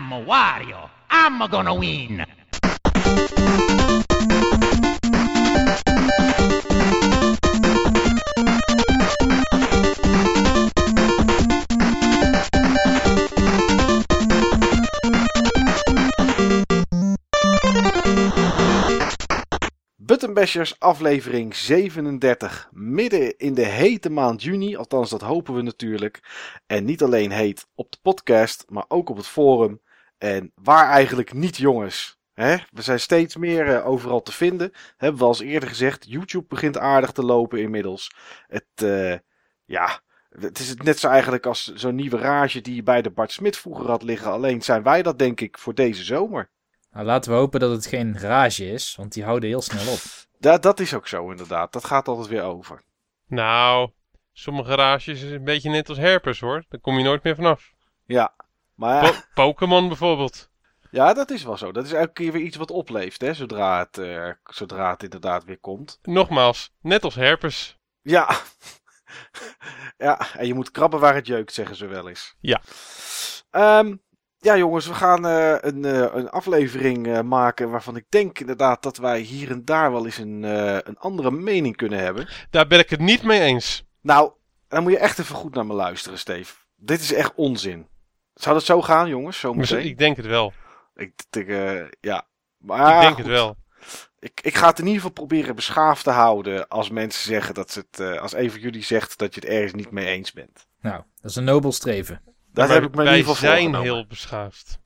I'm Wario. I'm gonna win. Buttonbashers aflevering 37. Midden in de hete maand juni, althans dat hopen we natuurlijk. En niet alleen heet op de podcast, maar ook op het forum. En waar eigenlijk niet jongens. Hè? We zijn steeds meer eh, overal te vinden. Hebben we al eens eerder gezegd. YouTube begint aardig te lopen inmiddels. Het, eh, ja, het is net zo eigenlijk als zo'n nieuwe rage die je bij de Bart Smit vroeger had liggen. Alleen zijn wij dat denk ik voor deze zomer. Nou, laten we hopen dat het geen garage is, want die houden heel snel op. Dat, dat is ook zo inderdaad. Dat gaat altijd weer over. Nou, sommige garages is een beetje net als herpers hoor. Daar kom je nooit meer vanaf. Ja, maar ja, Po- Pokémon bijvoorbeeld. ja, dat is wel zo. Dat is elke keer weer iets wat opleeft, hè, zodra het, eh, zodra het inderdaad weer komt. Nogmaals, net als herpers. Ja. ja, en je moet krabben waar het jeukt, zeggen ze wel eens. Ja. Ehm, ja, jongens, we gaan eh, een, eh, een aflevering maken waarvan ik denk inderdaad dat wij hier en daar wel eens een, een andere mening kunnen hebben. Daar ben ik het niet mee eens. Nou, dan moet je echt even goed naar me luisteren, Steve. Dit is echt onzin. Zou dat zo gaan, jongens? Zo Maar meteen? Ik denk het wel. Ik, ik, eh, ja. Maar ik denk goed. het wel. Ik, ik ga het in ieder geval proberen beschaafd te houden als mensen zeggen dat ze het, eh, als een van jullie zegt dat je het ergens niet mee eens bent. Nou, dat is een nobel streven. Dat Maar heb ik me in wij ieder geval zijn voorgenomen. heel beschaafd.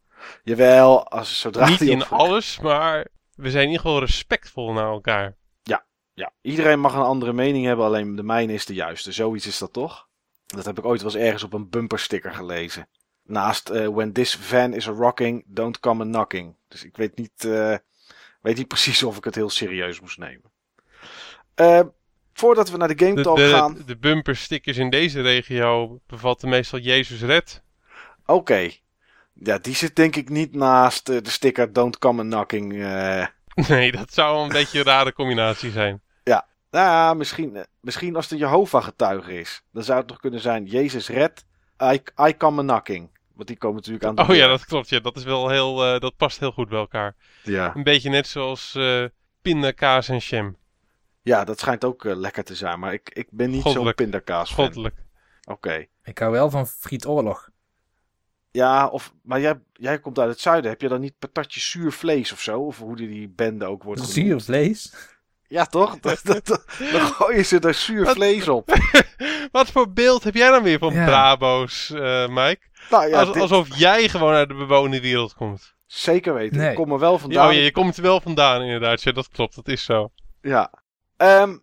Jawel, als, zodra niet die in alles, maar we zijn in ieder geval respectvol naar elkaar. Ja, iedereen mag een andere mening hebben, alleen de mijne is de juiste. Zoiets is dat toch? Dat heb ik ooit wel eens ergens op een bumpersticker gelezen. Naast eh, When this van is a rocking, don't come a knocking. Dus ik weet niet, eh, weet niet precies of ik het heel serieus moest nemen. Eh, voordat we naar de Game De, Talk gaan. de, de bumperstickers in deze regio bevatten meestal Jezus red. Oké. Ja, die zit denk ik niet naast eh, de sticker Don't Come a Knocking. Nee, dat zou een beetje een rare combinatie zijn. Nou, misschien, misschien als het een Jehovah-getuige is. Dan zou het toch kunnen zijn: Jezus red, I, I come a knocking. Want die komen natuurlijk aan de Oh ja, dat klopt. Ja. Dat, is wel heel, eh, dat past heel goed bij elkaar. Ja. Een beetje net zoals eh pindakaas en jam. ja, dat schijnt ook eh, lekker te zijn. Maar ik, ik ben niet zo'n pindakaas fan. Goddelijk. Oké. Ik hou wel van frietoorlog. Ja, of, maar jij, jij komt uit het zuiden. Heb je dan niet patatje zuur vlees of zo? Of hoe die, die bende ook wordt genoemd? Zuur vlees? Ja, toch? Dat, dat, dat- dan gooien ze er zuur vlees op. Wat voor beeld heb jij dan weer van Ja. Brabo's, eh Mike? Nou ja, Als- dit- Alsof jij gewoon uit de bewoonde wereld komt. zeker weten. Nee. Ik kom er wel Ja, vandaan. oh, ja, je komt er wel vandaan inderdaad. Ja, dat klopt. Dat is zo. Ja. Ehm,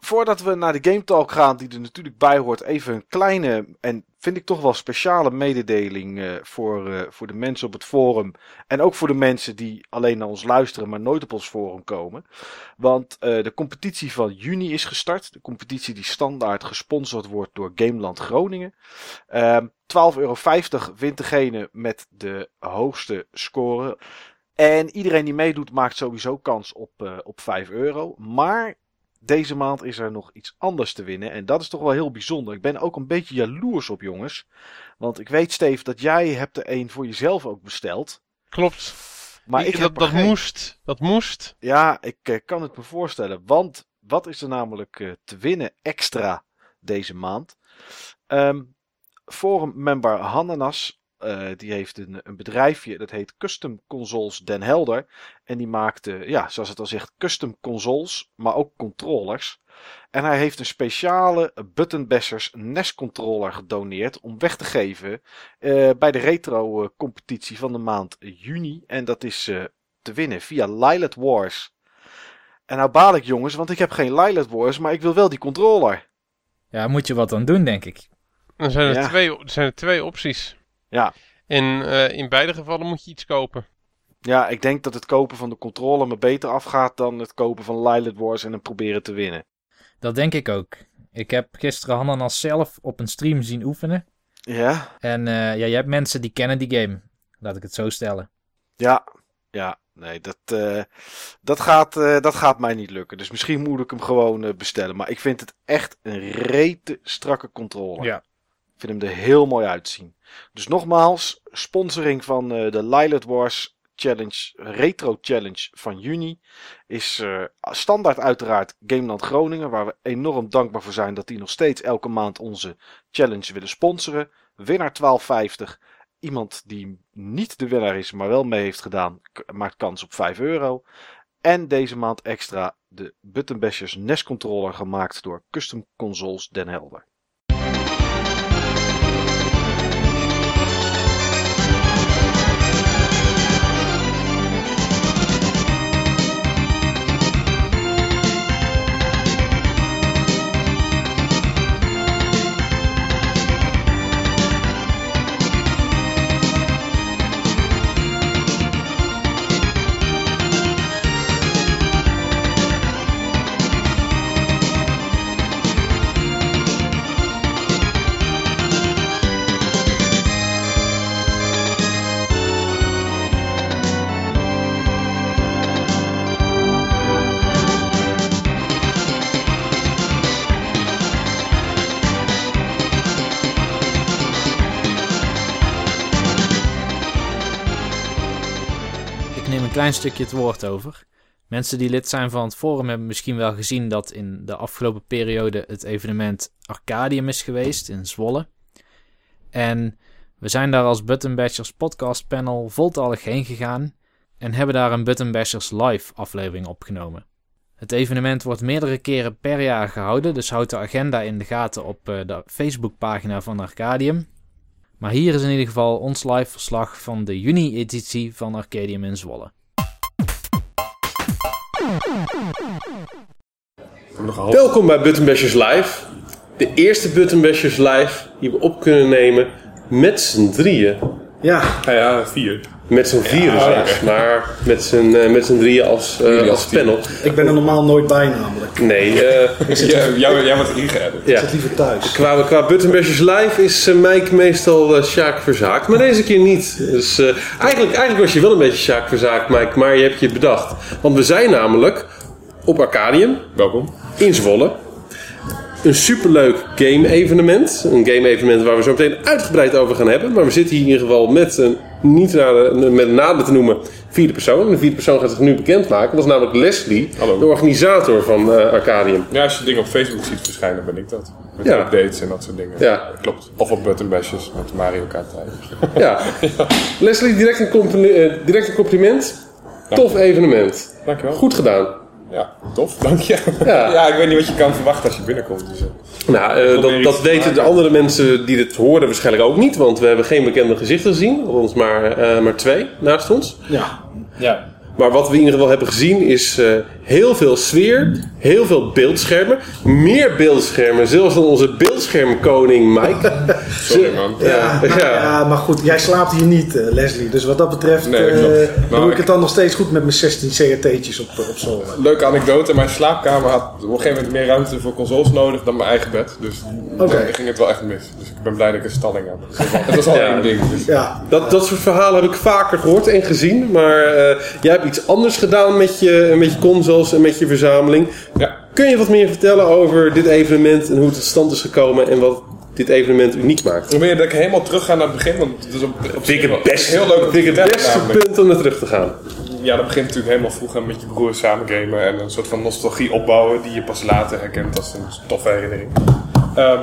voordat we naar de Game Talk gaan, die er natuurlijk bij hoort, even een kleine en vind ik toch wel speciale mededeling eh, voor, eh, voor de mensen op het forum. En ook voor de mensen die alleen naar ons luisteren, maar nooit op ons forum komen. Want eh, de competitie van juni is gestart. De competitie die standaard gesponsord wordt door Gameland Groningen. Ehm 12,50 euro wint degene met de hoogste score. En iedereen die meedoet maakt sowieso kans op, op 5 euro. Maar deze maand is er nog iets anders te winnen. En dat is toch wel heel bijzonder. Ik ben ook een beetje jaloers op jongens. Want ik weet Steve dat jij hebt er een voor jezelf ook besteld. Klopt. Maar Ik- dat, dat geen. moest. Dat moest. Ja, ik eh, kan het me voorstellen. Want wat is er namelijk eh, te winnen extra deze maand? Ehm forum member Hananas, eh, die heeft een, een bedrijfje dat heet Custom Consoles Den Helder. En die maakt, eh, ja, zoals het al zegt, custom consoles, maar ook controllers. En hij heeft een speciale Button Bashers NES controller gedoneerd om weg te geven eh, bij de retro eh, competitie van de maand juni. En dat is eh, te winnen via Lilith Wars. En nou baal ik jongens, want ik heb geen Lilith Wars, maar ik wil wel die controller. Ja, moet je wat aan doen, denk ik. Dan zijn er, Ja. twee, er zijn er twee opties. Ja. En eh, in beide gevallen moet je iets kopen. Ja, ik denk dat het kopen van de controller me beter afgaat dan het kopen van Lilith Wars en hem proberen te winnen. Dat denk ik ook. Ik heb gisteren Hananas zelf op een stream zien oefenen. Ja, En eh, ja, je hebt mensen die kennen die game. Laat ik het zo stellen. ja, ja. Nee, dat, eh, dat, gaat, eh, dat gaat mij niet lukken. Dus misschien moet ik hem gewoon bestellen. Maar ik vind het echt een rete strakke controller. Ja. Vind hem er heel mooi uitzien. Dus nogmaals, sponsoring van eh, de Lilith Wars Challenge, Retro Challenge van juni. Is eh, standaard uiteraard Gameland Groningen. Waar we enorm dankbaar voor zijn dat die nog steeds elke maand onze challenge willen sponsoren. Winnaar 1250. Iemand die niet de winnaar is, maar wel mee heeft gedaan, maakt kans op 5 euro. En deze maand extra de Button Bashers NES controller gemaakt door Custom Consoles Den Helder. Klein stukje het woord over. Mensen die lid zijn van het forum hebben misschien wel gezien dat in de afgelopen periode het evenement Arcadium is geweest in Zwolle. En we zijn daar als Button Bashers podcast panel voltallig heen gegaan en hebben daar een Button Bashers live aflevering opgenomen. Het evenement wordt meerdere keren per jaar gehouden, dus houd de agenda in de gaten op eh, de Facebookpagina van Arcadium. Maar hier is in ieder geval ons live verslag van de juni-editie van Arcadium in Zwolle. Welkom bij Button Bashers Live. De eerste Button Bashers Live die we op kunnen nemen met z'n drieën. Ja, Ja, ja, vier. Met z'n vieren zelfs, maar met z'n, eh, met z'n drieën als, eh, Jullie als panel. ik ben er normaal nooit bij namelijk. Nee, eh, Jij, jij, jij wordt ingeëdit. Ik ja. zit liever thuis. Qua, qua Button Bashers Live is eh, Mike meestal Sjaak Verzaak, maar deze keer niet. Dus eh, eigenlijk, eigenlijk was je wel een beetje Sjaak Verzaak, Mike, maar je hebt je het bedacht. Want we zijn namelijk op Arcadium Welkom. in Zwolle. Een superleuk game-evenement. Een game-evenement waar we zo meteen uitgebreid over gaan hebben. Maar we zitten hier in ieder geval met een, niet met een nader te noemen, vierde persoon. En de vierde persoon gaat zich nu bekendmaken. Dat is namelijk Leslie, Hallo. de organisator van eh, Arcadium. Ja, als je dingen op Facebook ziet verschijnen, ben ik dat. Met Ja. updates en dat soort dingen. Ja. Klopt. Of op button bashes met Mario Kart tijd. Ja. Leslie, direct een, compli- eh, direct een compliment. Tof evenement. Dankjewel. Goed gedaan. Ja, tof. Dank je. Ja. Ja. ik weet niet wat je kan verwachten als je binnenkomt. Dus, eh, Nou, eh, dat, dat te weten de andere mensen die dit horen waarschijnlijk ook niet. Want we hebben geen bekende gezichten gezien. Althans maar, eh, maar twee naast ons. Ja, Ja. Maar wat we in ieder geval hebben gezien is heel veel sfeer, heel veel beeldschermen. Meer beeldschermen, zelfs dan onze beeldschermkoning Mike. sorry man. Ja, ja. ja, maar goed, jij slaapt hier niet, eh, Leslie. Dus wat dat betreft Nee, eh, doe Nou, ik ik- het dan nog steeds goed met mijn 16 CRT'tjes op, op zolder. Leuke anekdote. Mijn slaapkamer had op een gegeven moment meer ruimte voor consoles nodig dan mijn eigen bed. Dus Oké. dan ging het wel echt mis. Dus ik ben blij dat ik een stalling heb. Dat was- was al Ja. één ding. Dus. Ja, Dat, dat soort verhalen heb ik vaker gehoord en gezien. Maar eh, jij hebt iets anders gedaan met je, met je en met je verzameling. Ja. Kun je wat meer vertellen over dit evenement en hoe het tot stand is gekomen en wat dit evenement uniek maakt? Je dat ik helemaal terug ga naar het begin, want het is op, op Vind ik het beste, heel leuk vind ik het beste punt om naar terug te gaan. Ja, dat begint natuurlijk helemaal vroeger met je broer samen gamen en een soort van nostalgie opbouwen die je pas later herkent als een toffe herinnering. Ehm,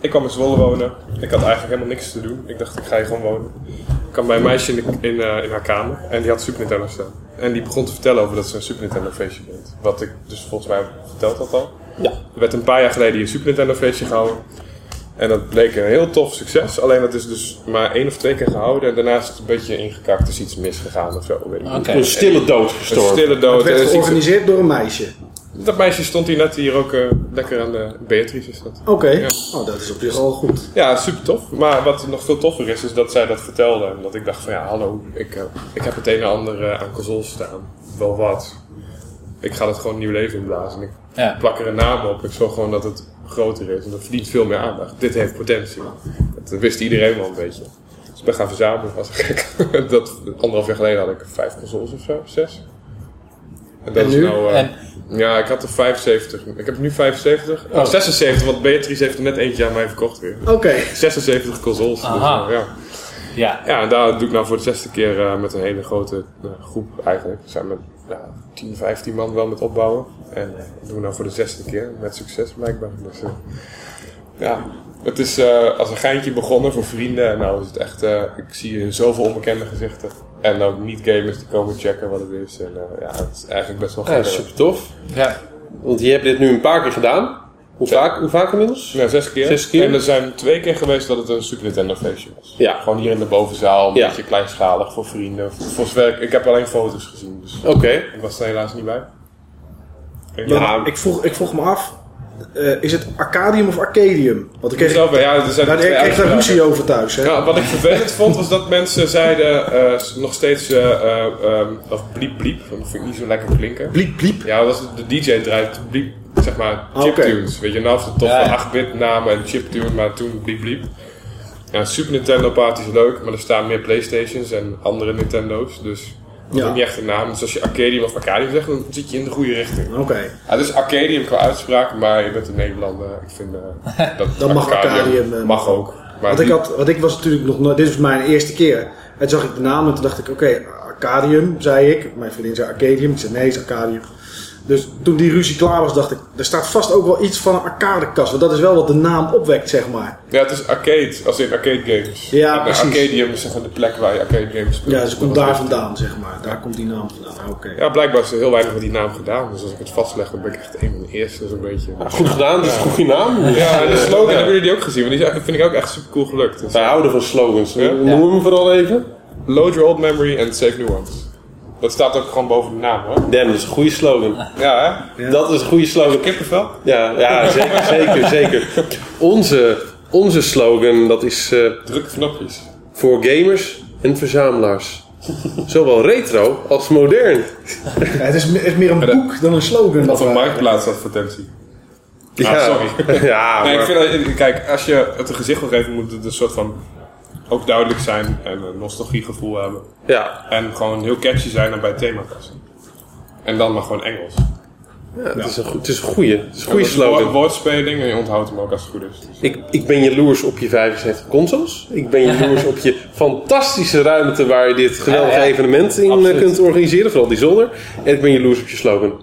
ik kwam in Zwolle wonen. Ik had eigenlijk helemaal niks te doen. Ik dacht, ik ga hier gewoon wonen. Ik kwam bij een meisje in, de- in, eh, in haar kamer en die had Super Nintendo staan. En die begon te vertellen over dat ze een Super Nintendo feestje deed. Wat ik dus volgens mij verteld had al. Ja. Er werd een paar jaar geleden hier een Super Nintendo feestje gehouden. En dat bleek een heel tof succes. Alleen dat is dus maar één of twee keer gehouden. En daarna is het een beetje ingekakt. Er is iets misgegaan of zo. Weet ik. Een stille dood Een gestorven. stille het dood. werd is iets- georganiseerd door een meisje. Dat meisje stond hier net hier ook eh, lekker aan de Beatrice is dat. Oké, Ja. oh, dat is op zich al goed. Ja, super tof. Maar wat nog veel toffer is, is dat zij dat vertelde. En dat ik dacht van ja, hallo, ik, eh, ik heb het een en ander eh, aan consoles staan. Wel wat. Ik ga het gewoon nieuw leven inblazen. En ik Ja. plak er een naam op. Ik zorg gewoon dat het groter is. En dat verdient veel meer aandacht. Dit heeft potentie. Dat wist iedereen wel een beetje. Dus ik ben gaan verzamelen. Was gek. dat, anderhalf jaar geleden had ik vijf consoles of zo. Zes. En, dat En is nu? nou, eh, En Ja, ik had er 75. Ik heb nu 75. Oh, Oh. 76, want Beatrice heeft er net eentje aan mij verkocht weer. Oké. 76 consoles. Dus, Aha. eh, ja. ja, ja, en daar doe ik nou voor de zesde keer eh, met een hele grote groep eigenlijk. We zijn met ja, 10, 15 man wel met opbouwen. En dat doen we nou voor de zesde keer. Met succes blijkbaar. Dus, ja, het is als een geintje begonnen voor vrienden. En nou is het echt, ik zie zoveel onbekende gezichten. En ook niet-gamers die komen checken wat het is. En eh, ja, het is eigenlijk best wel Ja, gek. super tof. ja. Want je hebt dit nu een paar keer gedaan. Hoe vaak, hoe vaak inmiddels? Ja, zes keer. Zes keer? En er zijn twee keer geweest dat het een Super Nintendo feestje was. Ja. Gewoon hier in de bovenzaal, een Ja. beetje kleinschalig voor vrienden. Voor, zover ik, heb alleen foto's gezien, dus Oké. ik was er helaas niet bij. Ik- Ja, Ik vroeg, ik vroeg me af, eh, is het Arcadium of Arcadium? Want ik kreeg, Zelf, ja, er zijn daar kreeg daar ruzie over thuis. Hè? Ja, wat ik vervelend vond was dat mensen zeiden eh, nog steeds eh, eh, ehm, of bliep bliep. Dat vind ik niet zo lekker klinken. Bliep, bliep. Ja, dat was de DJ draait bliep, zeg maar Ah, chiptunes. Weet je, nou is het Ja, van ja. 8-bit namen en chiptune, maar toen bliep bliep. Ja, Super Nintendo Party is leuk, maar er staan meer Playstations en andere Nintendo's, dus dat is Ja. ook niet echt een naam. Dus als je Arcadium of Arcadium zegt, dan zit je in de goede richting. Oké. Ja, het is Arcadium qua uitspraak, maar je bent een Nederlander. Ik vind eh, dat Dan mag Arcadium, eh, mag ook. Maar Want ik, had, want ik was natuurlijk nog nooit, dit was mijn eerste keer. En toen zag ik de naam en toen dacht ik, oké, Arcadium, zei ik. Mijn vriendin zei Arcadium, ik zei nee, het is Arcadium. Dus toen die ruzie klaar was, dacht ik, er staat vast ook wel iets van een arcadekast. Want dat is wel wat de naam opwekt, zeg maar. Ja, het is arcade, als in arcade games. Ja, en precies. Arcadium is zeg maar de plek waar je arcade games speelt. Ja, dus het komt daar vandaan, zeg maar. Daar komt die naam vandaan. Oké. Ja, blijkbaar is er heel weinig met die naam gedaan. Dus als ik het vastleg, dan ben ik echt een van de eerste zo'n beetje. Goed gedaan, dit is een goede naam. Ja, en de slogan hebben jullie die ook gezien, want die vind ik ook echt super cool gelukt. Dus, Wij houden van slogans. Ja? Noem hem vooral even. Load your old memory and save new ones. Dat staat ook gewoon boven de naam hoor. Damn, dat is een goede slogan. Ja, hè? Dat is een goede slogan. Kippenvel? Ja, ja zeker, zeker, zeker. Onze, onze slogan, dat is eh, Druk knopjes. voor gamers en verzamelaars. Zowel retro als modern. Ja, het, is, het is meer een boek dan een slogan. Of een Eh, marktplaatsadvertentie. Ja, Ah, sorry. Ja, Nee, ik vind dat, kijk, als je het een gezicht wil geven, moet het een soort van ook duidelijk zijn en een nostalgiegevoel hebben. ja. En gewoon heel catchy zijn en bij het thema passen. En dan maar gewoon Engels. Ja, het, is een, goed- het is een goede, het is een goede slogan. woordspeling en je onthoudt hem ook als het goed is. Dus- Ik, ik ben jaloers op je 75 consoles. Ik ben jaloers op je fantastische ruimte waar je dit geweldige evenement in eh, Absoluut. kunt organiseren. Vooral die zolder. En ik ben jaloers op je slogan.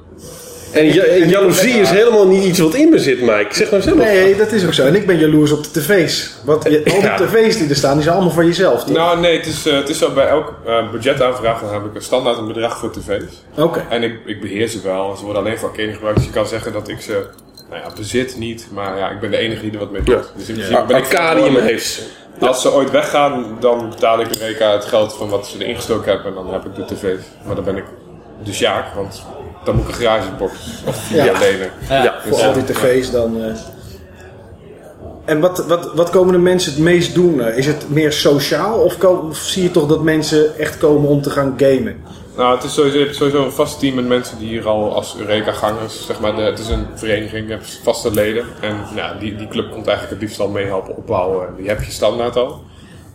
En, ja, en jaloezie is helemaal niet iets wat in me zit, Mike. Zeg nou zelf. Nee, dat is ook zo. En ik ben jaloers op de tv's. Want je, al die Ja. tv's die er staan, die zijn allemaal van jezelf, toch? Nou nee, het is, eh, het is zo bij elk eh, budgetaanvraag dan heb ik een standaard een bedrag voor tv's. Oké. En ik, ik beheer ze wel. Ze worden alleen voor arcade gebruikt. Dus je kan zeggen dat ik ze nou ja, bezit niet. Maar ja, ik ben de enige die er wat mee doet. Ja. Dus in principe ben ik Arcadium heeft ze. Als ze ooit weggaan, dan betaal ik Eureka het geld van wat ze erin gestoken hebben. En dan heb ik de tv's. Maar dan ben ik de Sjaak, want dan moet ik een garagebox of vier Ja. lenen. Ja. Ja, Voor al die tv's dan... eh. En wat, wat, wat komen de mensen het meest doen? Eh, Is het meer sociaal? Of, of zie je toch dat mensen echt komen om te gaan gamen? Nou, het is sowieso, je hebt sowieso een vast team met mensen die hier al als Eureka-gangers, zeg maar, de, het is een vereniging, je hebt vaste leden. En nou, die, die club komt eigenlijk het liefst al mee helpen opbouwen. Die heb je standaard al.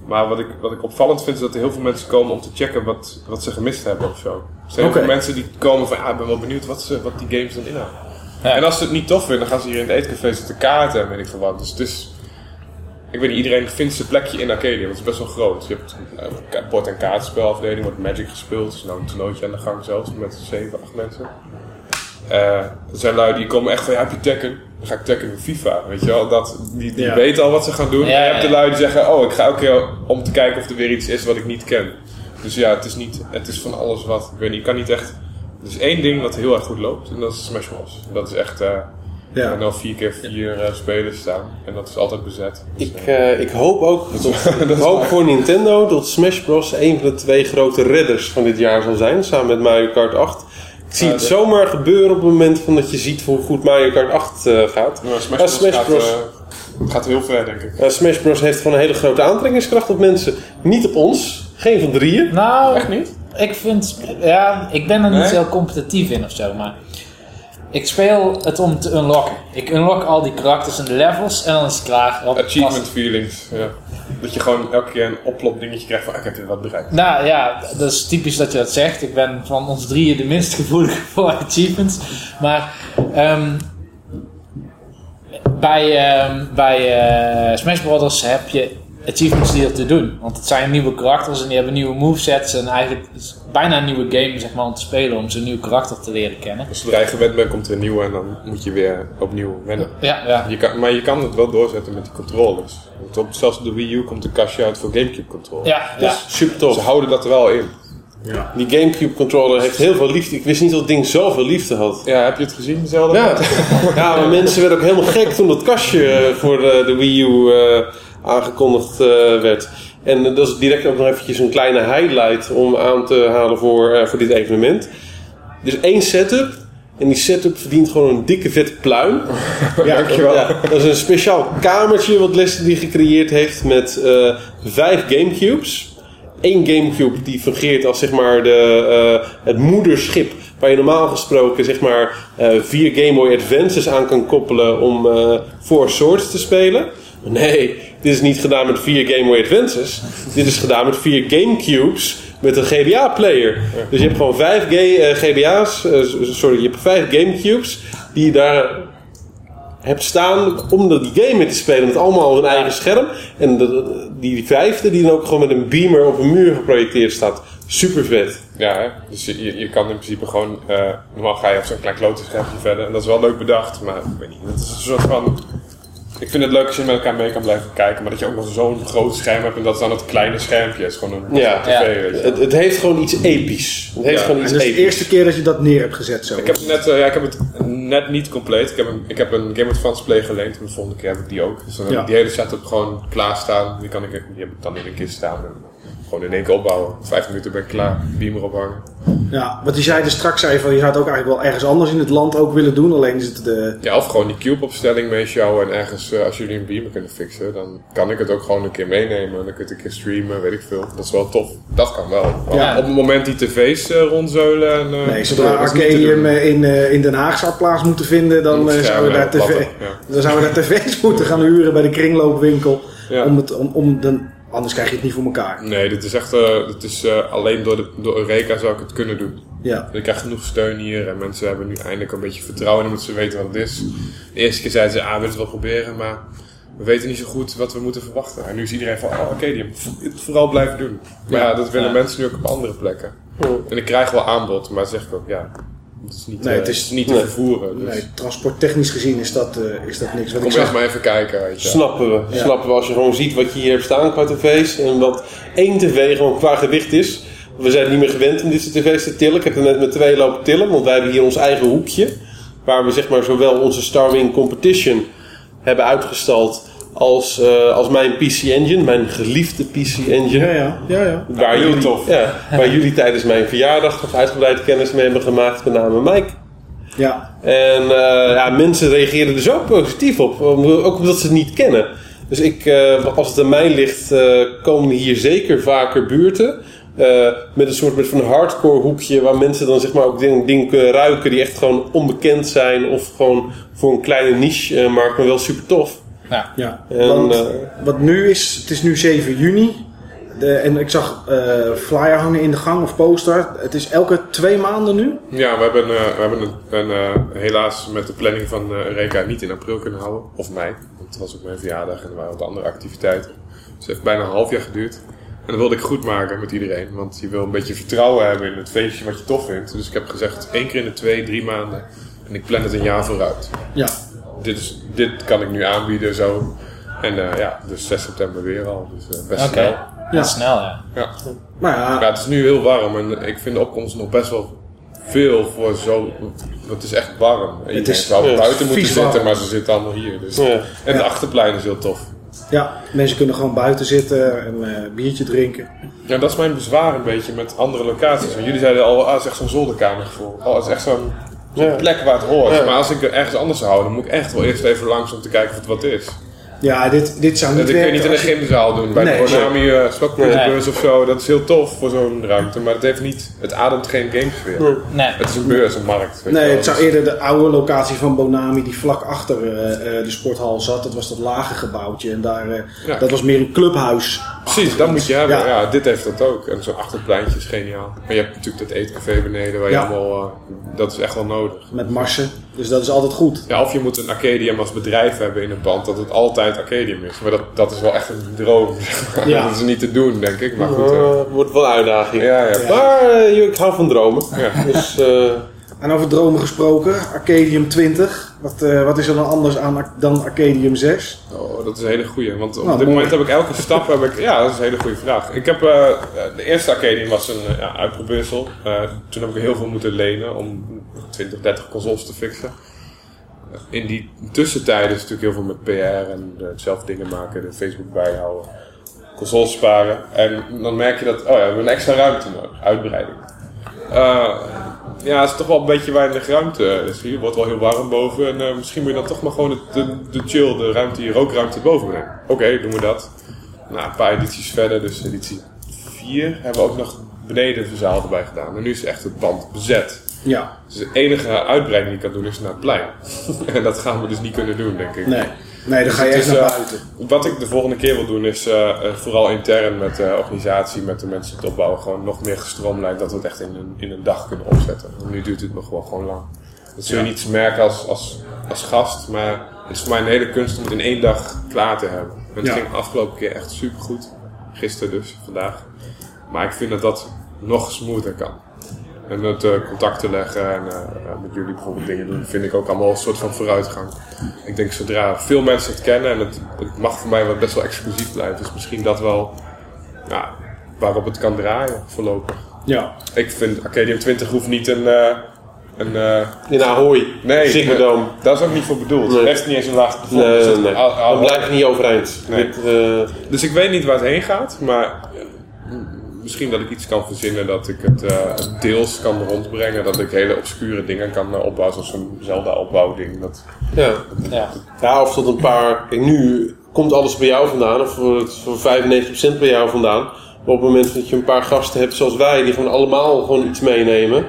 Maar wat ik, wat ik opvallend vind, is dat er heel veel mensen komen om te checken wat, wat ze gemist hebben of zo. Er zijn heel Oké. veel mensen die komen van, ah, ik ben wel benieuwd wat, ze, wat die games dan inhouden. Ja. En als ze het niet tof vinden, dan gaan ze hier in het eetcafé zitten kaarten en weet ik veel wat. Dus het is... Ik weet niet, iedereen vindt zijn plekje in Arcadia, want het is best wel groot. Je hebt eh, een bord- en kaartspelafdeling, wordt Magic gespeeld. Er is nou een toernooitje aan de gang zelfs, met 7, 8 mensen. Eh, er zijn lui die komen echt van, ja, heb je Tekken? Dan ga ik Tekken in FIFA, weet je wel. Dat, die die Ja. weten al wat ze gaan doen. Ja, en je hebt de lui die zeggen, oh, ik ga elke keer om te kijken of er weer iets is wat ik niet ken. Dus ja, het is, niet, het is van alles wat. Ik weet niet, je kan niet echt... Er is één ding dat heel erg goed loopt, en dat is Smash Bros. Dat is echt... eh Ja. zijn al vier keer vier eh, spelers staan. En dat is altijd bezet. Dus, Ik, eh, ik hoop ook ik hoop voor Nintendo dat Smash Bros. een van de twee grote redders van dit jaar zal zijn. Samen met Mario Kart 8. Ik zie Ja, het zomaar gebeuren op het moment van dat je ziet hoe goed Mario Kart 8 eh, gaat. Nou, Smash Ja, Bros, Smash gaat, eh, gaat heel ver, denk ik. Eh, Smash Bros. heeft gewoon een hele grote aantrekkingskracht op mensen. Niet op ons. Geen van drieën. Nou, Echt niet? ik vind... Ja, ik ben er niet Nee? heel competitief in of zo, maar... Ik speel het om te unlocken. Ik unlock al die karakters en de levels en dan is het klaar. Achievement feelings, ja. Dat je gewoon elke keer een oplop dingetje krijgt van, ah, ik heb weer wat bereikt. Nou ja, dat is typisch dat je dat zegt. Ik ben van ons drieën de minst gevoelig voor achievements. Maar ehm, bij, ehm, bij eh, Smash Brothers heb je achievements die er te doen. Want het zijn nieuwe karakters en die hebben nieuwe movesets. En eigenlijk is het bijna een nieuwe game zeg maar, om te spelen om zo'n nieuw karakter te leren kennen. Als zodra je gewend bent, komt er een nieuwe en dan moet je weer opnieuw wennen. Ja, ja. Je kan, maar je kan het wel doorzetten met die controllers. Want op, zelfs op de Wii U komt een kastje uit voor Gamecube controller. Ja, ja. Super Ze tof. houden dat er wel in. Die Gamecube controller heeft heel veel liefde. Ik wist niet dat het ding zoveel liefde had. Ja, heb je het gezien? Zelden? Ja, ja maar mensen werden ook helemaal gek toen dat kastje eh, voor de, de Wii U eh, aangekondigd eh, werd. En eh, dat is direct ook nog eventjes een kleine highlight om aan te halen voor, eh, voor dit evenement. Is één setup. En die setup verdient gewoon een dikke vette pluim. Ja, dankjewel. Ja, dat is een speciaal kamertje wat Leslie gecreëerd heeft met vijf Gamecubes. Eén Gamecube die fungeert als zeg maar de, het moederschip waar je normaal gesproken zeg maar vier Game Boy Advances aan kan koppelen om Four Swords te spelen. Nee, dit is niet gedaan met vier Game Boy Advances. dit is gedaan met vier Gamecubes met een GBA-player. Dus je hebt gewoon vijf ga- eh, GBA's, eh, sorry, je hebt vijf Gamecubes die je daar hebt staan om dat die game mee te spelen met allemaal op een eigen scherm. En de- die vijfde die dan ook gewoon met een beamer op een muur geprojecteerd staat. Super vet. Ja, hè? dus je, je- kan in principe gewoon... eh, normaal ga je op zo'n klein klote schermpje verder. En dat is wel leuk bedacht, maar ik weet niet. Het is een soort van... Ik vind het leuk als je met elkaar mee kan blijven kijken. Maar dat je ook nog zo'n groot scherm hebt. En dat is dan het kleine schermpje. Het is gewoon een Ja. tv, Ja. Het, het heeft gewoon iets episch. Het heeft Ja, gewoon En iets de eerste keer dat je dat neer hebt gezet zo. Ik heb, het net, eh, ja, ik heb het net niet compleet. Ik heb een, ik heb een Game Advance Play geleend. En de volgende keer heb ik die ook. Dus dan heb ik die hele setup gewoon klaarstaan. Die, kan ik, die heb ik dan in een kist staan. Gewoon in één keer opbouwen. Vijf minuten ben ik klaar. Beamer ophangen. Ja, wat je zei er straks, zei je van je zou het ook eigenlijk wel ergens anders in het land ook willen doen. Alleen is het de... Ja, of gewoon die cube opstelling meeshowen en ergens, eh, als jullie een beamer kunnen fixen, dan kan ik het ook gewoon een keer meenemen. En dan kun je het een keer streamen, weet ik veel. Dat is wel tof. Dat kan wel. Ja. Op het moment die tv's eh, rondzeulen en... eh, Nee, zodra Arcadium in, in Den Haag zou plaats moeten vinden, dan, Moet zouden we daar tv, platten, ja. dan zouden we daar tv's moeten gaan huren bij de kringloopwinkel. Ja. Om het, om, om dan, anders krijg je het niet voor elkaar. Nee, dit is echt, dit is, eh, alleen door, de, door Eureka zou ik het kunnen doen. Ja. Ik krijg genoeg steun hier en mensen hebben nu eindelijk een beetje vertrouwen in omdat ze weten wat het is. De eerste keer zeiden ze, ah, we willen het wel proberen, maar we weten niet zo goed wat we moeten verwachten. En nu is iedereen van, oh, Arcadium, het vooral blijven doen. Maar ja, dat willen Ja. mensen nu ook op andere plekken. En ik krijg wel aanbod, maar zeg ik ook, ja, het is niet, Nee, eh, het is- niet te nee. vervoeren. Dus Nee, transporttechnisch gezien is dat, eh, is dat niks. Wat ik kom zag, maar even kijken, weet je. Snappen we. Ja. Snappen we als je gewoon ziet wat je hier hebt staan qua tv's. En wat één tv gewoon qua gewicht is. We zijn niet meer gewend om dit soort tv's te tillen. Ik heb er net met twee lopen tillen. Want wij hebben hier ons eigen hoekje. Waar we zeg maar zowel onze Starwing Competition hebben uitgestald. Als, eh, als mijn PC Engine. Mijn geliefde PC Engine. ja, ja, ja, ja. Waar, heel jullie, tof. Ja, waar jullie tijdens mijn verjaardag nog uitgebreid kennis mee hebben gemaakt. Met name Mike. ja. En eh, ja, mensen reageren er zo positief op. Ook omdat ze het niet kennen. Dus ik, eh, als het aan mij ligt, eh, komen hier zeker vaker buurten. eh, met een soort met van hardcore hoekje waar mensen dan zeg maar ook dingen, dingen kunnen ruiken die echt gewoon onbekend zijn. Of gewoon voor een kleine niche markt, maar wel super tof. Ja. ja. En, Want eh, wat nu is, het is nu 7 juni. De, en ik zag eh, flyer hangen in de gang of poster. Het is elke twee maanden nu. Ja, we hebben, eh, we hebben een, een, eh, helaas met de planning van eh, Eureka niet in april kunnen houden. Of mei, want het was ook mijn verjaardag en er waren wat andere activiteiten. Dus het heeft bijna een half jaar geduurd. En dat wilde ik goed maken met iedereen. Want je wil een beetje vertrouwen hebben in het feestje wat je tof vindt. Dus ik heb gezegd één keer in de twee, drie maanden. En ik plan het een jaar vooruit. Ja. Dit, is, dit kan ik nu aanbieden zo. En eh, ja, dus 6 september weer al. Dus eh, best Oké. snel. Ja. Snel, ja. Ja. Maar ja, Ja, het is nu heel warm en ik vind de opkomst nog best wel veel voor zo. Het is echt warm. Het is- zou buiten moeten zitten, warm. maar ze zitten allemaal hier. Dus. Ja. En de achterplein is heel tof. ja, mensen kunnen gewoon buiten zitten en eh biertje drinken. Ja, dat is mijn bezwaar een beetje met andere locaties. Want jullie zeiden al, ah, het is echt zo'n zolderkamergevoel. Oh, het is echt zo'n zo'n plek waar het hoort. Maar als ik er ergens anders zou houden, dan moet ik echt wel eerst even langs om te kijken of het wat is. Ja, dit, dit zou niet Dat kun je werken. niet in een gymzaal doen. Bij Nee. de Konami uh, Nee. of zo. Dat is heel tof voor zo'n ruimte. Maar het heeft niet... Het ademt geen gamesfeer. Nee. Het is een beurs, een markt. Nee, wel. het zou Dus- eerder de oude locatie van Bonami die vlak achter eh, eh, de sporthal zat. Dat was dat lage gebouwtje. En daar, eh, Ja. dat was meer een clubhuis. Precies, dat moet je hebben. Ja. Ja. dit heeft dat ook. En zo'n achterpleintje is geniaal. Maar je hebt natuurlijk dat eetcafé beneden waar je Ja. allemaal... eh, dat is echt wel nodig. Met marsen. Dus dat is altijd goed. Ja, of je moet een Arcadium als bedrijf hebben in het pand, dat het altijd Arcadium is. Maar dat, dat is wel echt een droom. zeg maar. Ja. Dat is niet te doen, denk ik. Maar goed. eh, Eh, wordt wel een uitdaging. ja, ja. Maar eh, ik hou van dromen. Ja. Dus eh, En over dromen gesproken. Arcadium 20. Wat, eh, wat is er dan anders aan dan Arcadium 6? Oh, dat is een hele goeie. Want op Nou, dit mooi. moment heb ik elke stap. Heb ik, ja, dat is een hele goede vraag. Ik heb, eh, de eerste Arcadium was een ja, uitprobeersel. Eh, toen heb ik heel veel moeten lenen om 20, 30 consoles te fixen. In die tussentijd is natuurlijk heel veel met PR en eh, zelf dingen maken, de Facebook bijhouden, consoles sparen. En dan merk je dat, oh ja, we hebben een extra ruimte nodig, uitbreiding. Eh, ja, het is toch wel een beetje weinig ruimte. Dus hier wordt wel heel warm boven. En eh, misschien moet je dan toch maar gewoon de, de, de chill, de ruimte, die rookruimte boven brengen. Oké, doen we dat. Nou, een paar edities verder, dus editie 4 hebben we ook nog beneden de zaal erbij gedaan. En nu is echt het pand bezet. Ja. Dus de enige uitbreiding die ik kan doen is naar het plein. en dat gaan we dus niet kunnen doen, denk ik. Nee. Nee, dan ga je echt naar eh, buiten. Wat ik de volgende keer wil doen is eh, eh, vooral intern met de organisatie, met de mensen die het opbouwen, gewoon nog meer gestroomlijnd dat we het echt in een, in een dag kunnen opzetten. Want nu duurt het nog wel gewoon lang. Dat zul je niet merken als, als, als gast, maar het is voor mij een hele kunst om het in één dag klaar te hebben. En het Ja. ging de afgelopen keer echt super goed. Gisteren dus, vandaag. Maar ik vind dat dat nog smoother kan. En het eh, contacten leggen en eh, met jullie bijvoorbeeld dingen doen, vind ik ook allemaal een soort van vooruitgang. Ik denk zodra veel mensen het kennen en het, het mag voor mij wel best wel exclusief blijven, is misschien dat wel ja, waarop het kan draaien voorlopig. Ja. Ik vind Arcadium 20 hoeft niet een. eh, een eh, in Ahoy, nee, Ziggo dat is ook niet voor bedoeld. Nee. Echt niet eens een laag. Nee, Dus nee, het- nee. al- al- Dan blijf je niet overeind. Nee. Dit, Dus ik weet niet waar het heen gaat, maar misschien dat ik iets kan verzinnen dat ik het eh, deels kan rondbrengen. Dat ik hele obscure dingen kan eh, opbouwen, zoals zo'n Zelda-opbouwding. Dat, ja. Ja. ja, of tot een paar... Kijk, nu komt alles bij jou vandaan, of voor, het, voor 95% bij jou vandaan. Maar op het moment dat je een paar gasten hebt zoals wij, die gewoon allemaal gewoon iets meenemen,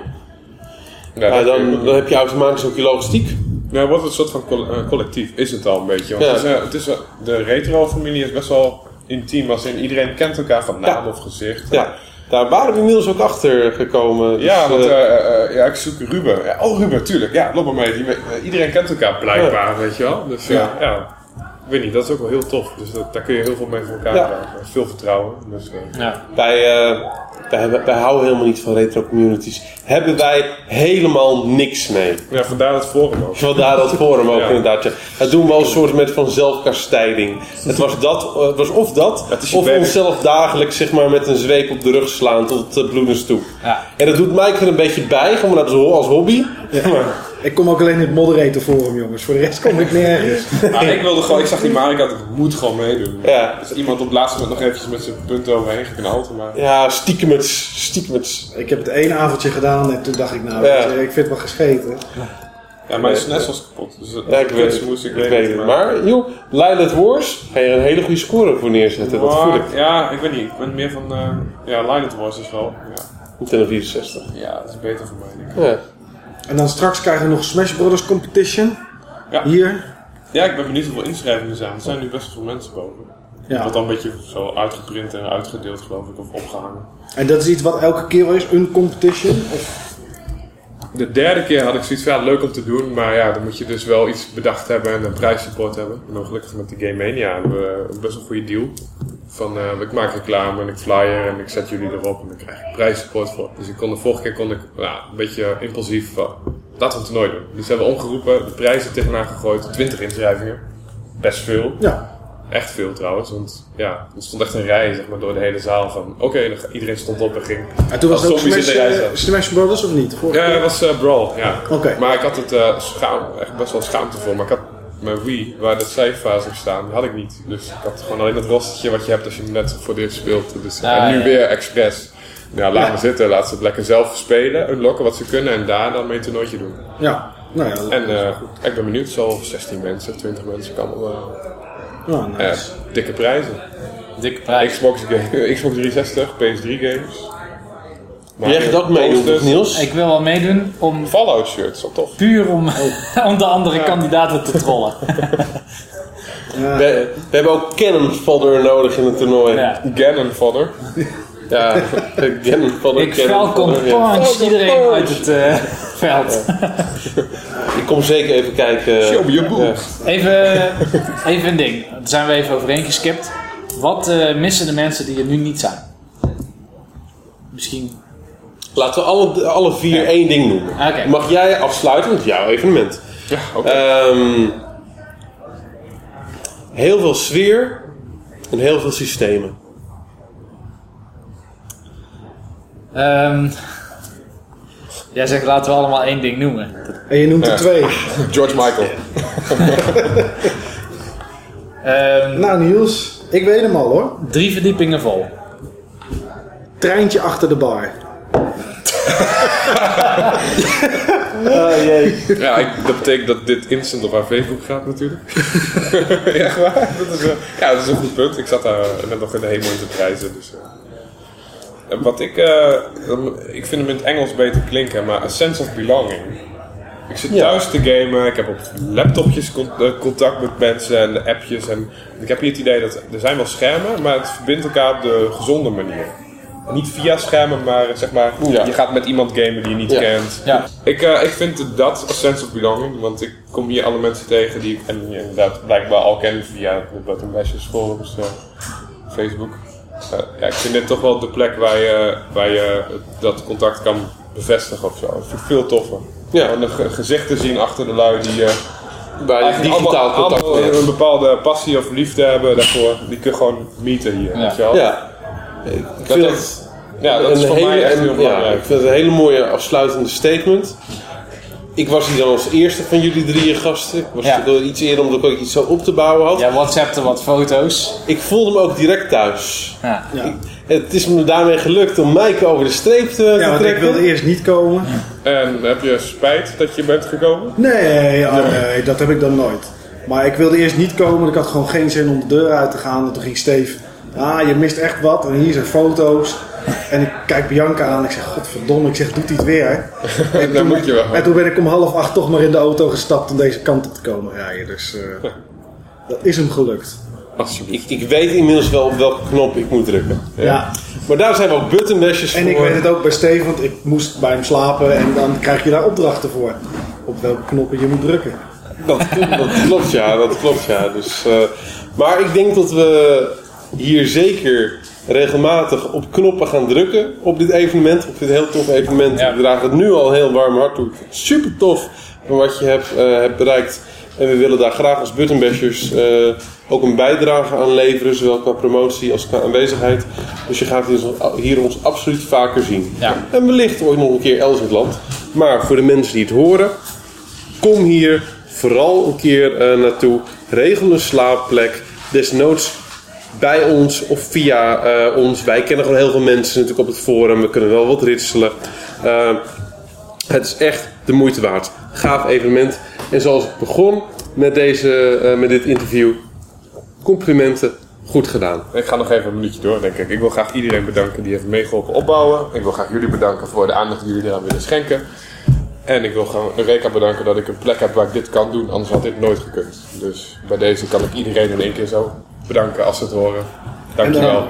ja, dan, dan heb je automatisch ook je logistiek. Ja, wordt het een soort van eh, collectief, is het al een beetje. Want Ja. het is, het is, de retro-familie is best wel intiem, als in iedereen kent elkaar van naam Ja. of gezicht. Ja, daar waren we inmiddels ook achter gekomen. Dus, Ja, want eh, eh, eh, ja, ik zoek Ruben. Ja, oh, Ruben, tuurlijk. Ja, loop maar mee. Iedereen kent elkaar blijkbaar, weet je wel. Dus ja. Ik weet niet, dat is ook wel heel tof. Dus dat, daar kun je heel veel mee voor elkaar Ja. krijgen. Veel vertrouwen. Dus, eh, Ja. wij, eh, wij, wij houden helemaal niet van retro communities. Hebben wij helemaal niks mee. ja, vandaar het forum ook. Vandaar dat forum ook Ja. inderdaad. Ja. Dat doen we als een soort met van zelfkastijding. Het was, dat, het was of dat, Het is je of onszelf dagelijks zeg maar, met een zweep op de rug slaan tot het bloedens toe. Ja. En dat doet mij er een beetje bij, gewoon als, ho- als hobby. Maar, Ik kom ook alleen in het moderator forum, jongens. Voor de rest kom ik nergens. Maar ik wilde gewoon, ik zag die Mario Kart, ik moet gewoon meedoen. Ja. Dus iemand op het laatste moment nog eventjes met zijn punten overheen geknald. Maar ja, stiekemets, stiekemets. Ik heb het één avondje gedaan en toen dacht ik, nou, Ja. weet je, ik vind het wel gescheten. ja, mijn SNES was kapot. Dus Ja, ik weet het. moest ik, Ik weet weet het. Maar, joh, Lilith Wars, ga je een hele goede score voor neerzetten. Dat voel ik. Maar, ja, ik weet niet. Ik ben meer van, eh ja, Lion Wars is wel. Ja. Nintendo 64. ja, dat is beter voor mij. Denk ik. Ja. En dan straks krijgen we nog Smash Brothers Competition. Ja. Hier. Ja, ik ben benieuwd hoeveel inschrijvingen er zijn. Er zijn nu best wel veel mensen boven. Ja. Wordt dan een beetje zo uitgeprint en uitgedeeld, geloof ik, of opgehangen. En dat is iets wat elke keer wel is, een competition. Of, De derde keer had ik zoiets van, ja, leuk om te doen, maar ja, dan moet je dus wel iets bedacht hebben en een prijssupport hebben. En dan gelukkig met de Game Mania hebben we een best wel goede deal. Van, eh, ik maak reclame en ik flyer en ik zet jullie erop en dan krijg ik prijssupport voor. Dus ik kon de vorige keer kon ik ja, een beetje impulsief van, laten we een toernooi doen. Dus hebben we omgeroepen, de prijzen tegenaan gegooid, 20 inschrijvingen. Best veel. ja. Echt veel trouwens, want ja, er stond echt een rij zeg maar, door de hele zaal van oké, iedereen stond op en ging. En toen was het ook Smash, eh. Smash Brothers of niet? Vorige Ja, dat was eh, Brawl, ja. Oké. Maar ik had het schaam, echt best wel schaamtevol, maar ik had mijn Wii, waar de cijferfase op staan, die had ik niet. Dus ik had gewoon alleen dat rostertje wat je hebt als je hem net voor dit speelt. Dus, en nu ja. weer expres. Ja, laat Ja. me zitten, laat ze het lekker zelf spelen, unlocken wat ze kunnen en daar dan mee een toernooitje doen. Ja. Nou ja, En eh, ik ben benieuwd, zo 16 mensen, 20 mensen kan wel. eh, Oh, nice. Ja, Dikke prijzen. Dikke prijs. Xbox, Xbox 360, PS3 games. Jij gaat ook meedoen, toch, Niels? Ik wil wel meedoen om Fallout shirts, dat tof. puur om, om de andere kandidaten te trollen. Ja. We, we hebben ook cannon fodder nodig in het toernooi. Ja. Ganon fodder. Ja, cannon fodder. Ik cannon Falcon punch iedereen punch. uit het eh, veld. Ik kom zeker even kijken. Show me your boobs. Even, even een ding. Daar zijn we even overheen geskipt. Wat eh, missen de mensen die er nu niet zijn? Misschien. Laten we alle, alle vier één ding noemen. Mag jij afsluiten met jouw evenement? Ja, oké. Ehm, heel veel sfeer en heel veel systemen. Ehm, jij zegt laten we allemaal één ding noemen. En je noemt er twee. George Michael. Ehm, Nou Niels, ik weet hem al hoor. drie verdiepingen vol. Treintje achter de bar. Ja, ik, dat betekent dat dit instant op haar Facebook gaat natuurlijk. ja, echt waar. Dat is, eh, ja, dat is een goed punt. Ik zat daar net nog in de hemel in te prijzen. Dus, eh. Wat ik, eh, ik vind hem in het Engels beter klinken, maar a sense of belonging. Ik zit thuis te gamen, ik heb op laptopjes eh, contact met mensen en appjes. En ik heb hier het idee dat er zijn wel schermen, maar het verbindt elkaar op de gezonde manier. Niet via schermen, maar zeg maar, Ja. je gaat met iemand gamen die je niet Ja. kent. Ja. Ik, eh, ik vind dat a sense of belonging, want ik kom hier alle mensen tegen die ik en die inderdaad blijkbaar al ken via de Button Bashes forums, eh, Facebook. Eh, ja, ik vind dit toch wel de plek waar je, waar je dat contact kan bevestigen of zo. Dat vind ik veel toffer. Ja. En de gezichten zien achter de lui die eh, Waar je eigenlijk digitaal allemaal, contact allemaal een bepaalde passie of liefde hebben daarvoor. Die kun je gewoon meeten hier. Weet je wel? Ja. Ik Dat, vind dat, het ja, dat is een voor hele, mij echt heel ja, belangrijk. ik vind het een hele mooie afsluitende statement. Ik was hier dan als eerste van jullie drieën gasten. Ik was Ja. iets eerder omdat ik ook iets zo op te bouwen had. Ja, WhatsAppte wat foto's. Ik voelde me ook direct thuis. Ja. Ja. Het is me daarmee gelukt om Mike over de streep te, te Ja, ik trekken. wilde eerst niet komen. En heb je spijt dat je bent gekomen? Nee, nee, dat heb ik dan nooit. Maar ik wilde eerst niet komen, ik had gewoon geen zin om de deur uit te gaan. En toen ging Steve, ah, je mist echt wat. En hier zijn foto's. En ik kijk Bianca aan en ik zeg, godverdomme, ik zeg, doet hij het weer? En Dat moet je wel. En toen ben ik om half acht toch maar in de auto gestapt om deze kant op te komen rijden. Dus eh, dat is hem gelukt. Ik, ik weet inmiddels wel op welke knop ik moet drukken. Ja. Maar daar zijn we ook buttonbashers En voor. ik weet het ook bij Steve, want ik moest bij hem slapen en dan krijg je daar opdrachten voor. Op welke knoppen je moet drukken. Dat, dat klopt ja, dat klopt ja. Dus, eh, maar ik denk dat we hier zeker regelmatig op knoppen gaan drukken op dit evenement. Op dit heel tof evenement. Ja. We dragen het nu al heel warm hart toe. Super tof van wat je hebt, eh, hebt bereikt. En we willen daar graag als buttonbashers eh, ook een bijdrage aan leveren. Zowel qua promotie als qua aanwezigheid. Dus je gaat hier, ons absoluut vaker zien. Ja. En wellicht ooit nog een keer elders in het land. Maar voor de mensen die het horen, kom hier vooral een keer eh, naartoe. Regel een slaapplek. Desnoods bij ons of via eh, ons. Wij kennen gewoon heel veel mensen natuurlijk op het forum. We kunnen wel wat ritselen. Eh, het is echt de moeite waard. Gaaf evenement. En zoals ik begon met, deze, eh, met dit interview. Complimenten. Goed gedaan. Ik ga nog even een minuutje door, denk ik. Ik wil graag iedereen bedanken die heeft meegeholpen opbouwen. Ik wil graag jullie bedanken voor de aandacht die jullie eraan willen schenken. En ik wil gewoon Reka bedanken dat ik een plek heb waar ik dit kan doen. Anders had dit nooit gekund. Dus bij deze kan ik iedereen in één keer zo bedanken als ze het horen. Dankjewel.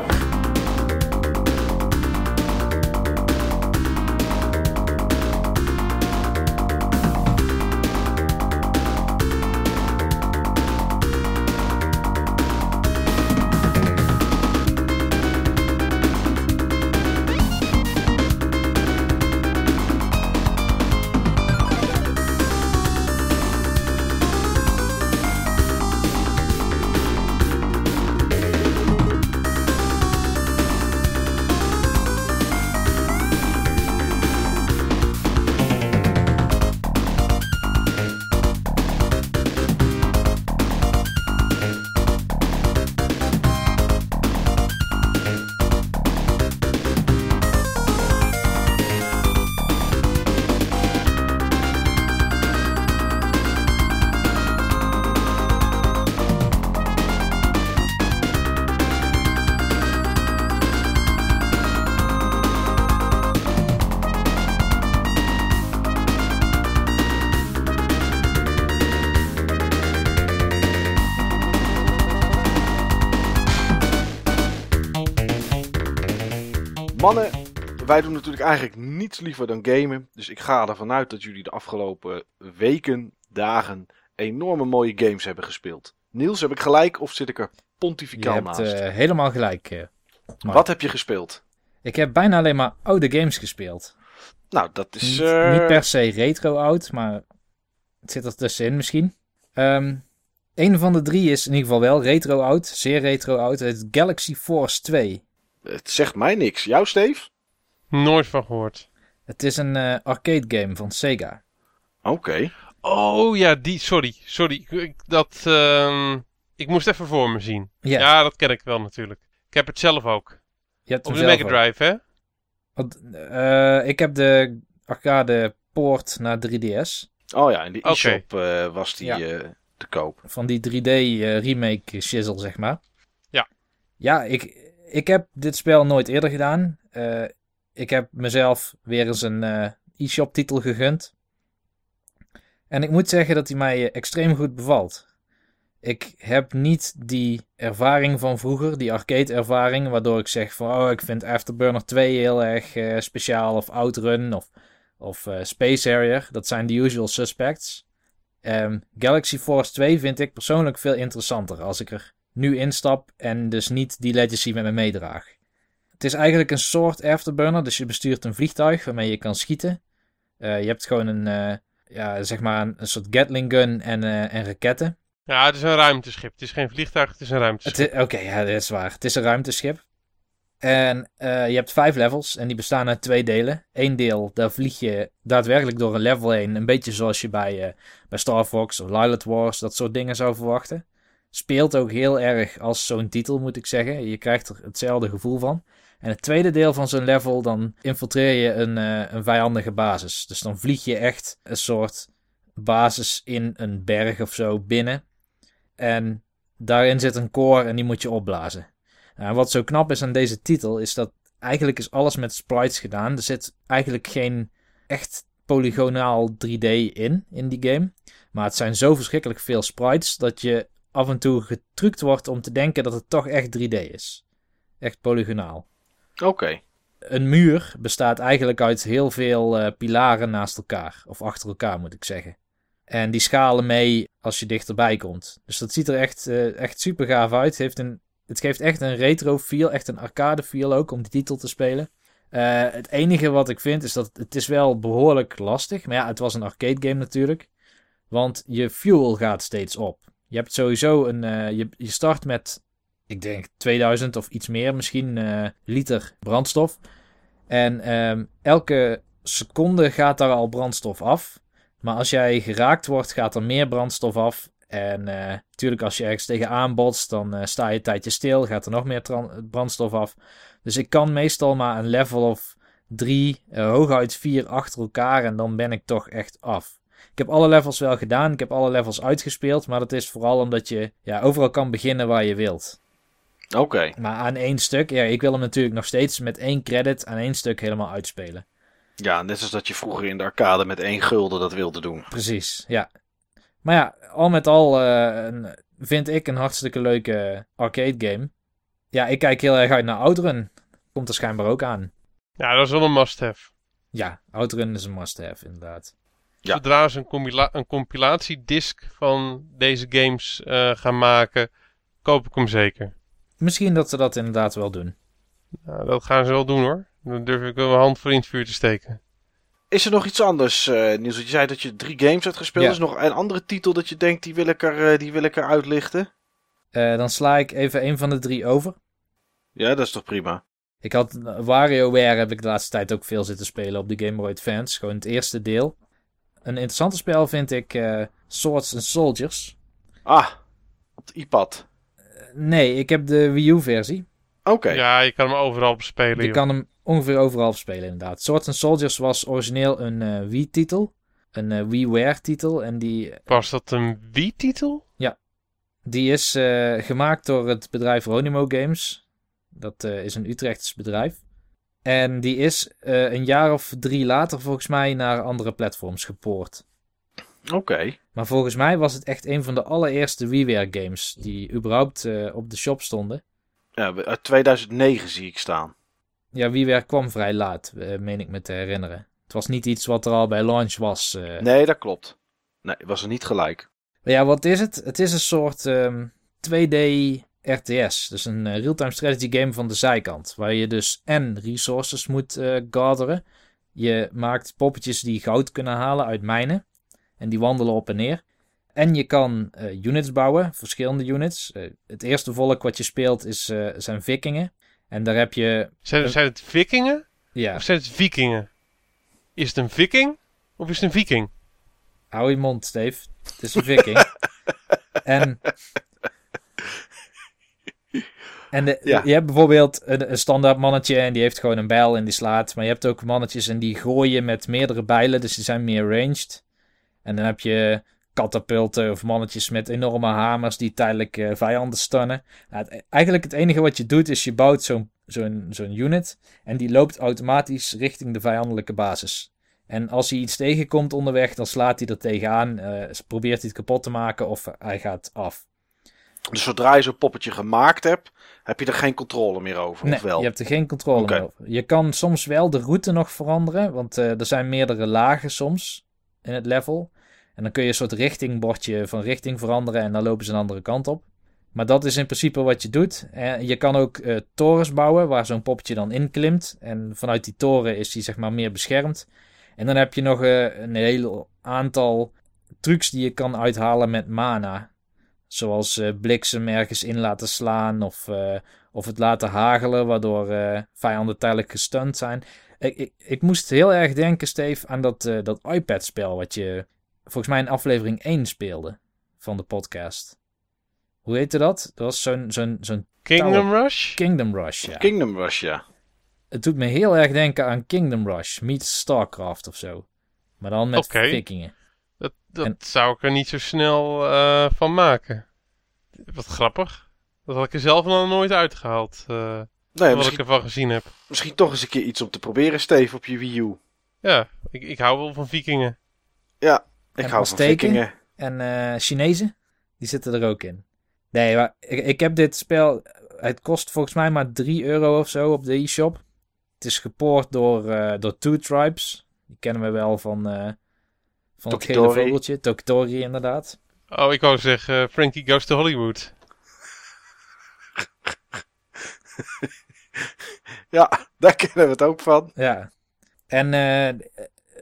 Natuurlijk eigenlijk niets liever dan gamen. Dus ik ga ervan uit dat jullie de afgelopen weken, dagen enorme mooie games hebben gespeeld. Niels, heb ik gelijk of zit ik er Je pontificaal hebt naast? eh, helemaal gelijk. eh. Wat heb je gespeeld? Ik heb bijna alleen maar oude games gespeeld. Nou, dat is... Niet, eh, niet per se retro oud, maar het zit er tussenin misschien. Ehm een van de drie is in ieder geval wel retro oud, zeer retro oud. Het Galaxy Force 2. Het zegt mij niks. Jou, Steve? Nooit van gehoord. Het is een eh, arcade game van Sega. Oké. Oh ja, die. Sorry, sorry. Ik- Dat. ehm, ik moest even voor me zien. Ja, Ja, dat ken ik wel natuurlijk. Ik heb het zelf ook. je hebt Op de Mega. Drive, hè? Want, eh, ik heb de arcade poort naar 3DS. Oh ja, in de e-shop eh, was die Ja. eh, te koop. Van die 3D eh, remake shizzle, zeg maar. Ja. Ja, ik, ik heb dit spel nooit eerder gedaan. Ik heb mezelf weer eens een eh, e-shop titel gegund. En ik moet zeggen dat hij mij extreem goed bevalt. Ik heb niet die ervaring van vroeger, die arcade ervaring, waardoor ik zeg van oh, ik vind Afterburner 2 heel erg eh, speciaal of Outrun of, of eh, Space Harrier. Dat zijn de usual suspects. Ehm, Galaxy Force 2 vind ik persoonlijk veel interessanter als ik er nu instap en dus niet die legacy met me meedraag. Het is eigenlijk een soort afterburner, dus je bestuurt een vliegtuig waarmee je kan schieten. Eh, je hebt gewoon een, eh, ja, zeg maar een, een soort Gatling gun en, eh, en raketten. Ja, het is een ruimteschip. Het is geen vliegtuig, het is een ruimteschip. Oké, ja, dat is waar. Het is een ruimteschip. En je hebt vijf levels en die bestaan uit twee delen. Eén deel, daar vlieg je daadwerkelijk door een level heen. Een beetje zoals je bij, bij Star Fox of Lilith Wars dat soort dingen zou verwachten. Speelt ook heel erg als zo'n titel, moet ik zeggen. Je krijgt er hetzelfde gevoel van. En het tweede deel van zo'n level, dan infiltreer je een, eh, een vijandige basis. Dus dan vlieg je echt een soort basis in een berg of zo binnen. En daarin zit een core en die moet je opblazen. Nou, en wat zo knap is aan deze titel, is dat eigenlijk is alles met sprites gedaan. Er zit eigenlijk geen echt polygonaal 3D in, in die game. Maar het zijn zo verschrikkelijk veel sprites dat je af en toe getrukt wordt om te denken dat het toch echt 3D is. Echt polygonaal. Oké. Een muur bestaat eigenlijk uit heel veel eh, pilaren naast elkaar. Of achter elkaar moet ik zeggen. En die schalen mee als je dichterbij komt. Dus dat ziet er echt, eh, echt super gaaf uit. Heeft een, het geeft echt een retro feel, echt een arcade feel ook om die titel te spelen. Eh, het enige wat ik vind is dat het is wel behoorlijk lastig. Maar ja, het was een arcade game natuurlijk. Want je fuel gaat steeds op. Je hebt sowieso een. je, je start met, ik denk 2000 of iets meer misschien, eh, liter brandstof. En ehm, elke seconde gaat daar al brandstof af. Maar als jij geraakt wordt, gaat er meer brandstof af. En eh, natuurlijk, als je ergens tegenaan botst, dan eh, sta je een tijdje stil. Gaat er nog meer brandstof af. Dus ik kan meestal maar een level of drie, eh, hooguit vier achter elkaar. En dan ben ik toch echt af. Ik heb alle levels wel gedaan. Ik heb alle levels uitgespeeld. Maar dat is vooral omdat je ja, overal kan beginnen waar je wilt. Oké. Maar aan één stuk, ja, ik wil hem natuurlijk nog steeds met één credit aan één stuk helemaal uitspelen. Ja, net als dat je vroeger in de arcade met één gulden dat wilde doen. Precies, ja. Maar ja, al met al eh, vind ik een hartstikke leuke arcade game. Ja, ik kijk heel erg uit naar Outrun. Komt er schijnbaar ook aan. Ja, dat is wel een must-have. Ja, Outrun is een must-have, inderdaad. Ja. Zodra ze een, compila een compilatiedisc van deze games eh, gaan maken, koop ik hem zeker. Misschien dat ze dat inderdaad wel doen. Nou, dat gaan ze wel doen hoor. Dan durf ik wel mijn hand voor in het vuur te steken. Is er nog iets anders, eh Niels? Want Je zei dat je drie games hebt gespeeld. Ja. Is er nog een andere titel dat je denkt, die wil ik, er, eh, die wil ik er uitlichten? Eh, dan sla ik even een van de drie over. Ja, dat is toch prima? Ik had WarioWare heb ik de laatste tijd ook veel zitten spelen op de Game Boy Advance. Gewoon het eerste deel. Een interessante spel vind ik eh, Swords and Soldiers. Ah, op de iPad. Nee, ik heb de Wii U versie. Oké. Ja, je kan hem overal spelen. Je kan hem ongeveer overal spelen inderdaad. Swords and Soldiers was origineel een eh, Wii-titel. Een eh, WiiWare-titel. En die, Was dat een Wii-titel? die is eh, gemaakt door het bedrijf Ronimo Games. Dat eh, is een Utrechts bedrijf. En die is eh, een jaar of drie later volgens mij naar andere platforms gepoord. Oké. Maar volgens mij was het echt een van de allereerste WiiWare games die überhaupt eh, op de shop stonden. Ja, uit 2009 zie ik staan. ja, WiiWare kwam vrij laat, eh, meen ik me te herinneren. Het was niet iets wat er al bij launch was. eh. Nee, dat klopt. Nee, was er niet gelijk. Maar ja, wat is het? Het is een soort ehm, 2D RTS. Dus een real-time strategy game van de zijkant. Waar je dus en resources moet gatheren. Je maakt poppetjes die goud kunnen halen uit mijnen. En die wandelen op en neer. En je kan eh, units bouwen, verschillende units. Eh, het eerste volk wat je speelt is, eh, zijn vikingen. En daar heb je... Zijn, zijn het vikingen Ja, of zijn het vikingen? Is het een viking of is het een viking? hou je mond, Steve. Het is een viking. en... En de, Ja. je hebt bijvoorbeeld een, een standaard mannetje en die heeft gewoon een bijl en die slaat. Maar je hebt ook mannetjes en die gooien met meerdere bijlen, dus die zijn meer ranged. En dan heb je katapulten of mannetjes met enorme hamers die tijdelijk eh, vijanden stunnen. Nou, het- eigenlijk het enige wat je doet is je bouwt zo'n zo'n zo'n unit en die loopt automatisch richting de vijandelijke basis. En als hij iets tegenkomt onderweg, dan slaat hij er tegenaan, eh, probeert hij het kapot te maken of hij gaat af. Dus zodra je zo'n poppetje gemaakt hebt, heb je er geen controle meer over, Nee, of wel? je hebt er geen controle meer over. Je kan soms wel de route nog veranderen, want eh, er zijn meerdere lagen soms in het level. En dan kun je een soort richtingbordje van richting veranderen en dan lopen ze een andere kant op. Maar dat is in principe wat je doet. En je kan ook eh, torens bouwen waar zo'n poppetje dan in klimt. En vanuit die toren is die zeg maar meer beschermd. En dan heb je nog eh, een heel aantal trucs die je kan uithalen met mana. Zoals eh, bliksem ergens in laten slaan of, eh, of het laten hagelen, waardoor eh, vijanden tijdelijk gestunt zijn. Ik, ik, ik moest heel erg denken, Steve, aan dat, eh, dat iPad-spel wat je volgens mij in aflevering 1 speelde van de podcast. Hoe heette dat? Dat was zo'n zo'n zo'n Kingdom Rush? Kingdom Rush, ja. Kingdom Rush, ja. Het doet me heel erg denken aan Kingdom Rush meets StarCraft of zo. Maar dan met Oké. vikingen. Dat, dat En- zou ik er niet zo snel eh, van maken. Wat grappig. Dat had ik er zelf nog nooit uitgehaald. Nee, wat ik ervan gezien heb. misschien toch eens een keer iets om te proberen, Steve, op je Wii U. Ja, ik, ik hou wel van vikingen. Ja, ik En hou van vikingen. En eh Chinezen, die zitten er ook in. Nee, maar ik, ik heb dit spel. Het kost volgens mij maar 3 euro of zo op de e-shop. Het is gepoord door, eh, door Two Tribes. Die kennen we wel van, eh, van het Tokitori. vogeltje. Tokitori, inderdaad. Oh, ik wou zeggen, Frankie Goes to Hollywood. Ja, daar kennen we het ook van. Ja. En eh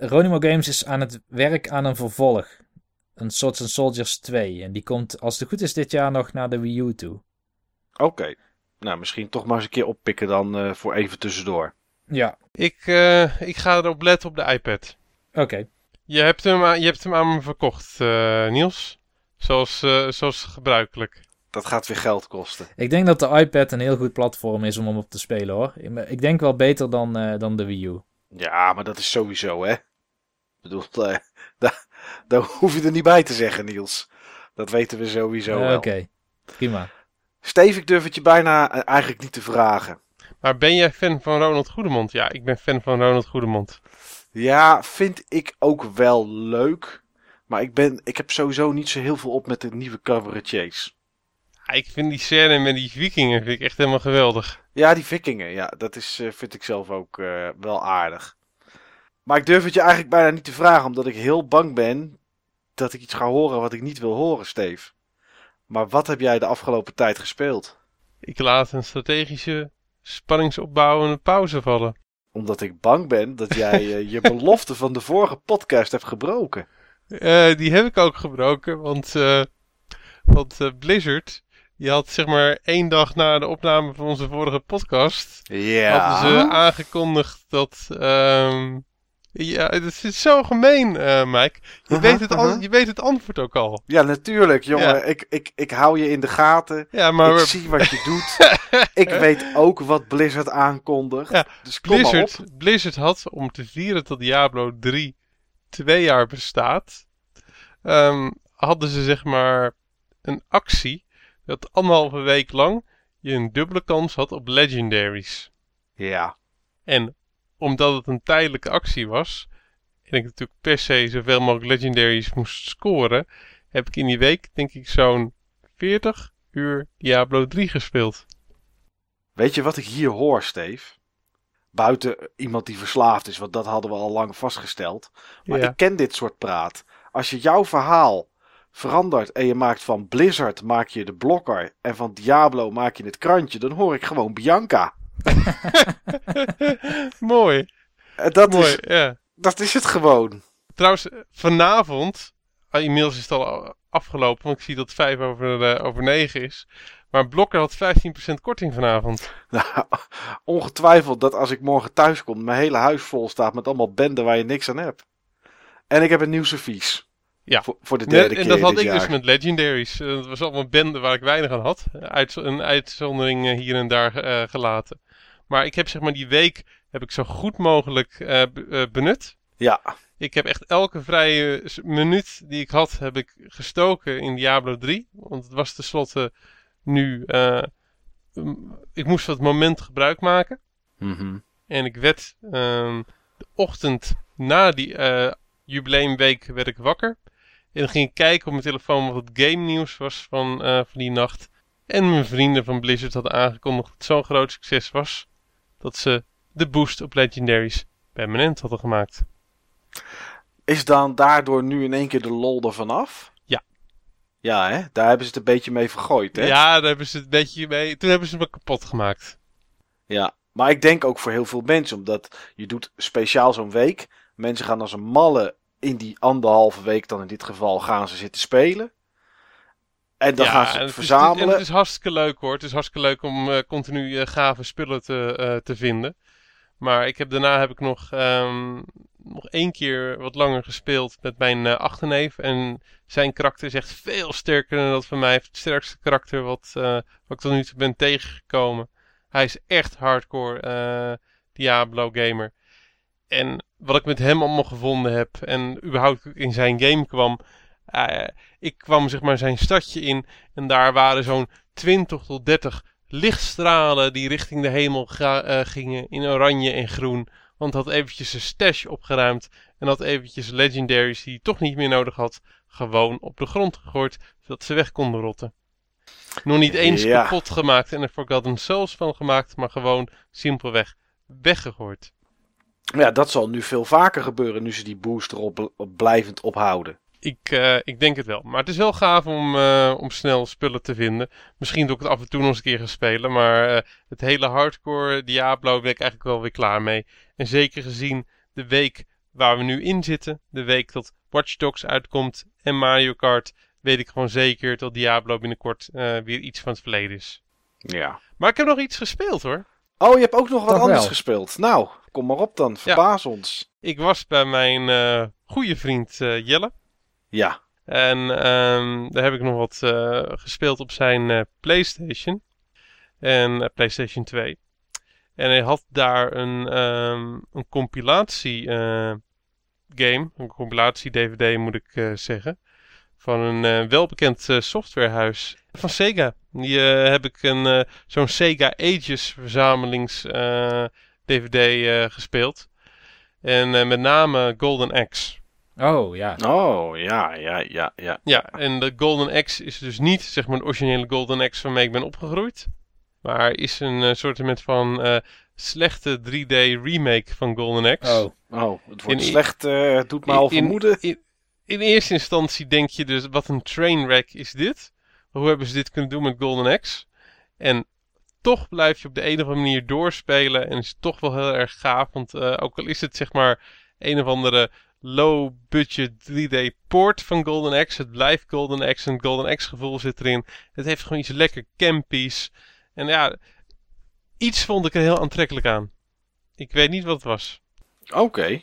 Ronimo Games is aan het werk aan een vervolg. Een Swords and Soldiers 2. En die komt, als het goed is, dit jaar nog naar de Wii U toe. Oké. Nou, misschien toch maar eens een keer oppikken dan eh, voor even tussendoor. Ja, Ik, eh, ik ga erop letten op de iPad. oké. Je hebt hem, aan- je hebt hem aan me verkocht, eh, Niels. Zoals, eh, zoals gebruikelijk. Dat gaat weer geld kosten. Ik denk dat de iPad een heel goed platform is om hem op te spelen hoor. Ik- denk wel beter dan, eh, dan de Wii U. Ja, maar dat is sowieso, hè. Ik bedoel, eh, daar, daar hoef je er niet bij te zeggen, Niels. Dat weten we sowieso wel. Oké, prima. Steve, ik durf het je bijna eigenlijk niet te vragen. Maar ben jij fan van Ronald Goedemond? Ja, ik ben fan van Ronald Goedemond. Ja, vind ik ook wel leuk. Maar ik, ben, ik heb sowieso niet zo heel veel op met de nieuwe cabaretiers. Ik vind die scène met die vikingen vind ik echt helemaal geweldig. Ja, die vikingen, ja, dat is, eh, vind ik zelf ook eh, wel aardig. Maar ik durf het je eigenlijk bijna niet te vragen, omdat ik heel bang ben dat ik iets ga horen wat ik niet wil horen, Steve. Maar wat heb jij de afgelopen tijd gespeeld? Ik laat een strategische spanningsopbouwende pauze vallen. Omdat ik bang ben dat jij eh, je belofte van de vorige podcast hebt gebroken. Die heb ik ook gebroken, want, want Blizzard, die had zeg maar één dag na de opname van onze vorige podcast, Ja. hadden ze aangekondigd dat... ehm, ja, het is zo gemeen, eh, Mike. Je, Aha, weet het aha. je weet het antwoord ook al. Ja, natuurlijk, jongen. Ja. Ik, ik, ik hou je in de gaten. Ja, maar ik zie wat je doet. ik weet ook wat Blizzard aankondigt. Ja, dus kom maar op. Blizzard, Blizzard had, om te vieren dat Diablo 3 twee jaar bestaat, ehm, hadden ze zeg maar een actie dat anderhalve week lang je een dubbele kans had op legendaries. Ja. En omdat het een tijdelijke actie was, en ik natuurlijk per se zoveel mogelijk legendaries moest scoren, heb ik in die week denk ik zo'n 40 uur Diablo 3 gespeeld. Weet je wat ik hier hoor, Steve? Buiten iemand die verslaafd is, want dat hadden we al lang vastgesteld. Maar Ja. ik ken dit soort praat. Als je jouw verhaal verandert en je maakt van Blizzard maak je de blokker en van Diablo maak je het krantje, dan hoor ik gewoon Bianca. Mooi, En dat, mooi, is, ja. dat is het gewoon. Trouwens, vanavond, ah, inmiddels is het al afgelopen, want ik zie dat het 5 over, eh, over 9 is. Maar Blokker had 15% korting vanavond. Nou, ongetwijfeld dat als ik morgen thuis kom, mijn hele huis vol staat met allemaal benden waar je niks aan hebt. En ik heb een nieuw servies. Ja. Voor, voor de Nee, derde en keer dat had dit ik jaar. dus met Legendaries. Eh, Dat was allemaal bende waar ik weinig aan had. Uit, een uitzondering eh, hier en daar eh, gelaten. Maar ik heb zeg maar die week heb ik zo goed mogelijk eh, be- eh, benut. Ja, Ik heb echt elke vrije minuut die ik had, heb ik gestoken in Diablo 3. Want het was tenslotte nu... eh, ik moest van het moment gebruik maken. Mhm. En ik werd ehm, de ochtend na die eh, jubileumweek werd ik wakker. En dan ging ik kijken op mijn telefoon wat het game nieuws was van, eh, van die nacht. En mijn vrienden van Blizzard hadden aangekondigd dat het zo'n groot succes was. Dat ze de boost op Legendaries permanent hadden gemaakt. Is dan daardoor nu in één keer de lol ervan af? Ja. Ja, hè? Daar hebben ze het een beetje mee vergooid, hè? Ja, daar hebben ze het een beetje mee. Toen hebben ze me kapot gemaakt. Ja. Maar ik denk ook voor heel veel mensen, omdat je doet speciaal zo'n week. Mensen gaan als een malle in die anderhalve week dan in dit geval gaan ze zitten spelen. En dan gaan ze het is- verzamelen. en het is hartstikke leuk hoor. Het is hartstikke leuk om eh, continu eh, gave spullen te, eh, te vinden. Maar ik heb, daarna heb ik nog, ehm, nog één keer wat langer gespeeld met mijn achterneef. En zijn karakter is echt veel sterker dan dat van mij. Het sterkste karakter wat, wat ik tot nu toe ben tegengekomen. Hij is echt hardcore Diablo gamer. En wat ik met hem allemaal gevonden heb en überhaupt in zijn game kwam. eh, ik kwam zeg maar zijn stadje in en daar waren zo'n 20 tot 30 lichtstralen die richting de hemel eh, gingen in oranje en groen. Want had eventjes zijn stash opgeruimd en had eventjes legendaries die hij toch niet meer nodig had, gewoon op de grond gegooid, zodat ze weg konden rotten. Nog niet eens Ja. kapot gemaakt en er Forgotten Souls van gemaakt, maar gewoon simpelweg weggegooid. Maar ja, dat zal nu veel vaker gebeuren nu ze die booster op, op blijvend ophouden. Ik, eh, ik denk het wel. Maar het is wel gaaf om, eh, om snel spullen te vinden. Misschien doe ik het af en toe nog eens een keer gaan spelen. Maar eh, het hele hardcore Diablo ben ik eigenlijk wel weer klaar mee. En zeker gezien de week waar we nu in zitten. De week dat Watch Dogs uitkomt en Mario Kart. Weet ik gewoon zeker dat Diablo binnenkort weer iets van het verleden is. Ja. Maar ik heb nog iets gespeeld hoor. Oh, je hebt ook nog wat Toch anders wel. gespeeld. Nou, kom maar op dan. Verbaas ons. Ik was bij mijn eh goede vriend eh, Jelle. Ja. En ehm, daar heb ik nog wat eh, gespeeld op zijn eh, PlayStation. En PlayStation 2. En hij had daar een, ehm, een compilatie eh, game. Een compilatie DVD moet ik eh, zeggen. Van een eh, welbekend eh, softwarehuis van Sega. Die eh, heb ik een eh, zo'n Sega Ages verzamelings eh, DVD eh, gespeeld. En eh, met name Golden Axe. Oh, ja. Oh, ja, ja, ja, ja. Ja, en de Golden Axe is dus niet zeg maar de originele Golden Axe waarmee ik ben opgegroeid. Maar is een eh, soort van eh, slechte 3D remake van Golden Axe. Oh. Oh, het wordt In- slecht. eh, het doet me al vermoeden. In, in eerste instantie denk je dus, wat een trainwreck is dit? Hoe hebben ze dit kunnen doen met Golden Axe? En toch blijf je op de een of andere manier doorspelen en is toch wel heel erg gaaf. Want eh, ook al is het zeg maar een of andere low budget 3D port van Golden Axe. Het blijft Golden Axe en Golden Axe gevoel zit erin. Het heeft gewoon iets lekker campies. En ja, iets vond ik er heel aantrekkelijk aan. Ik weet niet wat het was. Oké.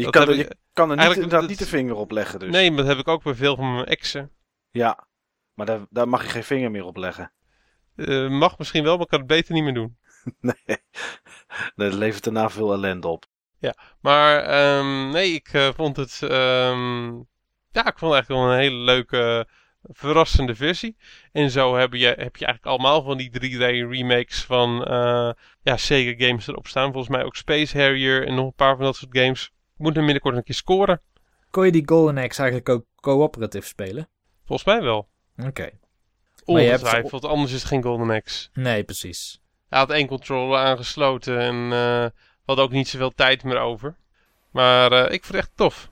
Je, kan er, ik- je kan er niet, inderdaad dat- niet de vinger op leggen dus. Nee, maar dat heb ik ook bij veel van mijn exen. Ja. Maar daar, daar mag je geen vinger meer op leggen. Eh, mag misschien wel, maar ik kan het beter niet meer doen. Nee. Dat levert daarna veel ellende op. Maar ehm, nee, ik eh, vond het. ehm, ja, ik vond het eigenlijk wel een hele leuke, verrassende versie. En zo heb je, heb je eigenlijk allemaal van die 3D-remakes van eh, ja, Sega games erop staan. Volgens mij ook Space Harrier en nog een paar van dat soort games. Ik moet hem binnenkort een keer scoren. Kon je die Golden Axe eigenlijk ook cooperative spelen? Volgens mij wel. Oké. Maar je hebt- Ongetwijfeld, anders is het geen Golden Axe. Nee, precies. Hij had één controller aangesloten en eh, hadden ook niet zoveel tijd meer over. Maar eh, ik vond het echt tof.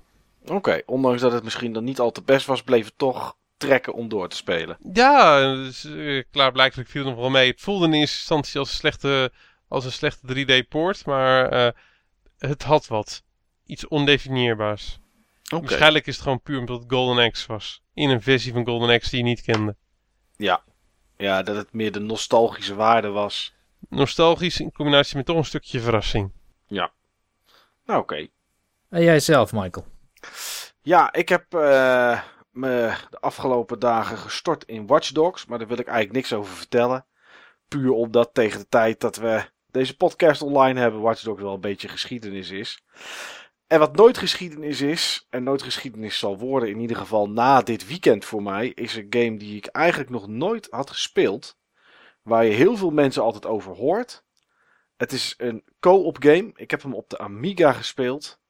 Oké, ondanks dat het misschien dan niet al te best was, bleef het toch trekken om door te spelen. Ja, dus, uh, klaarblijkelijk viel het nog wel mee. Het voelde in eerste instantie als een slechte, als een slechte 3D-poort, maar eh, het had wat. Iets ondefinieerbaars. Waarschijnlijk is het gewoon puur omdat het Golden Axe was. In een versie van Golden Axe die je niet kende. Ja. ja, dat het meer de nostalgische waarde was. Nostalgisch in combinatie met toch een stukje verrassing. Nou, oké. En jij zelf, Michael? Ja, ik heb eh, me de afgelopen dagen gestort in Watch Dogs, maar daar wil ik eigenlijk niks over vertellen. Puur omdat tegen de tijd dat we deze podcast online hebben, Watch Dogs wel een beetje geschiedenis is. En wat nooit geschiedenis is, en nooit geschiedenis zal worden, in ieder geval na dit weekend voor mij, is een game die ik eigenlijk nog nooit had gespeeld. Waar je heel veel mensen altijd over hoort. Het is een co-op game. Ik heb hem op de Amiga gespeeld.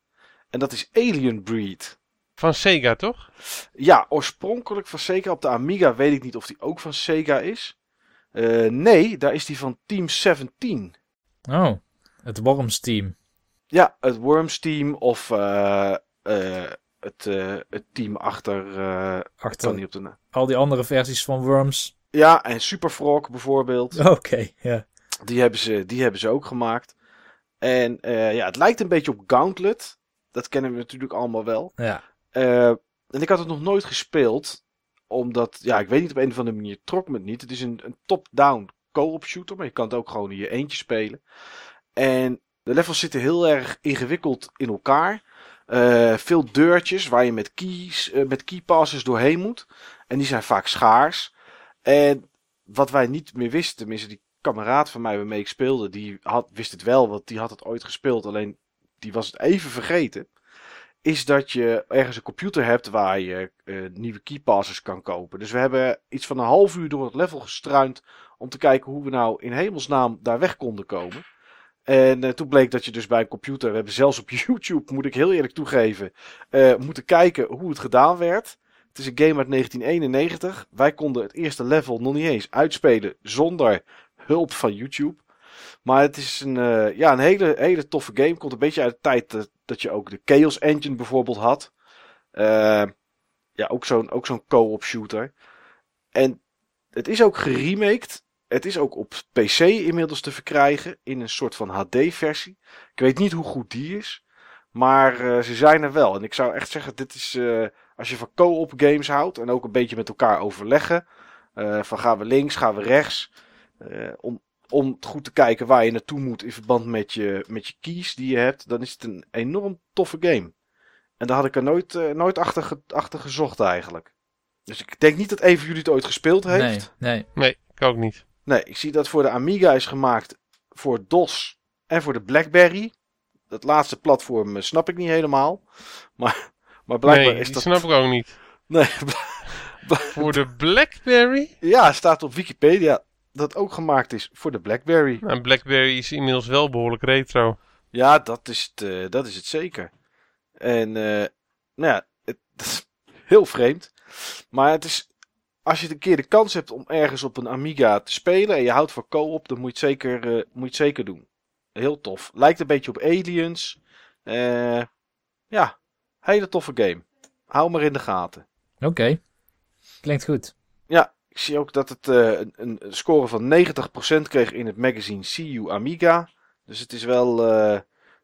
En dat is Alien Breed. Van Sega, toch? Ja, oorspronkelijk van Sega. Op de Amiga weet ik niet of die ook van Sega is. Eh, nee, daar is die van Team 17. Oh, het Worms team. Ja, het Worms team of eh, eh, het, eh, het team achter... kan Achter niet op de al die andere versies van Worms. Ja, en Super Frog bijvoorbeeld. Oké, ja. Die hebben ze, die hebben ze ook gemaakt. En ja, het lijkt een beetje op Gauntlet. Dat kennen we natuurlijk allemaal wel. Ja. En ik had het nog nooit gespeeld. Omdat, ja, ik weet niet op een of andere manier trok me het niet. Het is een, een top-down co-op shooter. Maar je kan het ook gewoon in je eentje spelen. En de levels zitten heel erg ingewikkeld in elkaar. Eh, veel deurtjes waar je met keys, eh, met keypasses doorheen moet. En die zijn vaak schaars. En wat wij niet meer wisten, tenminste die kameraad van mij waarmee ik speelde, die had, wist het wel, want die had het ooit gespeeld. Alleen die was het even vergeten. Is dat je ergens een computer hebt waar je eh, nieuwe keypasses kan kopen. Dus we hebben iets van een half uur door het level gestruind om te kijken hoe we nou in hemelsnaam daar weg konden komen. En eh, toen bleek dat je dus bij een computer, we hebben zelfs op YouTube, moet ik heel eerlijk toegeven, eh, moeten kijken hoe het gedaan werd. Het is een game uit 1991. Wij konden het eerste level nog niet eens uitspelen zonder hulp van YouTube. Maar het is een, eh, ja, een hele, hele toffe game. Komt een beetje uit de tijd dat, je ook de Chaos Engine bijvoorbeeld had. Ja, ook zo'n ook zo'n co-op shooter. En het is ook geremaked. Het is ook op PC inmiddels te verkrijgen in een soort van HD-versie. Ik weet niet hoe goed die is. Maar eh, ze zijn er wel. En ik zou echt zeggen, dit is eh, als je van co-op games houdt en ook een beetje met elkaar overleggen. eh, van gaan we links, gaan we rechts. eh, om, om goed te kijken waar je naartoe moet in verband met je, met je keys die je hebt. Dan is het een enorm toffe game. En daar had ik er nooit, eh, nooit achter, ge- achter gezocht eigenlijk. Dus ik denk niet dat een van jullie het ooit gespeeld heeft. Nee, nee. Nee, ik ook niet. Nee, ik zie dat voor de Amiga is gemaakt voor DOS en voor de Blackberry. Dat laatste platform eh, snap ik niet helemaal. Maar, maar blijkbaar nee, is dat... snap ik ook niet. Nee, Voor de Blackberry? ja, staat op Wikipedia dat ook gemaakt is voor de Blackberry. Nou, Blackberry is inmiddels wel behoorlijk retro. Ja, dat is het, eh, dat is het zeker. En eh, nou ja, het, dat is heel vreemd. Maar het is, als je een keer de kans hebt om ergens op een Amiga te spelen en je houdt van co-op, dan moet je het zeker, eh, moet je het zeker doen. Heel tof. Lijkt een beetje op Aliens. Eh, ja, hele toffe game. Hou maar in de gaten. Oké. Klinkt goed. Ja, ik zie ook dat het eh, een, een score van 90% kreeg in het magazine CU Amiga. Dus het is wel,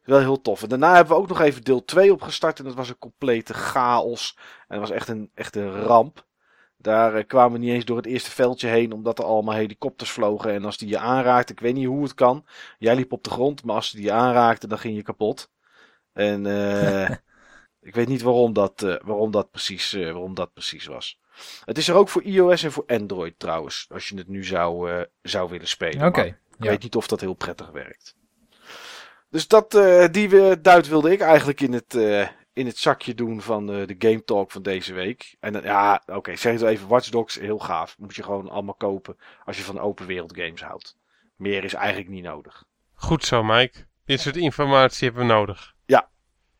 wel heel tof. En daarna hebben we ook nog even deel 2 opgestart. En dat was een complete chaos. En dat was echt een, echt een ramp. Daar eh, kwamen we niet eens door het eerste veldje heen, omdat er allemaal helikopters vlogen. En als die je aanraakte, ik weet niet hoe het kan. Jij liep op de grond, maar als die je aanraakte, dan ging je kapot. En eh, ik weet niet waarom dat, eh, waarom, dat precies, waarom dat precies was. Het is er ook voor iOS en voor Android trouwens, als je het nu zou, zou willen spelen. Oké. Maar ik Ja. weet niet of dat heel prettig werkt. Dus dat, die duit wilde ik eigenlijk in het, in het zakje doen van eh, de Game Talk van deze week. En dan- ja, oké, zeg het even, Watch Dogs, heel gaaf. Moet je gewoon allemaal kopen als je van open wereld games houdt. Meer is eigenlijk niet nodig. Goed zo, Mike. Dit soort informatie hebben we nodig. Ja.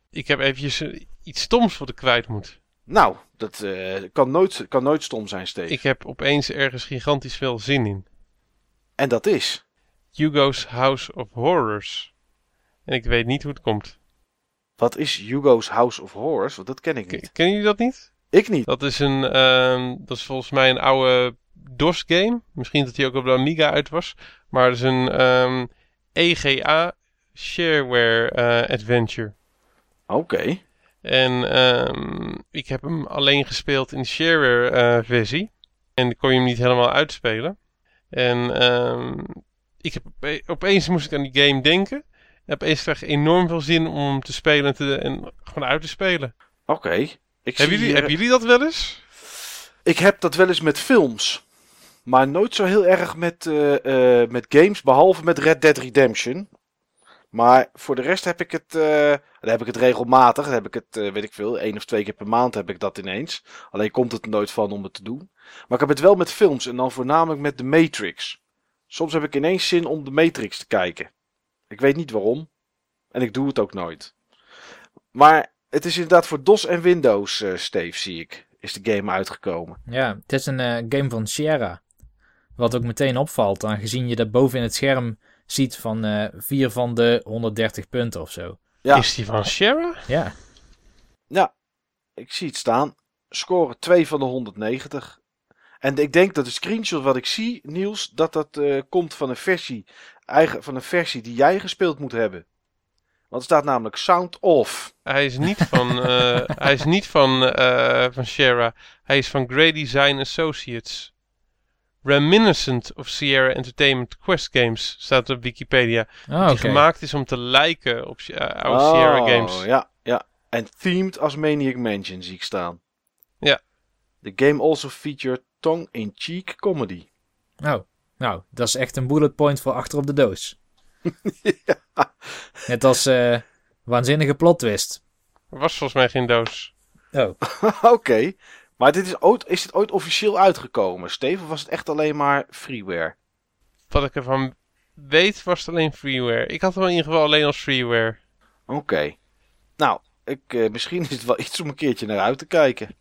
Ik heb eventjes eh, iets stoms wat ik kwijt moet. Nou, dat eh, kan, nooit, kan nooit stom zijn, Steve. Ik heb opeens ergens gigantisch veel zin in. En dat is... Hugo's House of Horrors. En ik weet niet hoe het komt. Wat is Hugo's House of Horrors? Want dat ken ik niet. Kennen jullie dat niet? Ik niet. Dat is een, ehm, dat is volgens mij een oude DOS game. Misschien dat die ook op de Amiga uit was. Maar het is een ehm, EGA shareware eh, adventure. Oké. En ehm, ik heb hem alleen gespeeld in de shareware eh, versie. En dan kon je hem niet helemaal uitspelen. En ehm, ik heb ope- opeens moest ik aan die game denken. Kreeg ik enorm veel zin om hem te spelen en, te, en gewoon uit te spelen. Oké. Ik, Hebben jullie, hier- hebben jullie dat wel eens? ik heb dat wel eens met films. Maar nooit zo heel erg met, eh, eh, met games. Behalve met Red Dead Redemption. Maar voor de rest heb ik het. eh, dan heb ik het regelmatig. Dan heb ik het, weet ik veel. één of twee keer per maand heb ik dat ineens. Alleen komt het er nooit van om het te doen. Maar ik heb het wel met films. En dan voornamelijk met de Matrix. Soms heb ik ineens zin om de Matrix te kijken. Ik weet niet waarom. En ik doe het ook nooit. Maar het is inderdaad voor DOS en Windows, eh Steve, zie ik. Is de game uitgekomen. Ja, het is een eh, game van Sierra. Wat ook meteen opvalt, aangezien je dat boven in het scherm ziet van eh 4 van de 130 punten of zo. Ja. Is die van Shara? Ja, Ja, ik zie het staan. Score 2 van de 190. En ik denk dat de screenshot wat ik zie, Niels, dat dat eh, komt van een versie, eigen, van een versie die jij gespeeld moet hebben. Want er staat namelijk Sound Off. Hij is niet van, eh, hij is niet van, eh, van Sierra. Hij is van Grey Design Associates. Reminiscent of Sierra Entertainment Quest Games staat op Wikipedia. oh, Die gemaakt is om te lijken op oude Sierra games. Oh, Ja, ja. En themed als Maniac Mansion zie ik staan. Ja. The game also featured tongue-in-cheek comedy. Oh, nou, dat is echt een bullet point voor achter op de doos. ja. Net als eh, waanzinnige plot twist. Er was volgens mij geen doos. Oh, Oké. Maar dit is, ooit, is dit ooit officieel uitgekomen, Steve? Of was het echt alleen maar freeware? Wat ik ervan weet was het alleen freeware. Ik had hem in ieder geval alleen als freeware. Oké. Nou, ik, eh, misschien is het wel iets om een keertje naar uit te kijken.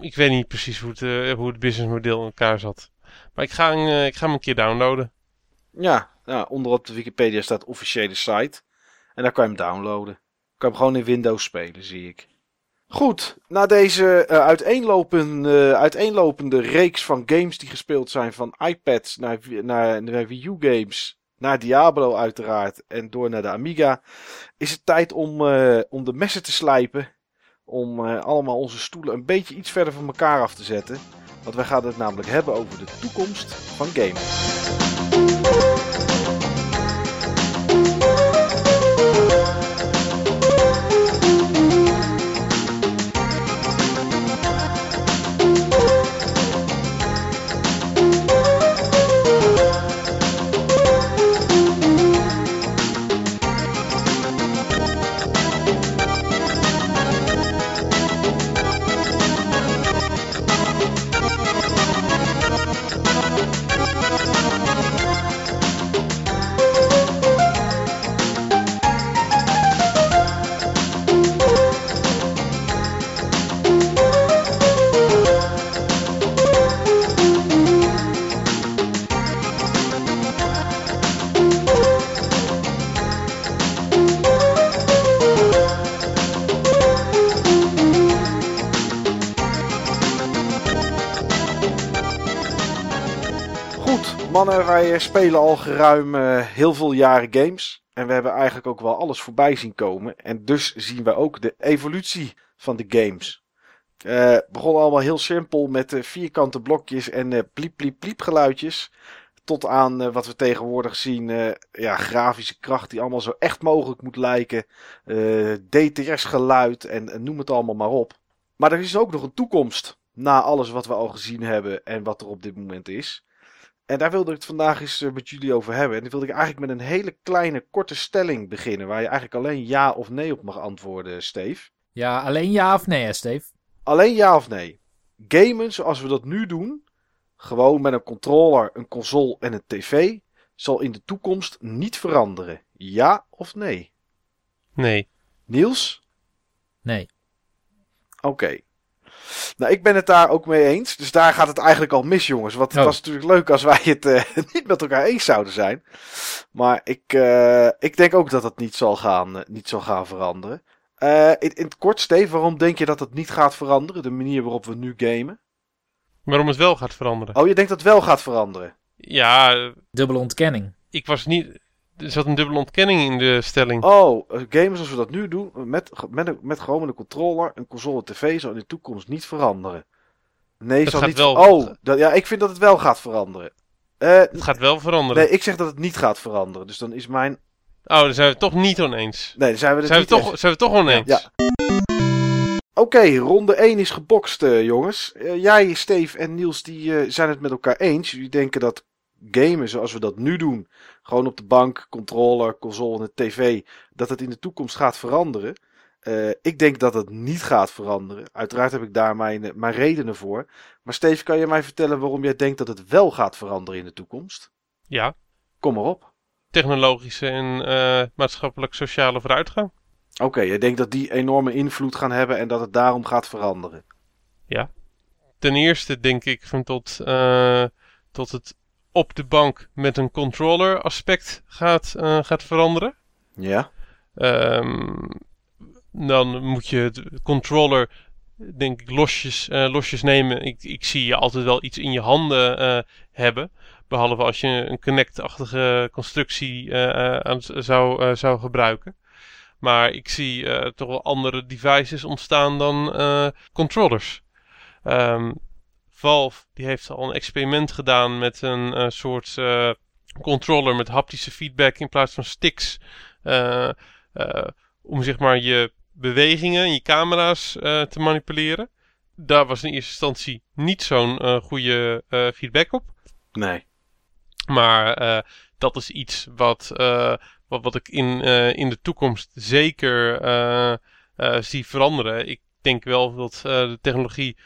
Ik weet niet precies hoe het, eh, hoe het businessmodel in elkaar zat. Maar ik ga, eh, ik ga hem een keer downloaden. Ja, nou, onderop de Wikipedia staat officiële site. En daar kan je hem downloaden. Kan je hem gewoon in Windows spelen, zie ik. Goed, na deze eh, uiteenlopende, uiteenlopende reeks van games die gespeeld zijn, van iPads naar, naar, naar Wii U games, naar Diablo uiteraard en door naar de Amiga, is het tijd om, om de messen te slijpen. Om eh, allemaal onze stoelen een beetje iets verder van elkaar af te zetten. Want wij gaan het namelijk hebben over de toekomst van gaming. Wij eh, spelen al geruim eh, heel veel jaren games. En we hebben eigenlijk ook wel alles voorbij zien komen. En dus zien we ook de evolutie van de games. Het begon allemaal heel simpel met vierkante blokjes en pliep pliep pliep geluidjes. Tot aan wat we tegenwoordig zien, ja, grafische kracht die allemaal zo echt mogelijk moet lijken. DTS geluid en, en noem het allemaal maar op. Maar er is ook nog een toekomst na alles wat we al gezien hebben en wat er op dit moment is. En daar wilde ik het vandaag eens eh, met jullie over hebben. En dan wilde ik eigenlijk met een hele kleine, korte stelling beginnen. Waar je eigenlijk alleen ja of nee op mag antwoorden, Steve. ja, alleen ja of nee, hè, Steve? Alleen ja of nee. Gamen zoals we dat nu doen, gewoon met een controller, een console en een tv, zal in de toekomst niet veranderen. Ja of nee? Nee. Niels? Nee. Oké. Nou, ik ben het daar ook mee eens. Dus daar gaat het eigenlijk al mis, jongens. Want het Oh. was natuurlijk leuk als wij het eh, niet met elkaar eens zouden zijn. Maar ik, eh, ik denk ook dat het niet zal gaan, eh, niet zal gaan veranderen. Eh, in, in het kort, Steve, waarom denk je dat het niet gaat veranderen? De manier waarop we nu gamen? Waarom het wel gaat veranderen. Oh, je denkt dat het wel gaat veranderen? Ja, Dubbele ontkenning. ik was niet... Er zat een dubbele ontkenning in de stelling. Oh, eh, gamen zoals we dat nu doen, met, met, een- met gewoon met een controller, een console tv, zal in de toekomst niet veranderen. Nee, Dat zal gaat niet. wel- Oh, dat, ja, ik vind dat het wel gaat veranderen. Eh, Het gaat wel veranderen. nee, ik zeg dat het niet gaat veranderen. Dus dan is mijn. Oh, daar zijn we het toch niet oneens. Nee, dan zijn we het Zijn we, toch, zijn we toch oneens? Ja. Oké, ronde 1 is gebokst, eh, jongens. Jij, Steve en Niels, die zijn het met elkaar eens. Jullie denken dat gamen zoals we dat nu doen, gewoon op de bank, controller, console en de tv, dat het in de toekomst gaat veranderen. Eh, ik denk dat het niet gaat veranderen. Uiteraard heb ik daar mijn, eh, mijn redenen voor. Maar Steve, kan je mij vertellen waarom jij denkt dat het wel gaat veranderen in de toekomst? Ja. Kom maar op. Technologische en eh, maatschappelijk-sociale vooruitgang. Oké, je denkt dat die enorme invloed gaan hebben en dat het daarom gaat veranderen. Ten eerste denk ik van tot, tot het op de bank met een controller aspect gaat, eh, gaat veranderen. Ja? Ehm, dan moet je de controller, denk ik, losjes, eh, losjes nemen. Ik, ik zie je altijd wel iets in je handen eh, hebben. Behalve als je een Connect-achtige constructie aan, zou, zou gebruiken. Maar ik zie toch wel andere devices ontstaan dan controllers. Ehm, Valve die heeft al een experiment gedaan met een eh, soort eh, controller met haptische feedback in plaats van sticks. Eh, om zeg maar je bewegingen, je camera's te manipuleren. Daar was in eerste instantie niet zo'n goede feedback op. Nee. Maar dat is iets wat, wat, wat ik in, in de toekomst zeker zie veranderen. Ik denk wel dat de technologie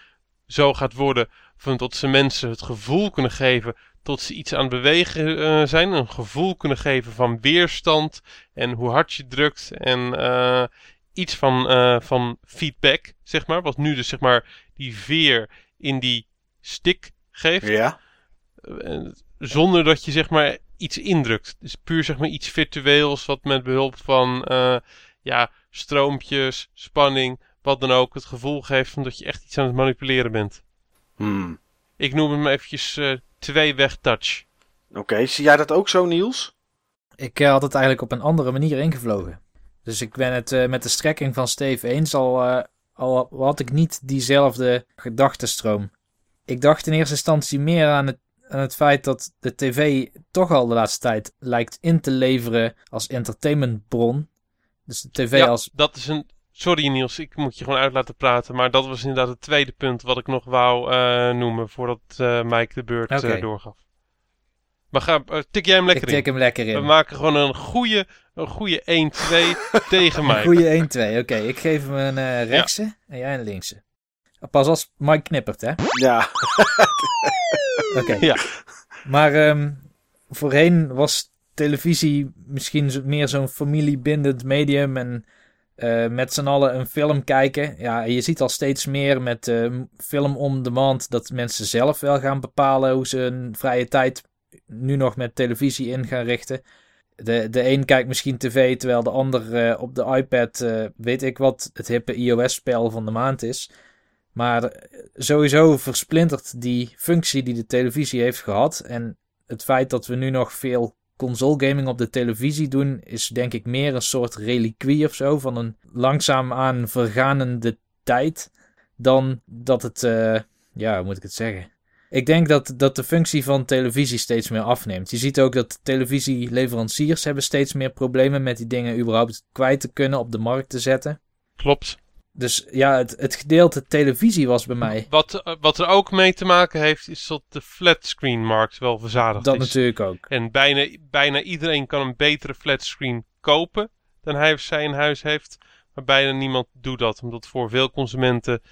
zo gaat worden van dat ze mensen het gevoel kunnen geven tot ze iets aan het bewegen eh, zijn. Een gevoel kunnen geven van weerstand en hoe hard je drukt en eh, iets van, eh, van feedback, zeg maar. Wat nu dus zeg maar die veer in die stick geeft. Ja? Zonder dat je zeg maar iets indrukt. Dus puur zeg maar iets virtueels wat met behulp van ja, stroompjes, spanning, wat dan ook, het gevoel geeft van dat je echt iets aan het manipuleren bent. Hmm. Ik noem hem eventjes eh twee-weg touch. Oké, zie jij dat ook zo, Niels? Ik eh, had het eigenlijk op een andere manier ingevlogen. Dus ik ben het eh, met de strekking van Steve eens, al, eh, al had ik niet diezelfde gedachtenstroom. Ik dacht in eerste instantie meer aan het, aan het feit dat de tv toch al de laatste tijd lijkt in te leveren als entertainmentbron. Dus de tv ja, als... dat is een... Sorry Niels, ik moet je gewoon uit laten praten. Maar dat was inderdaad het tweede punt wat ik nog wou eh, noemen voordat eh Mike de beurt eh, doorgaf. Maar ga, tik jij hem Ik lekker in. tik hem lekker We in. maken gewoon een goede, een goede 1-2 tegen Mike. Goeie 1-2. Oké, ik geef hem een eh, rechtse en jij een linkse. Pas als Mike knippert, hè? Ja. Oké. Ja. Maar ehm, voorheen was televisie misschien meer zo'n familiebindend medium en eh, met z'n allen een film kijken. Ja, je ziet al steeds meer met eh, film on demand dat mensen zelf wel gaan bepalen hoe ze hun vrije tijd nu nog met televisie in gaan richten. De, de een kijkt misschien tv, terwijl de ander eh, op de iPad weet ik wat het hippe iOS-spel van de maand is. Maar sowieso versplintert die functie die de televisie heeft gehad. En het feit dat we nu nog veel console gaming op de televisie doen, is denk ik meer een soort reliquie of zo. Van een langzaamaan verganende tijd. Dan dat het, eh, ja, hoe moet ik het zeggen? Ik denk dat, dat de functie van televisie steeds meer afneemt. Je ziet ook dat televisieleveranciers hebben steeds meer problemen met die dingen überhaupt kwijt te kunnen op de markt te zetten. Klopt. Dus ja, het, het gedeelte televisie was bij mij Wat, eh, wat er ook mee te maken heeft, is dat de flatscreen-markt wel verzadigd dat is. natuurlijk ook. En bijna, bijna iedereen kan een betere flatscreen kopen dan hij of zij in huis heeft. Maar bijna niemand doet dat, omdat voor veel consumenten,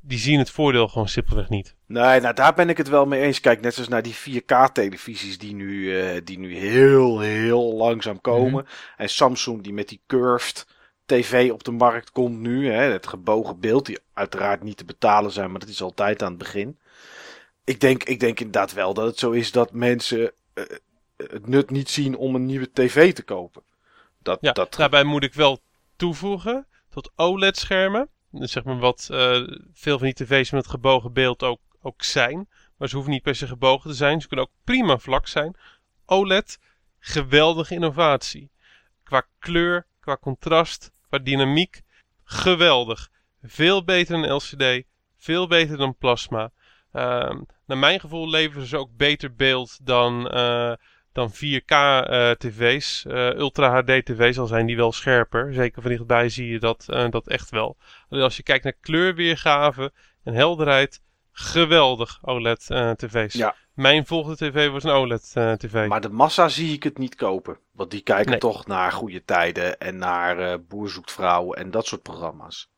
die zien het voordeel gewoon simpelweg niet. Nee, nou daar ben ik het wel mee eens. Kijk, net zoals naar die 4K-televisies die, nu, eh, die nu heel, heel langzaam komen. En Samsung die met die curved tv op de markt komt nu. Hè, het gebogen beeld, die uiteraard niet te betalen zijn, maar dat is altijd aan het begin. Ik denk, ik denk inderdaad wel dat het zo is dat mensen eh, het nut niet zien om een nieuwe tv te kopen. Dat, Ja, dat, daarbij moet ik wel toevoegen tot OLED-schermen. Zeg maar wat eh, veel van die tv's met gebogen beeld ook, ook zijn. Maar ze hoeven niet per se gebogen te zijn. Ze kunnen ook prima vlak zijn. OLED, geweldige innovatie. Qua kleur, qua contrast, qua dynamiek, geweldig. Veel beter dan LCD, veel beter dan plasma. Ehm, naar mijn gevoel leveren ze ook beter beeld dan, eh, dan 4K eh, tv's. Eh, Ultra HD tv's, al zijn die wel scherper. Zeker van dichtbij zie je dat, dat echt wel. Als je kijkt naar kleurweergave en helderheid, geweldig OLED tv's. Ja. Mijn volgende tv was een OLED eh, tv. Maar de massa zie ik het niet kopen. Want die kijken Nee. toch naar goede tijden en naar eh Boer zoekt vrouwen en dat soort programma's.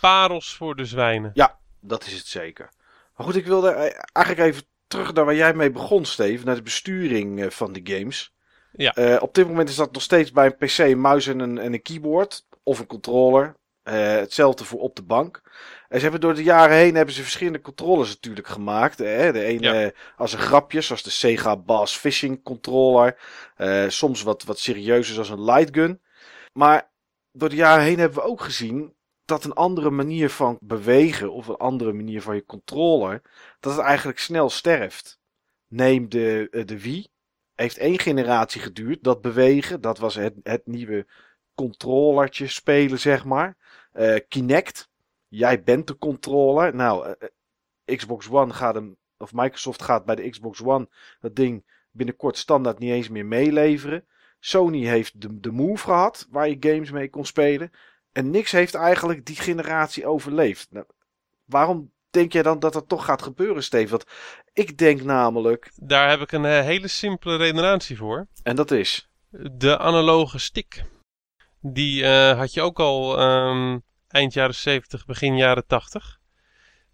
Parels voor de zwijnen. Dat is het zeker. Maar goed, ik wilde eh, eigenlijk even terug naar waar jij mee begon, Steve. Naar de besturing van die games. Ja. Op dit moment is dat nog steeds bij een PC, een muis en een, en een keyboard. Of een controller. Eh, hetzelfde voor op de bank. En ze hebben door de jaren heen hebben ze verschillende controllers natuurlijk gemaakt. Hè? De ene Ja. als een grapje, zoals de Sega Bass Fishing Controller. Eh, soms wat, wat serieuzer, zoals een light gun. Maar door de jaren heen hebben we ook gezien dat een andere manier van bewegen of een andere manier van je controller, dat het eigenlijk snel sterft. Neem de, eh, de Wii. Heeft één generatie geduurd, dat bewegen. Dat was het, het nieuwe controllertje spelen, zeg maar. Eh, Kinect. Jij bent de controller. Nou, eh, eh, Xbox One gaat hem, of Microsoft gaat bij de Xbox One dat ding binnenkort standaard niet eens meer meeleveren. Sony heeft de, de Move gehad, waar je games mee kon spelen. En niks heeft eigenlijk die generatie overleefd. Nou, waarom denk jij dan dat dat toch gaat gebeuren, Steve? Want ik denk namelijk, Daar heb ik een hele simpele redenatie voor. en dat is. De analoge stick. Die had je ook al ehm, eind jaren 70, begin jaren 80.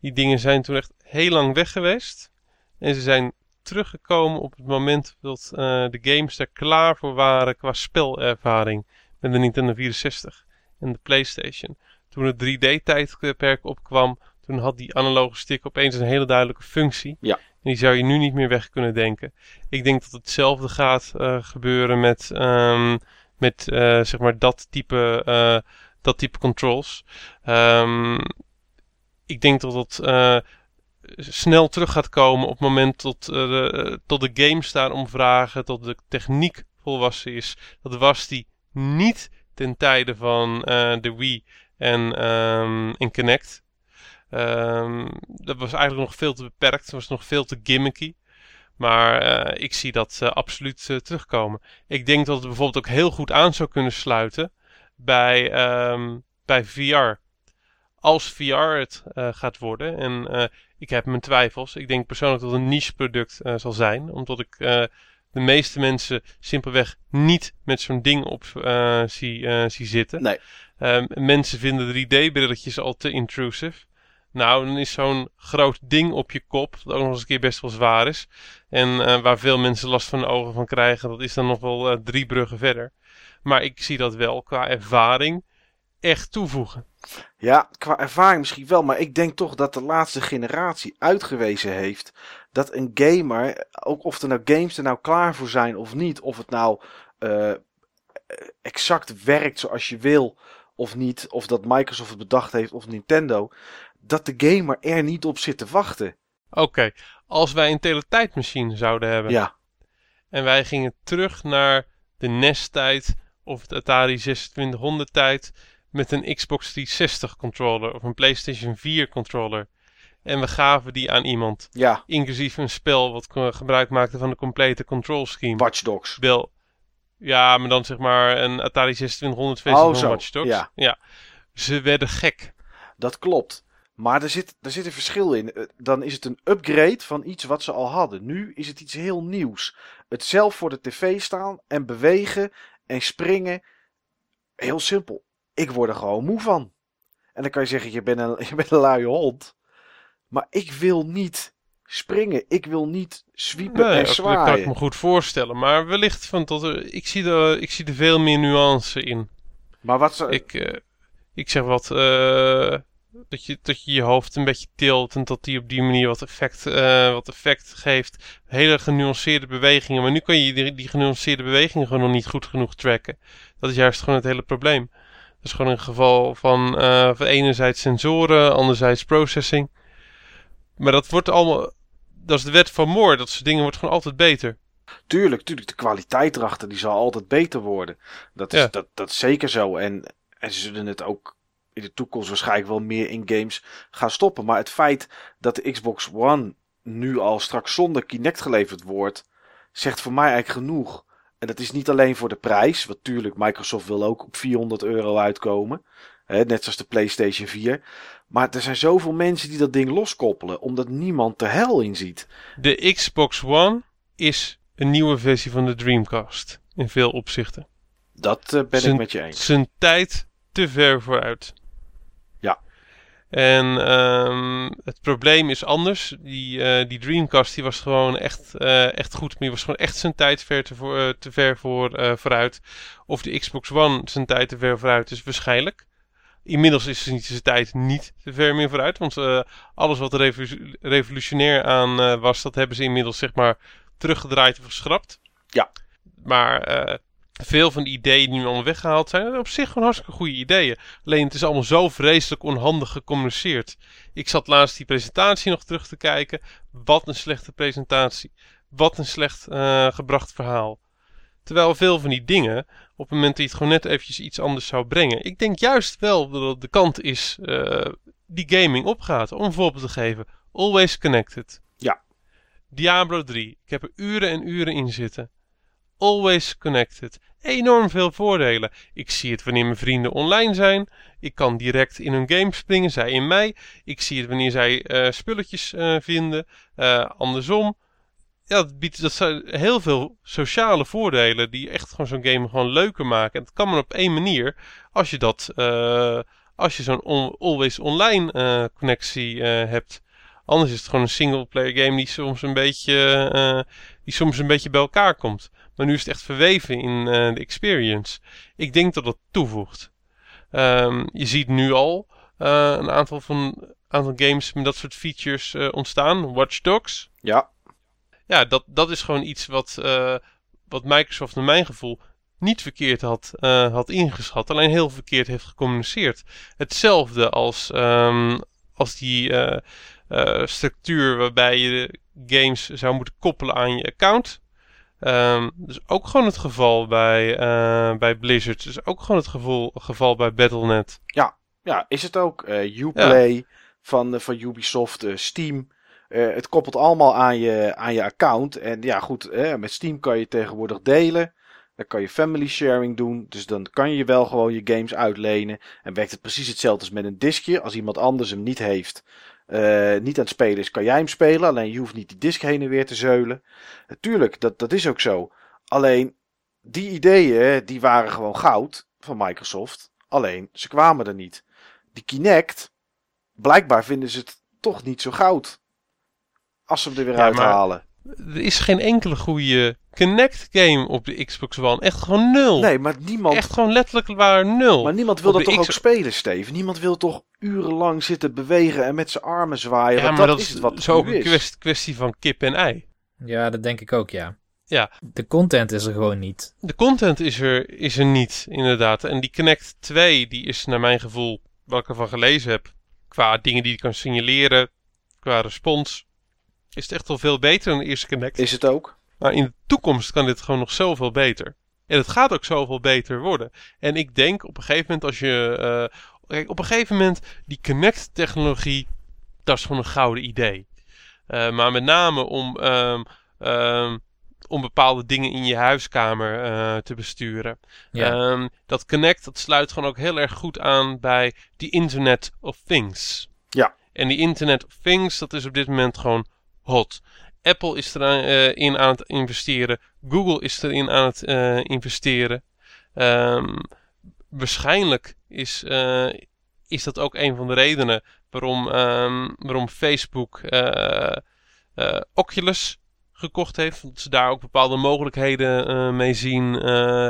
Die dingen zijn toen echt heel lang weg geweest. En ze zijn teruggekomen op het moment dat eh, de games er klaar voor waren qua spelervaring. Met de Nintendo 64 en de PlayStation. Toen het 3D-tijdperk opkwam, toen had die analoge stick opeens een hele duidelijke functie. Ja. En die zou je nu niet meer weg kunnen denken. Ik denk dat hetzelfde gaat eh, gebeuren met, ehm, met eh, zeg maar dat type, dat type controls. Ehm, ik denk dat het eh, snel terug gaat komen op het moment tot, eh, de, tot de games daarom vragen, tot de techniek volwassen is. Dat was die niet ten tijde van eh, de Wii en, ehm en Kinect. Ehm, dat was eigenlijk nog veel te beperkt, dat was nog veel te gimmicky. Maar eh, ik zie dat eh, absoluut eh, terugkomen. Ik denk dat het bijvoorbeeld ook heel goed aan zou kunnen sluiten bij, ehm, bij VR. Als VR het eh, gaat worden, en eh, ik heb mijn twijfels. Ik denk persoonlijk dat het een niche product eh, zal zijn, omdat ik de meeste mensen simpelweg niet met zo'n ding op zie, zie zitten. Nee. Ehm, mensen vinden 3D-brilletjes al te intrusive. Nou, dan is zo'n groot ding op je kop, dat ook nog eens een keer best wel zwaar is. En waar veel mensen last van de ogen van krijgen, dat is dan nog wel drie bruggen verder. Maar ik zie dat wel qua ervaring echt toevoegen. Ja, qua ervaring misschien wel, maar ik denk toch dat de laatste generatie uitgewezen heeft dat een gamer, ook of er nou games er nou klaar voor zijn of niet, of het nou eh, exact werkt zoals je wil of niet, of dat Microsoft het bedacht heeft of Nintendo, dat de gamer er niet op zit te wachten. Oké, als wij een teletijdmachine zouden hebben Ja, en wij gingen terug naar de NES-tijd of de Atari 2600-tijd met een Xbox 360 controller of een PlayStation 4 controller. En we gaven die aan iemand. ja, Inclusief een spel wat gebruik maakte van de complete control scheme. Watch Dogs. Wel, ja, maar dan zeg maar een Atari 2600 versie Oh, van Watch Dogs. ja. ja. Ze werden gek. Dat klopt. Maar er zit, er zit een verschil in. Eh, Dan is het een upgrade van iets wat ze al hadden. Nu is het iets heel nieuws. Het zelf voor de tv staan en bewegen en springen. Heel simpel. Ik word er gewoon moe van. En dan kan je zeggen, je bent een, je bent een luie hond. Maar ik wil niet springen. Ik wil niet zwiepen Nee, en dat kan ik zwaaien. me goed voorstellen. Maar wellicht van tot er, ik, zie er, ik zie er veel meer nuance in. Maar wat. Ik, eh, ik zeg wat, eh, dat, je, dat je je hoofd een beetje tilt en dat die op die manier wat effect, eh, wat effect geeft. Hele genuanceerde bewegingen. Maar nu kan je die, die genuanceerde bewegingen gewoon nog niet goed genoeg tracken. Dat is juist gewoon het hele probleem. Dat is gewoon een geval van, eh, van enerzijds sensoren, anderzijds processing. Maar dat wordt allemaal, dat is de wet van Moore. Dat soort dingen wordt gewoon altijd beter. Tuurlijk, tuurlijk, de kwaliteit erachter die zal altijd beter worden. Dat is, Ja. dat, dat is zeker zo. En, en ze zullen het ook in de toekomst waarschijnlijk wel meer in games gaan stoppen. Maar het feit dat de Xbox One nu al straks zonder Kinect geleverd wordt, zegt voor mij eigenlijk genoeg. En dat is niet alleen voor de prijs, want tuurlijk, Microsoft wil ook op 400 euro uitkomen. Hè, net zoals de PlayStation 4. Maar er zijn zoveel mensen die dat ding loskoppelen, omdat niemand de hel in ziet. De Xbox One is een nieuwe versie van de Dreamcast. In veel opzichten. Dat eh, ben Zijn- ik met je eens. Zijn tijd te ver vooruit. En ehm, het probleem is anders. Die, eh, die Dreamcast die was gewoon echt, eh, echt goed. Maar die was gewoon echt zijn tijd ver te, voor, eh, te ver voor, vooruit. Of de Xbox One zijn tijd te ver vooruit is waarschijnlijk. Inmiddels is zijn zijn tijd niet te ver meer vooruit. Want alles wat revolutionair aan was, dat hebben ze inmiddels zeg maar teruggedraaid of geschrapt. Ja. Maar veel van die ideeën die nu allemaal weggehaald zijn, zijn op zich gewoon hartstikke goede ideeën. Alleen het is allemaal zo vreselijk onhandig gecommuniceerd. Ik zat laatst die presentatie nog terug te kijken. Wat een slechte presentatie. Wat een slecht eh, gebracht verhaal. Terwijl veel van die dingen, op het moment dat je het gewoon net eventjes iets anders zou brengen. Ik denk juist wel dat het de kant is eh, die gaming opgaat. Om een voorbeeld te geven. Always Connected. Ja. Diablo 3. Ik heb er uren en uren in zitten. Always Connected. Enorm veel voordelen. Ik zie het wanneer mijn vrienden online zijn. Ik kan direct in hun game springen, zij in mij. Ik zie het wanneer zij eh, spulletjes eh, vinden. Eh, andersom. Ja, dat biedt dat zijn heel veel sociale voordelen die echt gewoon zo'n game gewoon leuker maken. En dat kan maar op één manier als je dat, als je zo'n on- always online connectie hebt. Anders is het gewoon een single player game die soms een beetje, die soms een beetje bij elkaar komt. Maar nu is het echt verweven in eh, de experience. Ik denk dat dat toevoegt. Ehm, je ziet nu al eh, een aantal, van, aantal games met dat soort features eh, ontstaan. Watch Dogs. Ja, Ja, dat, dat is gewoon iets wat, wat Microsoft naar mijn gevoel niet verkeerd had, had ingeschat. Alleen heel verkeerd heeft gecommuniceerd. Hetzelfde als, ehm, als die structuur waarbij je de games zou moeten koppelen aan je account. Ehm dus ook gewoon het geval bij, eh, bij Blizzard. Dus ook gewoon het geval, geval bij Battle.net. ja is het ook. eh Uplay van, eh, van Ubisoft, Steam. Het koppelt allemaal aan je, aan je account. En ja, goed, met Steam kan je tegenwoordig delen. Dan kan je family sharing doen. Dus dan kan je wel gewoon je games uitlenen. En werkt het precies hetzelfde als met een diskje. Als iemand anders hem niet heeft, eh, niet aan het spelen is, kan jij hem spelen. Alleen je hoeft niet die disk heen en weer te zeulen. Natuurlijk, dat, dat is ook zo. Alleen, die ideeën, die waren gewoon goud van Microsoft. Alleen, ze kwamen er niet. Die Kinect, blijkbaar vinden ze het toch niet zo goud. Als ze hem er weer Ja, uithalen. Er is geen enkele goede Connect game op de Xbox One. Echt gewoon nul. Nee, maar niemand, Echt gewoon letterlijk waar nul. maar niemand wil dat toch X- ook spelen, Steven? Niemand wil toch urenlang zitten bewegen en met zijn armen zwaaien? ja, want maar dat, dat is wat zo ook een is. kwestie, kwestie van kip en ei. Ja, dat denk ik ook, ja. Ja. De content is er gewoon niet. De content is er, is er niet, inderdaad. En die Connect 2, die is naar mijn gevoel, wat ik ervan gelezen heb, qua dingen die je kan signaleren, qua respons, is het echt wel veel beter dan de eerste Connect. Is het ook? Maar in de toekomst kan dit gewoon nog zoveel beter. En het gaat ook zoveel beter worden. En ik denk op een gegeven moment als je... eh, kijk, op een gegeven moment die Connect-technologie, dat is gewoon een gouden idee. Eh, maar met name om, ehm, ehm, om bepaalde dingen in je huiskamer eh, te besturen. Ja. Ehm, dat Connect, dat sluit gewoon ook heel erg goed aan bij die Internet of Things. Ja. En die Internet of Things, dat is op dit moment gewoon hot. Apple is erin in aan het investeren. Google is erin aan het eh, investeren. Ehm, waarschijnlijk is, eh, is dat ook een van de redenen waarom, ehm, waarom Facebook eh, eh, Oculus gekocht heeft. Want ze daar ook bepaalde mogelijkheden eh, mee zien eh,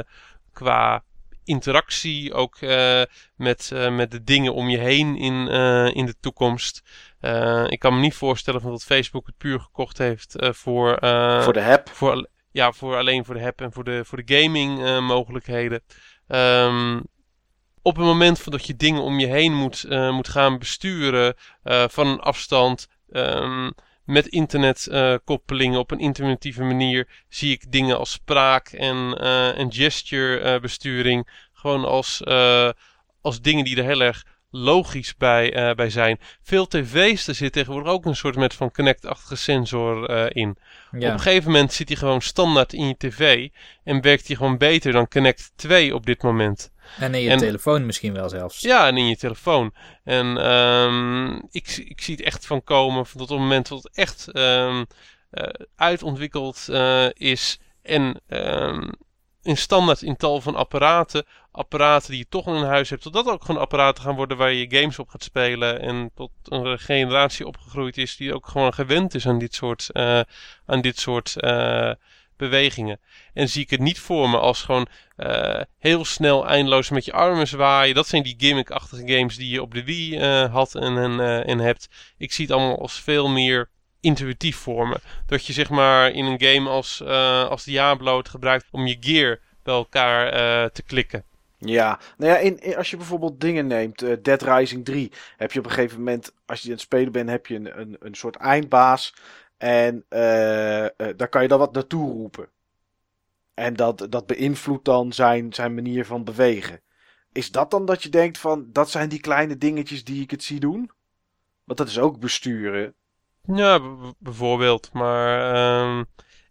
qua interactie ook eh, met, eh, met de dingen om je heen in, eh, in de toekomst. Eh, ik kan me niet voorstellen van dat Facebook het puur gekocht heeft eh, voor, eh, voor de app. voor, ja, voor alleen voor de app en voor de, voor de gaming mogelijkheden. Ehm, op het moment van dat je dingen om je heen moet, moet gaan besturen van een afstand. ehm, met internetkoppeling op een intuïtieve manier zie ik dingen als spraak en, en gesture besturing gewoon als, als dingen die er heel erg logisch bij, eh, bij zijn. Veel tv's, er zit tegenwoordig ook een soort met van Connect-achtige sensor eh, in. Op een gegeven moment zit hij gewoon standaard in je tv en werkt hij gewoon beter dan Connect 2 op dit moment. En in je En- telefoon misschien wel zelfs. Ja, en in je telefoon. En ehm, ik, ik zie het echt van komen van tot op het moment dat het echt ehm, eh, uitontwikkeld is en ehm, in standaard in tal van apparaten, apparaten die je toch in huis hebt, totdat ook gewoon apparaten gaan worden waar je games op gaat spelen en tot een generatie opgegroeid is die ook gewoon gewend is aan dit soort, eh, aan dit soort eh, bewegingen. En zie ik het niet voor me als gewoon eh, heel snel eindeloos met je armen zwaaien. Dat zijn die gimmick-achtige games die je op de Wii had en, en, en hebt. Ik zie het allemaal als veel meer intuïtief voor me. Dat je zeg maar in een game als, als Diablo het gebruikt om je gear bij elkaar te klikken. Ja, nou ja, in, als je bijvoorbeeld dingen neemt, eh, Dead Rising 3, heb je op een gegeven moment, als je aan het spelen bent, heb je een, een, een soort eindbaas. En eh, eh, daar kan je dan wat naartoe roepen. En dat, dat beïnvloedt dan zijn, zijn manier van bewegen. Is dat dan dat je denkt van, dat zijn die kleine dingetjes die ik het zie doen? Want dat is ook besturen. Ja, bijvoorbeeld. Maar ehm,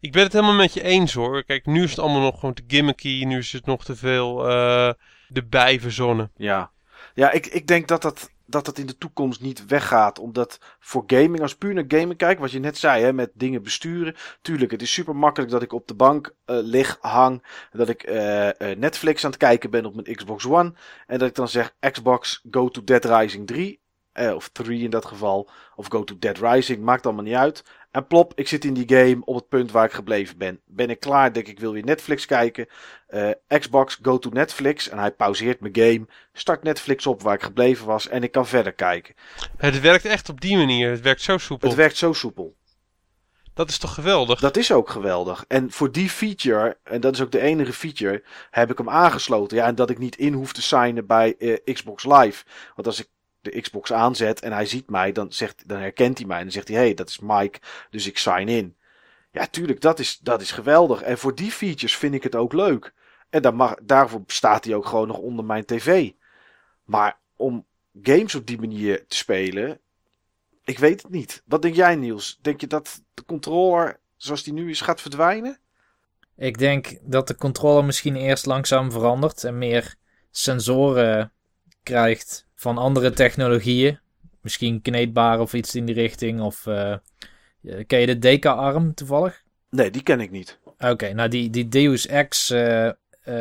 ik ben het helemaal met je eens hoor. Kijk, nu is het allemaal nog gewoon te gimmicky. Nu is het nog te veel eh erbij verzonnen. Ja, ja ik, ik denk dat dat, dat dat in de toekomst niet weggaat. Omdat voor gaming, als puur naar gaming kijk, wat je net zei, hè, met dingen besturen. Tuurlijk, het is super makkelijk dat ik op de bank eh, lig, hang. Dat ik eh, Netflix aan het kijken ben op mijn Xbox One. En dat ik dan zeg Xbox, go to Dead Rising 3. Eh, of 3 in dat geval. Of go to Dead Rising, maakt allemaal niet uit. En plop, ik zit in die game op het punt waar ik gebleven ben. Ben ik klaar, denk ik wil weer Netflix kijken. Eh, Xbox, go to Netflix. En hij pauzeert mijn game. Start Netflix op waar ik gebleven was. En ik kan verder kijken. Het werkt echt op die manier. Het werkt zo soepel. Het werkt zo soepel. Dat is toch geweldig? Dat is ook geweldig. En voor die feature, en dat is ook de enige feature, heb ik hem aangesloten. Ja, en dat ik niet in hoef te signen bij eh, Xbox Live. Want als ik de Xbox aanzet en hij ziet mij, dan, zegt, dan herkent hij mij. En dan zegt hij, hey, dat is Mike, dus ik sign in. Ja, tuurlijk, dat is, dat is geweldig. En voor die features vind ik het ook leuk. En daarvoor staat hij ook gewoon nog onder mijn tv. Maar om games op die manier te spelen, ik weet het niet. Wat denk jij, Niels? Denk je dat de controller zoals die nu is gaat verdwijnen? Ik denk dat de controller misschien eerst langzaam verandert en meer sensoren krijgt van andere technologieën. Misschien kneedbaar of iets in die richting. Of eh, ken je de Deca-arm toevallig? Nee, die ken ik niet. Oké, nou die, die Deus Ex eh, eh,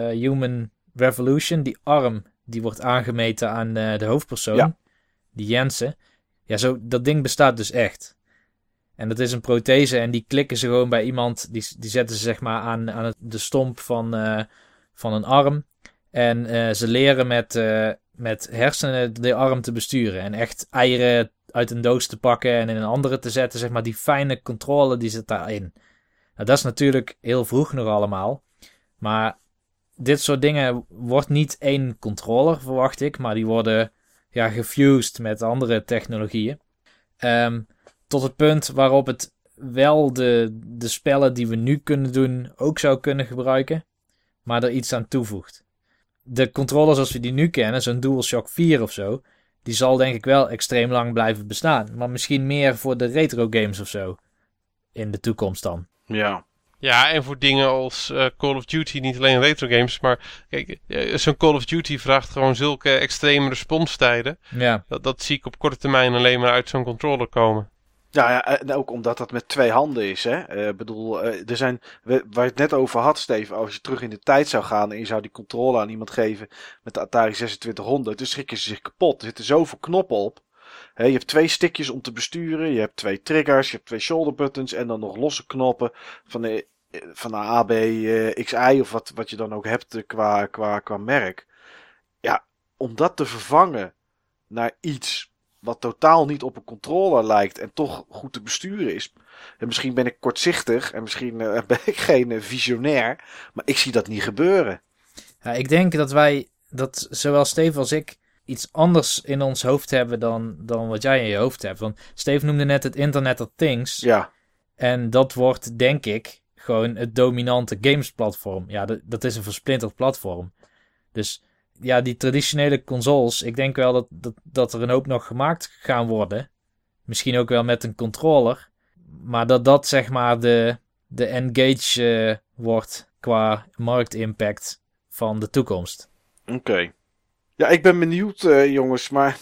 Human Revolution, die arm, die wordt aangemeten aan de hoofdpersoon, Ja. die Jensen. Ja, zo, dat ding bestaat dus echt. En dat is een prothese en die klikken ze gewoon bij iemand, die, die zetten ze zeg maar aan, aan het, de stomp van, van een arm. En ze leren met, met hersenen de arm te besturen. En echt eieren uit een doos te pakken en in een andere te zetten. Zeg maar die fijne controle die zit daarin. Nou, dat is natuurlijk heel vroeg nog allemaal. Maar dit soort dingen wordt niet één controller, verwacht ik. Maar die worden ja, gefused met andere technologieën. Ehm, tot het punt waarop het wel de, de spellen die we nu kunnen doen ook zou kunnen gebruiken. Maar er iets aan toevoegt. De controller zoals we die nu kennen, zo'n DualShock 4 of zo. Die zal denk ik wel extreem lang blijven bestaan. Maar misschien meer voor de retro games of zo. In de toekomst dan. Ja. Ja, en voor dingen als eh, Call of Duty, niet alleen retro games, maar kijk, eh, zo'n Call of Duty vraagt gewoon zulke extreme responstijden. Ja, Dat, dat zie ik op korte termijn alleen maar uit zo'n controller komen. Ja, ja, en ook omdat dat met twee handen is. Hè? Ik bedoel, eh, er zijn, waar je het net over had, Steven, als je terug in de tijd zou gaan en je zou die controle aan iemand geven met de Atari 2600, dan schrikken ze zich kapot. Er zitten zoveel knoppen op. Hè, je hebt twee stickjes om te besturen, je hebt twee triggers, je hebt twee shoulder buttons en dan nog losse knoppen van de eh, van de eh, XI of wat, wat je dan ook hebt qua, qua, qua merk. Ja, om dat te vervangen naar iets wat totaal niet op een controller lijkt en toch goed te besturen is. En misschien ben ik kortzichtig en misschien eh, ben ik geen eh, visionair, maar ik zie dat niet gebeuren. Ja, ik denk dat wij, dat zowel Steve als ik, iets anders in ons hoofd hebben dan, dan wat jij in je hoofd hebt. Want Steve noemde net het Internet of Things. Ja, En dat wordt, denk ik, gewoon het dominante games-platform. Ja, dat, dat is een versplinterd platform. Dus ja, die traditionele consoles, ik denk wel dat, dat, dat er een hoop nog gemaakt gaan worden. Misschien ook wel met een controller. Maar dat dat zeg maar de, de engage eh, wordt qua marktimpact van de toekomst. oké. Ja, ik ben benieuwd, eh, jongens, maar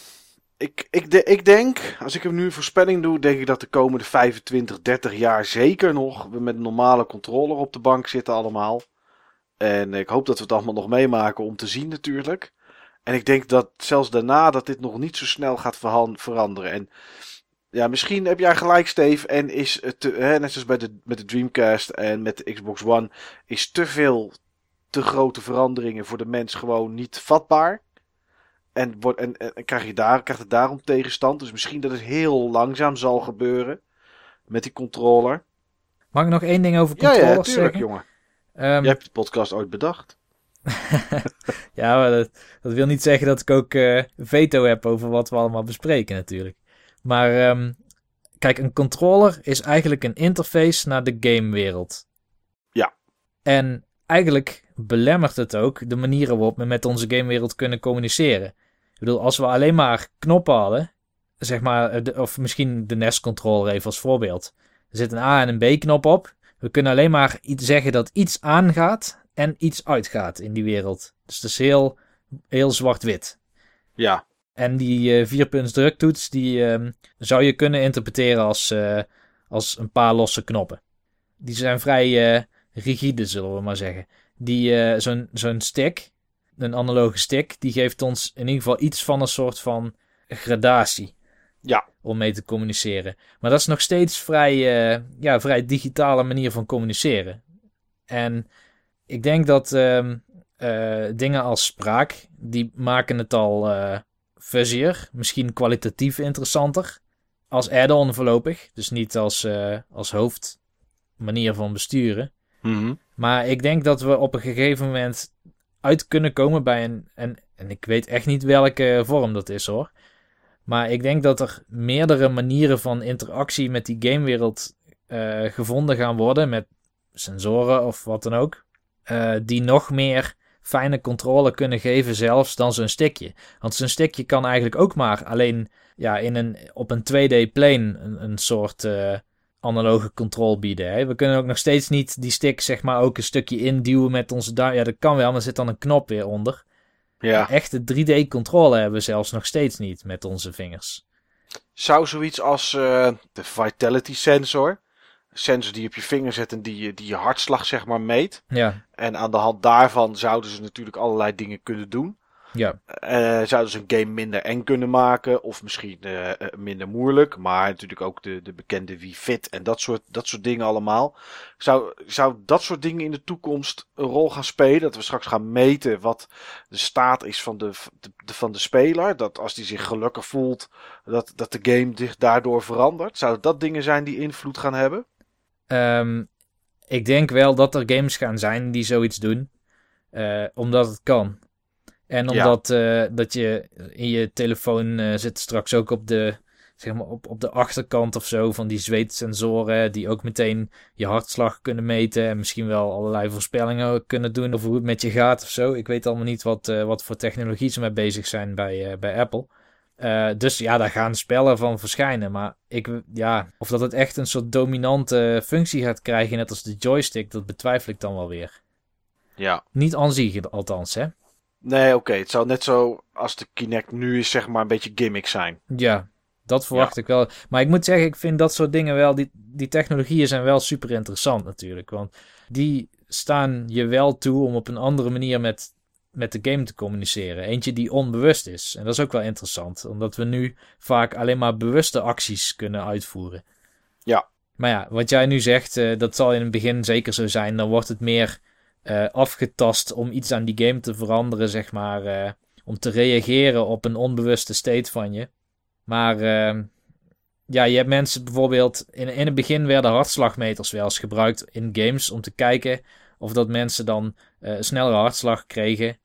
ik, ik, de, ik denk, als ik hem nu een voorspelling doe, denk ik dat de komende 25, 30 jaar zeker nog we met een normale controller op de bank zitten allemaal. En ik hoop dat we het allemaal nog meemaken om te zien natuurlijk. En ik denk dat zelfs daarna dat dit nog niet zo snel gaat veranderen. En ja, misschien heb jij gelijk, Steve. En is het, te- hè, net zoals bij de, met de Dreamcast en met de Xbox One, is te veel, te grote veranderingen voor de mens gewoon niet vatbaar. En, wordt, en, en, en krijg je daar, krijgt het daarom tegenstand. Dus misschien dat het heel langzaam zal gebeuren met die controller. Mag ik nog één ding over Ja, controllers ja, tuurlijk, zeggen? jongen. Ehm, Jij hebt de podcast ooit bedacht. ja, maar dat, dat wil niet zeggen dat ik ook eh, veto heb over wat we allemaal bespreken natuurlijk. Maar ehm, kijk, een controller is eigenlijk een interface naar de gamewereld. Ja. En eigenlijk belemmert het ook de manieren waarop we met onze gamewereld kunnen communiceren. Ik bedoel, als we alleen maar knoppen hadden, zeg maar, de- of misschien de NES-controller even als voorbeeld. Er zit een A en een B-knop op. We kunnen alleen maar iets zeggen dat iets aangaat en iets uitgaat in die wereld. Dus het is heel, heel zwart-wit. Ja, En die eh vierpunts druktoets, die ehm, zou je kunnen interpreteren als, eh, als een paar losse knoppen. Die zijn vrij eh, rigide, zullen we maar zeggen. Die, zo'n, zo'n stick, een analoge stick, die geeft ons in ieder geval iets van een soort van gradatie. Ja. Om mee te communiceren. Maar dat is nog steeds vrij, eh, ja, vrij digitale manier van communiceren. En ik denk dat ehm, eh, dingen als spraak, die maken het al eh fuzzier, misschien kwalitatief interessanter. Als add-on voorlopig, dus niet als, eh, als hoofdmanier van besturen. Mhm. Maar ik denk dat we op een gegeven moment uit kunnen komen bij een. En, en ik weet echt niet welke vorm dat is hoor. Maar ik denk dat er meerdere manieren van interactie met die gamewereld eh, gevonden gaan worden. Met sensoren of wat dan ook. eh, die nog meer fijne controle kunnen geven, zelfs dan zo'n stickje. Want zo'n stickje kan eigenlijk ook maar alleen ja, in een, op een 2D-plane een, een soort. eh, analoge controle bieden. We kunnen ook nog steeds niet die stick zeg maar ook een stukje induwen met onze duim. Ja, dat kan wel, maar er zit dan een knop weer onder. Ja. Echte 3D controle hebben we zelfs nog steeds niet met onze vingers. Zou zoiets als eh, de vitality sensor, een sensor die je op je vinger zet en die, je- die je hartslag zeg maar meet. Ja, En aan de hand daarvan zouden ze natuurlijk allerlei dingen kunnen doen. Ja, Eh, zouden ze een game minder eng kunnen maken of misschien eh, eh, minder moeilijk. Maar natuurlijk ook de, de bekende Wii Fit en dat soort, dat soort dingen allemaal. Zou, zou dat soort dingen in de toekomst een rol gaan spelen? Dat we straks gaan meten wat de staat is van de, de, de- van de speler. Dat als die zich gelukkig voelt, dat, dat de game zich daardoor verandert. Zouden dat dingen zijn die invloed gaan hebben? Ehm, ik denk wel dat er games gaan zijn die zoiets doen. omdat het kan. En Ja. omdat eh, dat je in je telefoon eh, zit straks ook op de, zeg maar op, op de achterkant of zo van die zweetsensoren. Die ook meteen je hartslag kunnen meten. En misschien wel allerlei voorspellingen kunnen doen over hoe het met je gaat of zo. Ik weet allemaal niet wat, eh, wat voor technologie ze mee bezig zijn bij, bij Apple. Dus ja, daar gaan spellen van verschijnen. Maar ik, ja, of dat het echt een soort dominante functie gaat krijgen, net als de joystick, dat betwijfel ik dan wel weer. Ja. Niet aan zich, althans, hè? Nee, oké. Het zou net zo als de Kinect nu is, zeg maar, een beetje gimmick zijn. Ja, dat verwacht ik wel. Maar ik moet zeggen, ik vind dat soort dingen wel, die, die technologieën zijn wel super interessant natuurlijk. Want die staan je wel toe om op een andere manier met, met de game te communiceren. Eentje die onbewust is. En dat is ook wel interessant, omdat we nu vaak alleen maar bewuste acties kunnen uitvoeren. Ja. Maar ja, wat jij nu zegt, eh, dat zal in het begin zeker zo zijn. Dan wordt het meer eh, afgetast om iets aan die game te veranderen, zeg maar. eh, om te reageren op een onbewuste state van je. Maar ehm, ja, je hebt mensen bijvoorbeeld... In, in het begin werden hartslagmeters wel eens gebruikt in games... om te kijken of dat mensen dan eh, snellere hartslag kregen.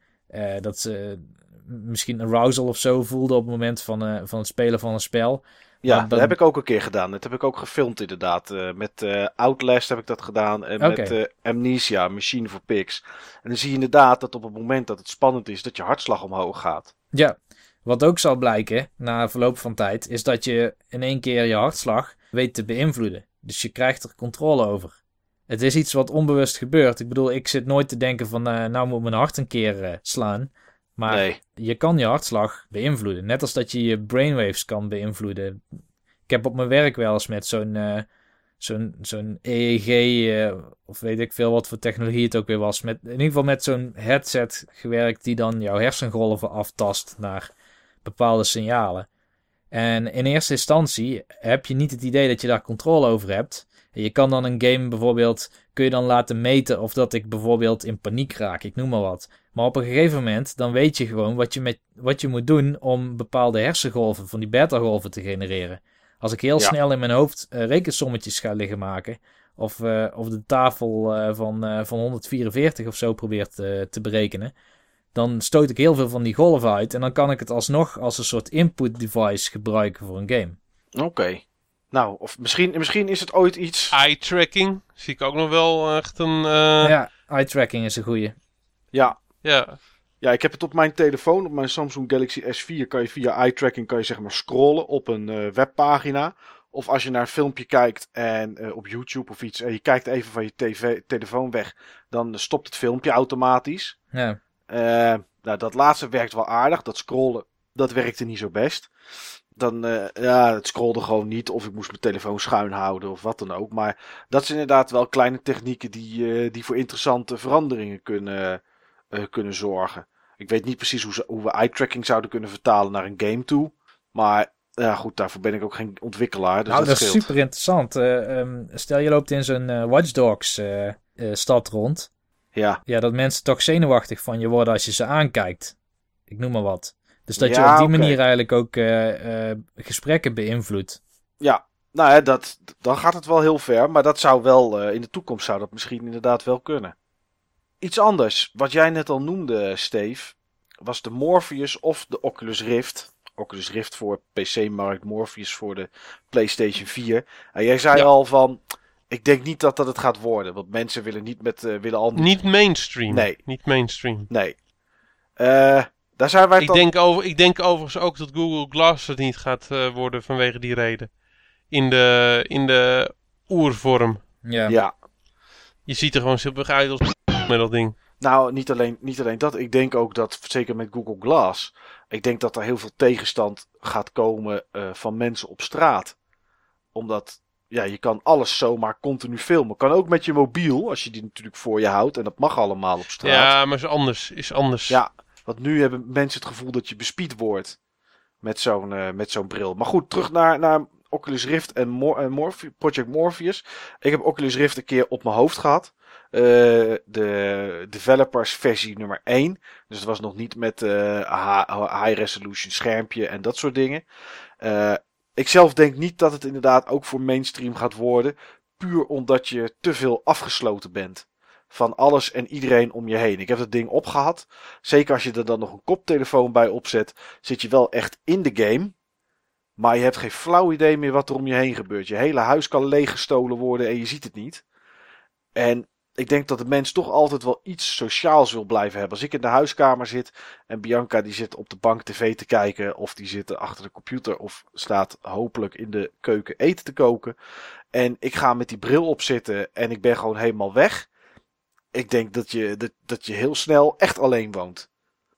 dat ze misschien arousal of zo voelden op het moment van, van het spelen van een spel. Ja, dan- dat heb ik ook een keer gedaan. Dat heb ik ook gefilmd inderdaad. Eh, met eh, Outlast heb ik dat gedaan. En met eh, Amnesia, Machine for Pigs. En dan zie je inderdaad dat op het moment dat het spannend is, dat je hartslag omhoog gaat. Ja, wat ook zal blijken na verloop van tijd, is dat je in één keer je hartslag weet te beïnvloeden. Dus je krijgt er controle over. Het is iets wat onbewust gebeurt. Ik bedoel, ik zit nooit te denken van, nou moet mijn hart een keer slaan. Maar Nee. je kan je hartslag beïnvloeden. Net als dat je je brainwaves kan beïnvloeden. Ik heb op mijn werk wel eens met zo'n eh, zo'n zo'n EEG, eh, of weet ik veel wat voor technologie het ook weer was. Met, in ieder geval met zo'n headset gewerkt die dan jouw hersengolven aftast naar bepaalde signalen. En in eerste instantie heb je niet het idee dat je daar controle over hebt. Je kan dan een game bijvoorbeeld, kun je dan laten meten of dat ik bijvoorbeeld in paniek raak, ik noem maar wat. Maar op een gegeven moment, dan weet je gewoon wat je, met, wat je moet doen om bepaalde hersengolven, van die beta-golven te genereren. Als ik heel Ja. snel in mijn hoofd eh, rekensommetjes ga liggen maken, of, eh, of de tafel eh, van, van 144 of zo probeert te berekenen, dan stoot ik heel veel van die golven uit. En dan kan ik het alsnog als een soort input device gebruiken voor een game. Oké. Nou, of misschien, misschien is het ooit iets. Eye tracking zie ik ook nog wel echt een. eh, ja, eye tracking is een goeie. Ja, ja. Ja, ik heb het op mijn telefoon, op mijn Samsung Galaxy S4, kan je via eye tracking kan je zeg maar scrollen op een eh, webpagina. Of als je naar een filmpje kijkt en eh, op YouTube of iets en je kijkt even van je tv, telefoon weg, dan stopt het filmpje automatisch. Ja, Eh, nou, dat laatste werkt wel aardig. Dat scrollen, dat werkte niet zo best. Dan, eh, ja, het scrolde gewoon niet. Of ik moest mijn telefoon schuin houden of wat dan ook. Maar dat zijn inderdaad wel kleine technieken die, eh, die voor interessante veranderingen kunnen, eh, kunnen zorgen. Ik weet niet precies hoe, ze, hoe we eye-tracking zouden kunnen vertalen naar een game toe. Maar ja, goed, daarvoor ben ik ook geen ontwikkelaar. Dus nou, dat, dat, is super interessant. Eh, ehm, stel je loopt in zo'n Watch Dogs stad rond. Ja, Ja, dat mensen toch zenuwachtig van je worden als je ze aankijkt. Ik noem maar wat. Dus dat je Ja, op die manier eigenlijk ook eh, eh, gesprekken beïnvloedt. ja. Nou ja, dat, dan gaat het wel heel ver. Maar dat zou wel, eh, in de toekomst zou dat misschien inderdaad wel kunnen. Iets anders, wat jij net al noemde, Steve, was de Morpheus of de Oculus Rift. Oculus Rift voor PC-markt, Morpheus voor de PlayStation 4. En jij zei Ja. al van, ik denk niet dat dat het gaat worden. Want mensen willen niet met, eh, willen al niet. Niet mainstream. Nee. Niet mainstream. Nee. Eh, daar zijn wij Ik dan... denk, over, ik denk overigens ook dat Google Glass het niet gaat eh, worden vanwege die reden. In de, in de oervorm. Ja. Ja, Je ziet er gewoon simpelweg uit als met dat ding. Nou, niet alleen, niet alleen dat. Ik denk ook dat, zeker met Google Glass, ik denk dat er heel veel tegenstand gaat komen eh, van mensen op straat. Omdat, ja, je kan alles zomaar continu filmen. Kan ook met je mobiel, als je die natuurlijk voor je houdt. En dat mag allemaal op straat. Ja, maar is anders. Is anders. Ja, want nu hebben mensen het gevoel dat je bespied wordt met zo'n eh, met zo'n bril. Maar goed, terug naar, naar Oculus Rift en, Mor Morphe- Project Morpheus. Ik heb Oculus Rift een keer op mijn hoofd gehad. Eh, de developers versie nummer 1. Dus het was nog niet met eh, hi- high resolution schermpje en dat soort dingen. Eh, ik zelf denk niet dat het inderdaad ook voor mainstream gaat worden. Puur omdat je te veel afgesloten bent. Van alles en iedereen om je heen. Ik heb dat ding opgehad. Zeker als je er dan nog een koptelefoon bij opzet. Zit je wel echt in de game. Maar je hebt geen flauw idee meer wat er om je heen gebeurt. Je hele huis kan leeggestolen worden en je ziet het niet. En ik denk dat de mens toch altijd wel iets sociaals wil blijven hebben. Als ik in de huiskamer zit en Bianca die zit op de bank tv te kijken. Of die zit achter de computer of staat hopelijk in de keuken eten te koken. En ik ga met die bril op zitten en ik ben gewoon helemaal weg. Ik denk dat je, dat, dat je heel snel echt alleen woont.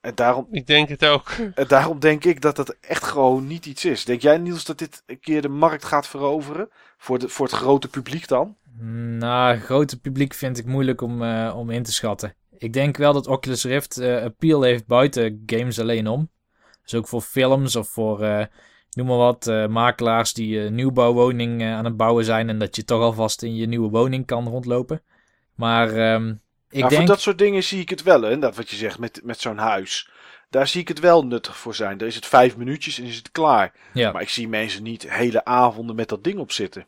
En daarom, Ik denk het ook. en daarom denk ik dat het echt gewoon niet iets is. Denk jij Niels dat dit een keer de markt gaat veroveren? Voor, de, voor het grote publiek dan? Nou, grote publiek vind ik moeilijk om, eh, om in te schatten. Ik denk wel dat Oculus Rift eh, appeal heeft buiten games alleen om. Dus ook voor films of voor eh, noem maar wat, eh, makelaars die een nieuwbouwwoning eh, aan het bouwen zijn en dat je toch alvast in je nieuwe woning kan rondlopen. Maar ehm, ik Nou, denk... Voor dat soort dingen zie ik het wel, hè, dat wat je zegt met, met zo'n huis. Daar zie ik het wel nuttig voor zijn. Dan is het vijf minuutjes en is het klaar. ja. Maar ik zie mensen niet hele avonden met dat ding op zitten.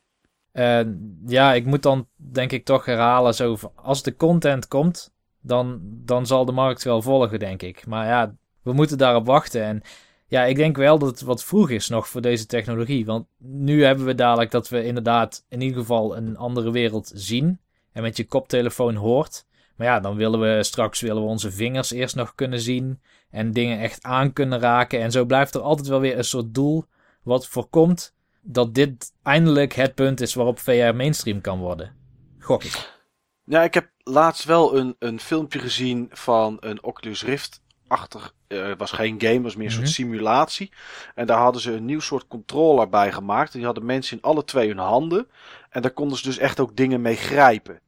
Eh, ja, ik moet dan denk ik toch herhalen. Zo, als de content komt, dan, dan zal de markt wel volgen, denk ik. Maar ja, we moeten daarop wachten. En ja, ik denk wel dat het wat vroeg is nog voor deze technologie. Want nu hebben we dadelijk dat we inderdaad in ieder geval een andere wereld zien. En met je koptelefoon hoort. Maar ja, dan willen we straks willen we onze vingers eerst nog kunnen zien. En dingen echt aan kunnen raken. En zo blijft er altijd wel weer een soort doel wat voorkomt dat dit eindelijk het punt is waarop VR mainstream kan worden. Gok ik. Ja, ik heb laatst wel een, een filmpje gezien van een Oculus Rift. Achter, het was geen game, het was meer een Mhm. soort simulatie. En daar hadden ze een nieuw soort controller bij gemaakt. En die hadden mensen in alle twee hun handen. En daar konden ze dus echt ook dingen mee grijpen.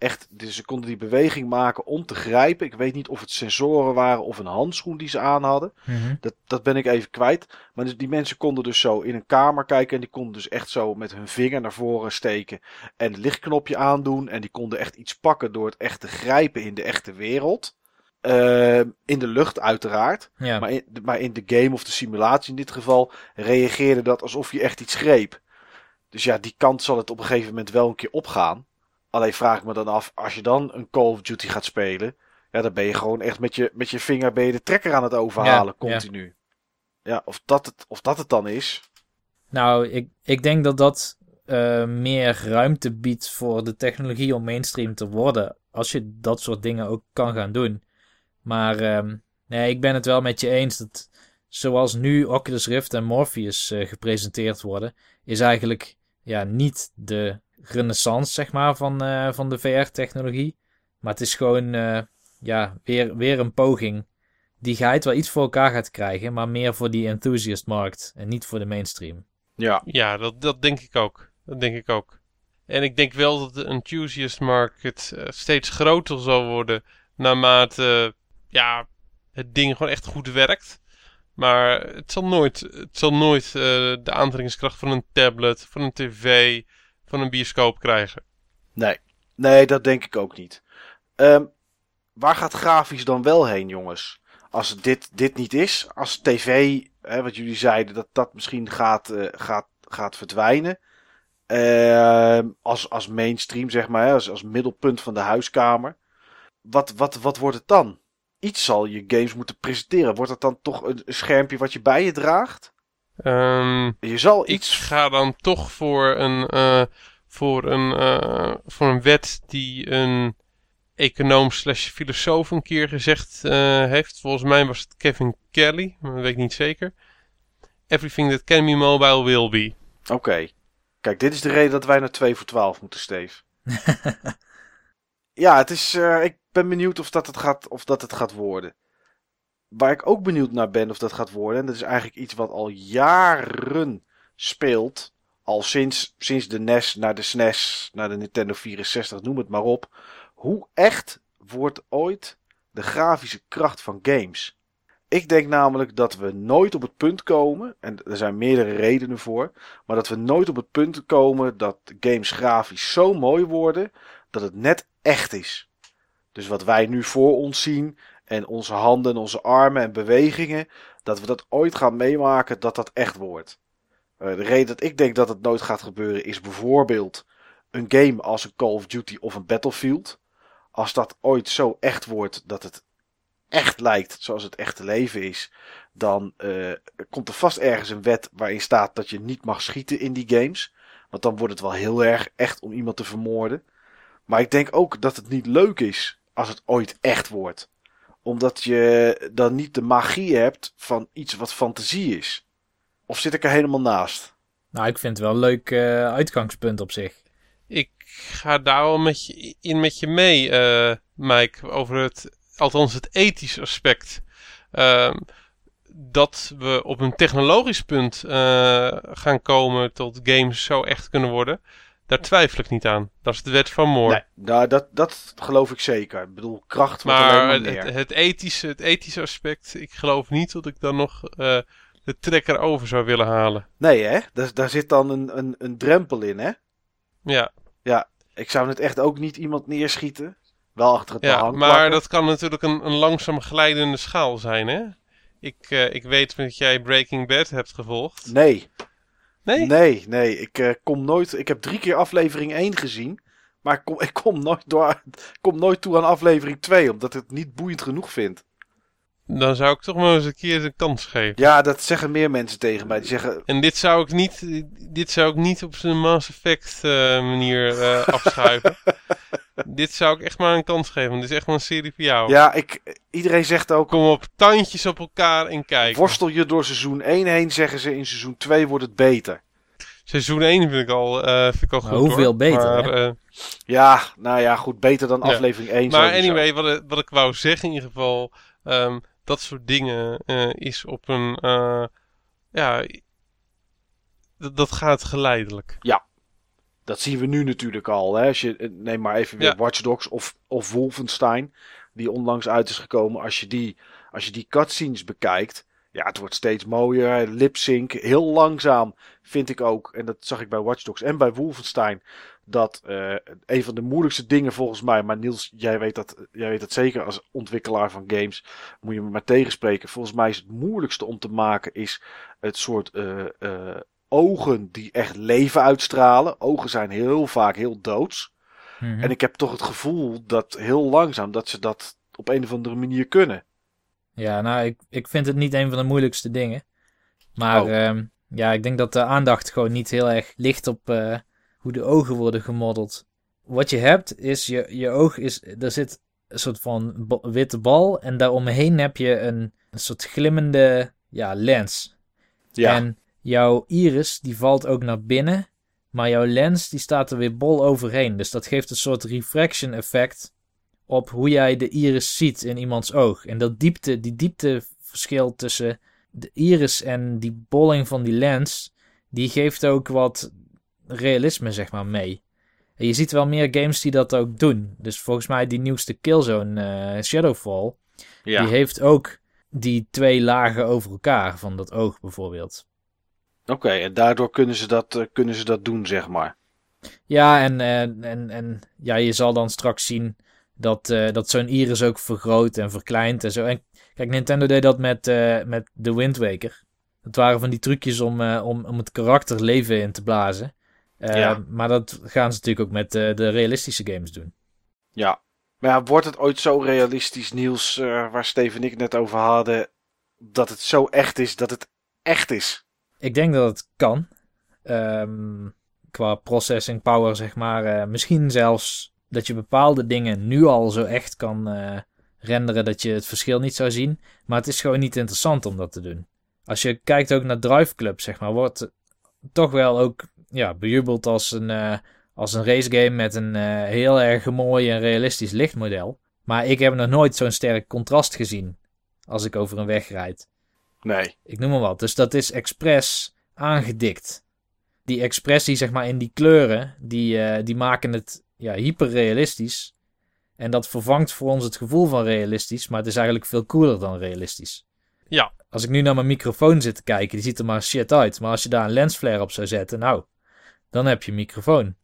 Echt, dus ze konden die beweging maken om te grijpen. Ik weet niet of het sensoren waren of een handschoen die ze aan hadden. Dat, dat ben ik even kwijt. Maar dus die mensen konden dus zo in een kamer kijken. En die konden dus echt zo met hun vinger naar voren steken. En het lichtknopje aandoen. En die konden echt iets pakken door het echt te grijpen in de echte wereld. Ehm, in de lucht uiteraard. Ja, Maar in, maar in de game of de simulatie in dit geval reageerde dat alsof je echt iets greep. Dus ja, die kant zal het op een gegeven moment wel een keer opgaan. Alleen vraag ik me dan af, als je dan een Call of Duty gaat spelen. Ja, dan ben je gewoon echt met je, met je vinger ben je de trekker aan het overhalen, Ja, ja. continu. Ja, of, dat het, of dat het dan is. nou, ik, ik denk dat dat eh, meer ruimte biedt voor de technologie om mainstream te worden. Als je dat soort dingen ook kan gaan doen. Maar ehm, nee, ik ben het wel met je eens dat zoals nu Oculus Rift en Morpheus eh, gepresenteerd worden, is eigenlijk ja, niet de renaissance zeg maar, van, eh, van de VR-technologie. Maar het is gewoon eh, ja, weer, weer een poging die geheid wel iets voor elkaar gaat krijgen, maar meer voor die enthusiast markt en niet voor de mainstream. Ja, Ja, dat, dat denk ik ook. Dat denk ik ook. En ik denk wel dat de enthusiast market eh, steeds groter zal worden naarmate ja, het ding gewoon echt goed werkt. Maar het zal nooit, het zal nooit eh, de aantrekkingskracht van een tablet, van een tv, van een bioscoop krijgen. nee. Nee, dat denk ik ook niet. Ehm, waar gaat grafisch dan wel heen, jongens? Als dit, dit niet is, als tv, hè, wat jullie zeiden, dat dat misschien gaat, eh, gaat, gaat verdwijnen. Ehm, als, als mainstream, zeg maar, hè, als, als middelpunt van de huiskamer. Wat, wat, wat wordt het dan? Iets zal je games moeten presenteren. Wordt het dan toch een schermpje wat je bij je draagt? Ehm, Je zal ik iets. ga dan toch voor een, eh, voor een, eh, voor een wet die een econoom slash filosoof een keer gezegd eh, heeft. Volgens mij was het Kevin Kelly, maar dat weet ik niet zeker. Everything that can be mobile will be. Oké. Kijk, dit is de reden dat wij naar 2 voor 12 moeten, Steve. ja, het is, eh, ik ben benieuwd of dat, het gaat, of dat het gaat worden. Waar ik ook benieuwd naar ben of dat gaat worden, en dat is eigenlijk iets wat al jaren speelt. Al sinds, sinds de NES naar de SNES, naar de Nintendo 64, noem het maar op. Hoe echt wordt ooit de grafische kracht van games? Ik denk namelijk dat we nooit op het punt komen, en er zijn meerdere redenen voor, maar dat we nooit op het punt komen dat games grafisch zo mooi worden dat het net echt is. Dus wat wij nu voor ons zien en onze handen en onze armen en bewegingen, dat we dat ooit gaan meemaken dat dat echt wordt. Eh, de reden dat ik denk dat het nooit gaat gebeuren is bijvoorbeeld een game als een Call of Duty of een Battlefield. Als dat ooit zo echt wordt dat het echt lijkt zoals het echte leven is, dan eh, komt er vast ergens een wet waarin staat dat je niet mag schieten in die games. Want dan wordt het wel heel erg echt om iemand te vermoorden. Maar ik denk ook dat het niet leuk is als het ooit echt wordt. Omdat je dan niet de magie hebt van iets wat fantasie is. Of zit ik er helemaal naast? Nou, ik vind het wel een leuk eh, uitgangspunt op zich. Ik ga daar wel met je, in met je mee, eh, Mike, over het, althans het ethische aspect. Ehm, dat we op een technologisch punt eh, gaan komen tot games zo echt kunnen worden, daar twijfel ik niet aan. Dat is de wet van Moore. Nee, nou, dat, dat geloof ik zeker. Ik bedoel, kracht wordt alleen Maar maar het, meer. het, het ethische, het ethische aspect, ik geloof niet dat ik dan nog eh, de trekker over zou willen halen. Nee, hè? Daar, daar zit dan een, een, een drempel in, hè? Ja, Ik zou net echt ook niet iemand neerschieten. Wel achter het ja maar plakken. dat kan natuurlijk een, een langzaam glijdende schaal zijn, hè? Ik, eh, ik weet dat jij Breaking Bad hebt gevolgd. Nee, Nee? nee, nee. Ik eh, kom nooit... Ik heb drie keer aflevering 1 gezien. Maar ik kom, nooit, door, kom nooit toe aan aflevering 2. Omdat ik het niet boeiend genoeg vind. Dan zou ik toch maar eens een keer een kans geven. Ja, dat zeggen meer mensen tegen mij. Die zeggen... En dit zou ik niet, dit zou ik niet op zijn Mass Effect eh, manier eh, afschuiven. dit zou ik echt maar een kans geven. want Dit is echt wel een serie voor jou. Ja, ik, iedereen zegt ook... Kom op tandjes op elkaar en kijk. Worstel je door seizoen 1 heen, zeggen ze. In seizoen 2 wordt het beter. Seizoen 1 vind ik al, eh, vind ik al goed. Hoeveel hoor. beter, Maar, hè? Ja, nou ja, goed. Beter dan Ja. aflevering 1. maar sowieso. anyway, wat, ik- wat ik wou zeggen in ieder geval. ehm, dat soort dingen eh, is op een. eh, ja. Dat, gaat geleidelijk. Dat zien we nu natuurlijk al. Hè? Als je, eh, neem maar even weer Ja. Watch Dogs of, of Wolfenstein. Die onlangs uit is gekomen. Als je die, als je die cutscenes bekijkt. Ja, het wordt steeds mooier. Lip sync. Heel langzaam vind ik ook. En dat zag ik bij Watch Dogs en bij Wolfenstein. Dat eh, een van de moeilijkste dingen volgens mij. Maar Niels, jij weet, dat, jij weet dat zeker als ontwikkelaar van games. Moet je me maar tegenspreken. Volgens mij is het moeilijkste om te maken. Is het soort eh, eh, ogen die echt leven uitstralen. Ogen zijn heel vaak heel doods. Mhm. En ik heb toch het gevoel dat heel langzaam dat ze dat op een of andere manier kunnen. Ja, nou, ik, ik vind het niet een van de moeilijkste dingen. Maar Oh. ehm, ja, ik denk dat de aandacht gewoon niet heel erg ligt op hoe de ogen worden gemodeld. Wat je hebt is, je, je oog is, er zit een soort van witte bal en daaromheen heb je een, een soort glimmende ja, lens. Ja, En jouw iris die valt ook naar binnen, maar jouw lens die staat er weer bol overheen. Dus dat geeft een soort refraction effect op hoe jij de iris ziet in iemands oog. En dat diepte, die diepteverschil tussen de iris en die bolling van die lens, die geeft ook wat realisme zeg maar mee. En je ziet wel meer games die dat ook doen. Dus volgens mij die nieuwste Killzone eh, Shadowfall, ja. die heeft ook die twee lagen over elkaar van dat oog bijvoorbeeld. oké. en daardoor kunnen ze, dat, eh, kunnen ze dat doen, zeg maar. Ja, en, eh, en, en ja, je zal dan straks zien dat, eh, dat zo'n iris ook vergroot en verkleint en zo. En kijk, Nintendo deed dat met, eh, met The Wind Waker. Dat waren van die trucjes om, om, om het karakter leven in te blazen. Eh, Ja. Maar dat gaan ze natuurlijk ook met eh, de realistische games doen. Ja. Maar ja, wordt het ooit zo realistisch, Niels, eh, waar Steven en ik net over hadden, dat het zo echt is, dat het echt is? Ik denk dat het kan. Ehm, qua processing power, zeg maar. misschien zelfs dat je bepaalde dingen nu al zo echt kan renderen dat je het verschil niet zou zien. Maar het is gewoon niet interessant om dat te doen. Als je kijkt ook naar Drive Club, zeg maar, wordt toch wel ook ja, bejubeld als een, eh, als een racegame met een eh, heel erg mooi en realistisch lichtmodel. Maar ik heb nog nooit zo'n sterk contrast gezien als ik over een weg rijd. Nee. Ik noem maar wat. Dus dat is expres aangedikt. Die expressie, zeg maar, in die kleuren, die, eh, die maken het ja, hyperrealistisch. En dat vervangt voor ons het gevoel van realistisch, maar het is eigenlijk veel cooler dan realistisch. Ja. Als ik nu naar mijn microfoon zit te kijken, die ziet er maar shit uit. Maar als je daar een lensflare op zou zetten, nou, dan heb je een microfoon.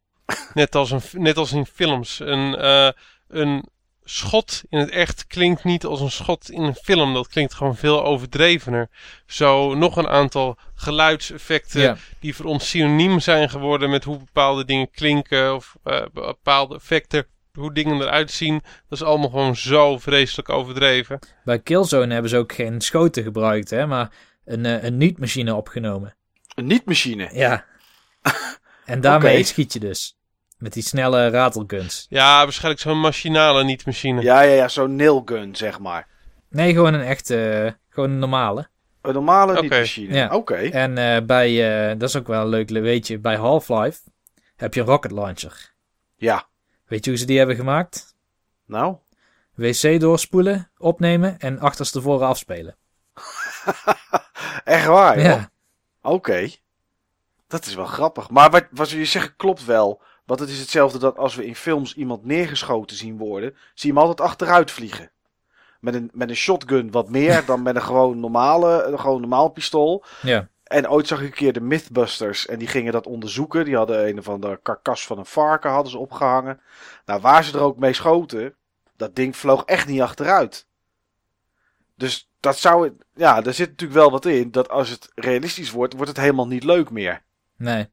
Net als, een, net als in films. Een, eh, een schot in het echt klinkt niet als een schot in een film. Dat klinkt gewoon veel overdrevener. Zo nog een aantal geluidseffecten Ja. die voor ons synoniem zijn geworden met hoe bepaalde dingen klinken. Of eh, bepaalde effecten, hoe dingen eruit zien. Dat is allemaal gewoon zo vreselijk overdreven. Bij Killzone hebben ze ook geen schoten gebruikt, hè, maar een, eh, een niet-machine opgenomen. Een niet-machine. Ja. en daarmee schiet je dus. Met die snelle ratelguns. Ja, waarschijnlijk zo'n machinale niet-machine. Ja, ja, ja, zo'n nailgun, zeg maar. Nee, gewoon een echte, eh, gewoon een normale. Een normale niet-machine. Ja. Oké. En eh, bij, eh, dat is ook wel een leuk weetje, bij Half-Life heb je een rocket launcher. Ja. Weet je hoe ze die hebben gemaakt? Nou. WC doorspoelen, opnemen en achterstevoren afspelen. Echt waar, joh? Ja. Oké. Dat is wel grappig. Maar wat, wat je zeggen klopt wel. Want het is hetzelfde dat als we in films iemand neergeschoten zien worden, zie je hem altijd achteruit vliegen. met een, met een shotgun wat meer dan met een gewoon normale, een gewoon normaal pistool. Ja. En ooit zag ik een keer de Mythbusters en die gingen dat onderzoeken. Die hadden een of andere karkas van een varken hadden ze opgehangen. Nou, waar ze er ook mee schoten, dat ding vloog echt niet achteruit. Dus dat zou, ja, er zit natuurlijk wel wat in. Dat als het realistisch wordt, wordt het helemaal niet leuk meer. Nee.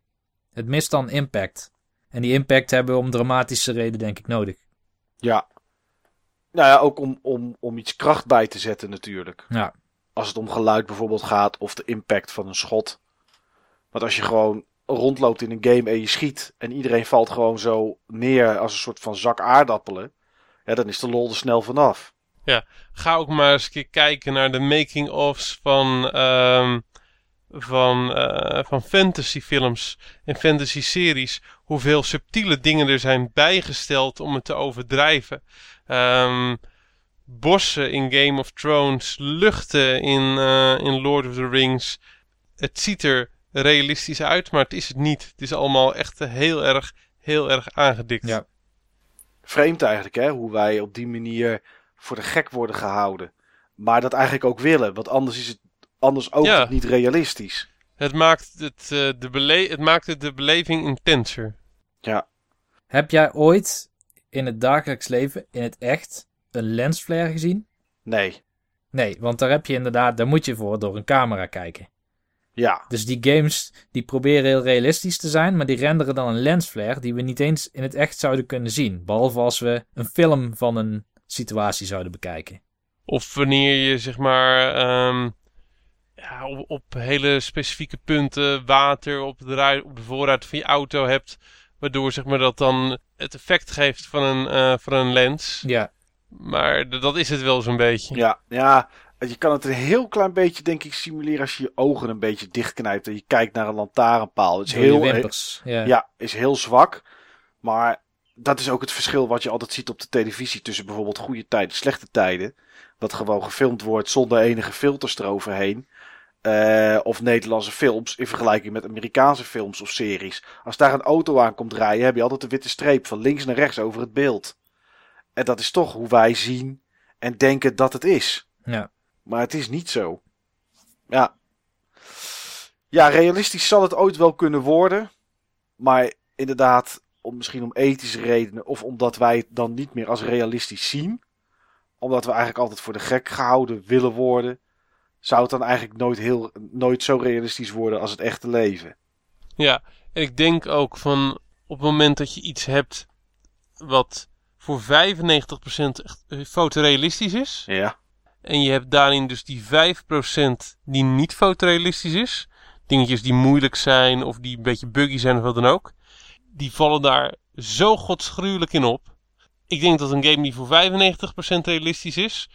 Het mist dan impact. En die impact hebben we om dramatische reden denk ik nodig. Ja. Nou ja, ook om, om, om iets kracht bij te zetten natuurlijk. Ja. Als het om geluid bijvoorbeeld gaat of de impact van een schot. Want als je gewoon rondloopt in een game en je schiet en iedereen valt gewoon zo neer als een soort van zak aardappelen. Ja, dan is de lol er snel vanaf. Ga ook maar eens een keer kijken naar de making-ofs van, ehm, van, eh, van fantasyfilms en fantasy-series. Hoeveel subtiele dingen er zijn bijgesteld om het te overdrijven. Ehm, bossen in Game of Thrones, luchten in, eh, in Lord of the Rings. Het ziet er realistisch uit, maar het is het niet. Het is allemaal echt heel erg, heel erg aangedikt. Ja. Vreemd eigenlijk, hè? Hoe wij op die manier voor de gek worden gehouden. Maar dat eigenlijk ook willen, want anders is het anders ook Ja. niet realistisch. Het, maakt het, eh, de bele- het maakt het de beleving intenser. Ja, Heb jij ooit in het dagelijks leven, in het echt, een lensflare gezien? nee. Nee, want daar heb je inderdaad, daar moet je voor door een camera kijken. Ja, Dus die games die proberen heel realistisch te zijn, maar die renderen dan een lensflare die we niet eens in het echt zouden kunnen zien. Behalve als we een film van een situatie zouden bekijken. Of wanneer je zeg maar ehm, ja, op, op hele specifieke punten water op de, op de voorruit van je auto hebt. Waardoor zeg maar, dat dan het effect geeft van een, eh, van een lens. Ja, Maar dat is het wel zo'n beetje. ja, ja. Je kan het een heel klein beetje, denk ik, simuleren als je je ogen een beetje dichtknijpt en je kijkt naar een lantaarnpaal. Het is heel, wimpers. Ja. ja, is heel zwak. Maar dat is ook het verschil wat je altijd ziet op de televisie tussen bijvoorbeeld goede tijden, slechte tijden. Dat gewoon gefilmd wordt zonder enige filters eroverheen. Eh, of Nederlandse films in vergelijking met Amerikaanse films of series. Als daar een auto aan komt rijden, heb je altijd een witte streep van links naar rechts over het beeld. En dat is toch hoe wij zien en denken dat het is. Ja. Maar het is niet zo. Ja. Ja, realistisch zal het ooit wel kunnen worden. Maar inderdaad, om, misschien om ethische redenen. Of omdat wij het dan niet meer als realistisch zien. Omdat we eigenlijk altijd voor de gek gehouden willen worden. Zou het dan eigenlijk nooit, heel, nooit zo realistisch worden als het echte leven. Ja, en ik denk ook van op het moment dat je iets hebt wat voor 95% echt eh, fotorealistisch is. Ja. En je hebt daarin dus die 5% die niet fotorealistisch is. Dingetjes die moeilijk zijn of die een beetje buggy zijn of wat dan ook. Die vallen daar zo godsgruwelijk in op. Ik denk dat een game die voor 95% realistisch is,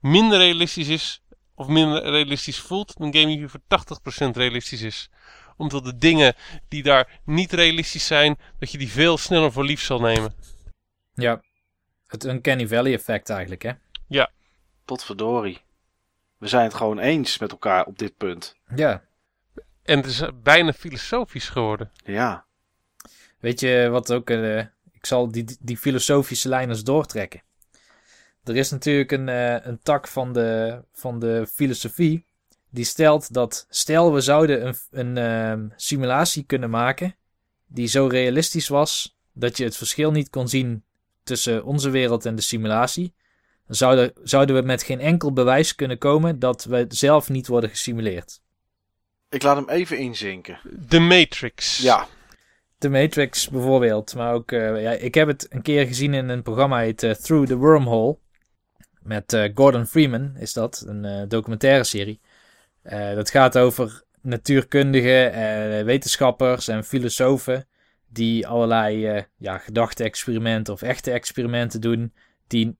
minder realistisch is of minder realistisch voelt dan een game die voor 80% realistisch is. Omdat de dingen die daar niet realistisch zijn, dat je die veel sneller voor lief zal nemen. ja. Het Uncanny Valley effect eigenlijk, hè? Potverdorie. We zijn het gewoon eens met elkaar op dit punt. Ja. En het is bijna filosofisch geworden. Ja. Weet je wat ook... eh, ik zal die, die filosofische lijn eens doortrekken. Er is natuurlijk een, eh, een tak van de, van de filosofie... die stelt dat... stel we zouden een, een ehm, simulatie kunnen maken... die zo realistisch was... dat je het verschil niet kon zien... tussen onze wereld en de simulatie... dan zouden, zouden we met geen enkel bewijs kunnen komen... dat we zelf niet worden gesimuleerd. Ik laat hem even inzinken. The Matrix. Ja. The Matrix bijvoorbeeld. Maar ook, eh, ja, ik heb het een keer gezien in een programma heet eh, Through the Wormhole. Met eh, Gordon Freeman is dat, een eh, documentaire serie. Eh, dat gaat over natuurkundigen, wetenschappers en filosofen. Die allerlei ja, gedachte-experimenten of echte experimenten doen. Die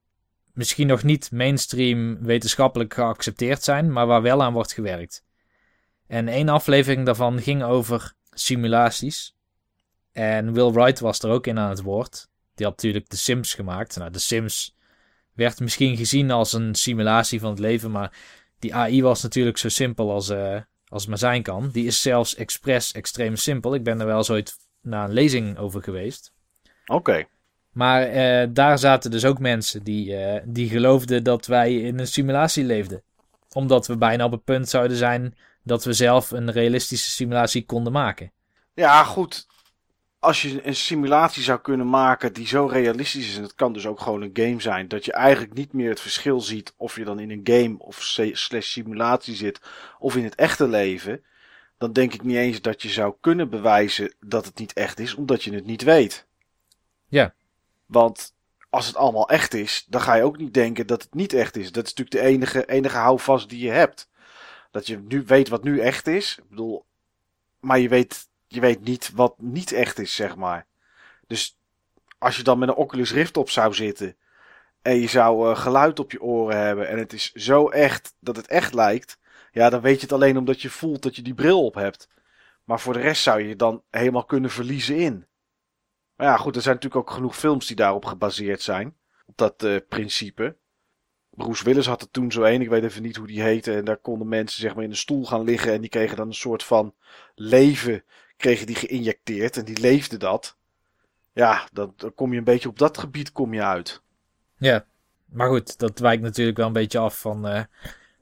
misschien nog niet mainstream wetenschappelijk geaccepteerd zijn, maar waar wel aan wordt gewerkt. En één aflevering daarvan ging over simulaties. En Will Wright was er ook in aan het woord. Die had natuurlijk The Sims gemaakt. Nou, Sims werd misschien gezien als een simulatie van het leven, maar die AI was natuurlijk zo simpel als, eh, als het maar zijn kan. Die is zelfs expres extreem simpel. Ik ben er wel eens ooit naar een lezing over geweest. Oké. Maar eh, daar zaten dus ook mensen die, eh, die geloofden dat wij in een simulatie leefden. Omdat we bijna op het punt zouden zijn dat we zelf een realistische simulatie konden maken. Ja, goed. Als je een simulatie zou kunnen maken die zo realistisch is, en het kan dus ook gewoon een game zijn, dat je eigenlijk niet meer het verschil ziet of je dan in een game of slash simulatie zit of in het echte leven, dan denk ik niet eens dat je zou kunnen bewijzen dat het niet echt is, omdat je het niet weet. Ja. Want als het allemaal echt is, dan ga je ook niet denken dat het niet echt is. Dat is natuurlijk de enige, enige houvast die je hebt. Dat je nu weet wat nu echt is. Ik bedoel, maar je weet, je weet niet wat niet echt is, zeg maar. Dus als je dan met een Oculus Rift op zou zitten. En je zou eh, geluid op je oren hebben. En het is zo echt dat het echt lijkt. Ja, dan weet je het alleen omdat je voelt dat je die bril op hebt. Maar voor de rest zou je je dan helemaal kunnen verliezen in. Maar ja, goed, er zijn natuurlijk ook genoeg films die daarop gebaseerd zijn. Op dat eh, principe. Bruce Willis had er toen zo een, ik weet even niet hoe die heette. En daar konden mensen zeg maar in een stoel gaan liggen. En die kregen dan een soort van leven kregen die geïnjecteerd. En die leefde dat. Ja, dan, dan kom je een beetje op dat gebied kom je uit. Ja, maar goed, dat wijkt natuurlijk wel een beetje af van, eh,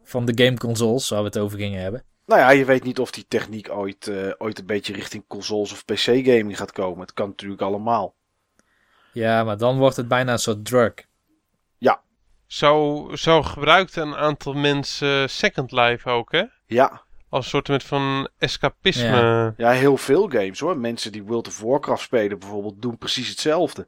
van de gameconsoles waar we het over gingen hebben. Nou ja, je weet niet of die techniek ooit, eh, ooit een beetje richting consoles of PC-gaming gaat komen. Het kan natuurlijk allemaal. Ja, maar dan wordt het bijna een soort drug. Zo, zo gebruikten een aantal mensen Second Life ook, hè? Ja, Als een soort van escapisme. Ja. ja, heel veel games hoor. Mensen die World of Warcraft spelen bijvoorbeeld doen precies hetzelfde.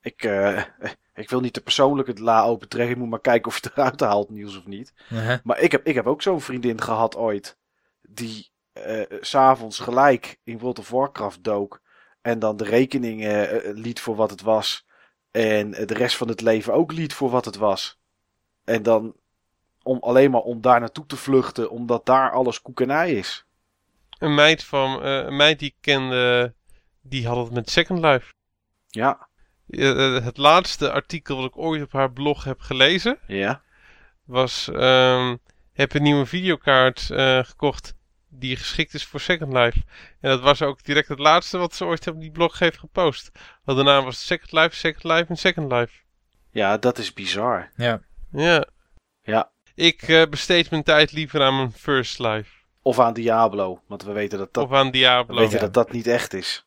Ik, eh, ik wil niet te persoonlijk het la open trekken. Ik moet maar kijken of je het eruit haalt, nieuws of niet. Uh-huh. Maar ik heb, ik heb ook zo'n vriendin gehad ooit. Die eh, s s'avonds gelijk in World of Warcraft dook. En dan de rekening eh, liet voor wat het was. En de rest van het leven ook liet voor wat het was. En dan om, alleen maar om daar naartoe te vluchten. Omdat daar alles koekenij is. Een meid van eh, een meid die ik kende, die had het met Second Life. Ja, Eh, het laatste artikel wat ik ooit op haar blog heb gelezen ja. was: ehm, heb een nieuwe videokaart eh, gekocht die geschikt is voor Second Life. En dat was ook direct het laatste wat ze ooit op die blog heeft gepost. Want daarna was het Second Life, Second Life en Second Life. Ja, dat is bizar. Ja. Ja. Ja. Ik eh, besteed mijn tijd liever aan mijn First Life. Of aan Diablo. Want we weten dat dat, of aan we Diablo. weten dat, dat niet echt is.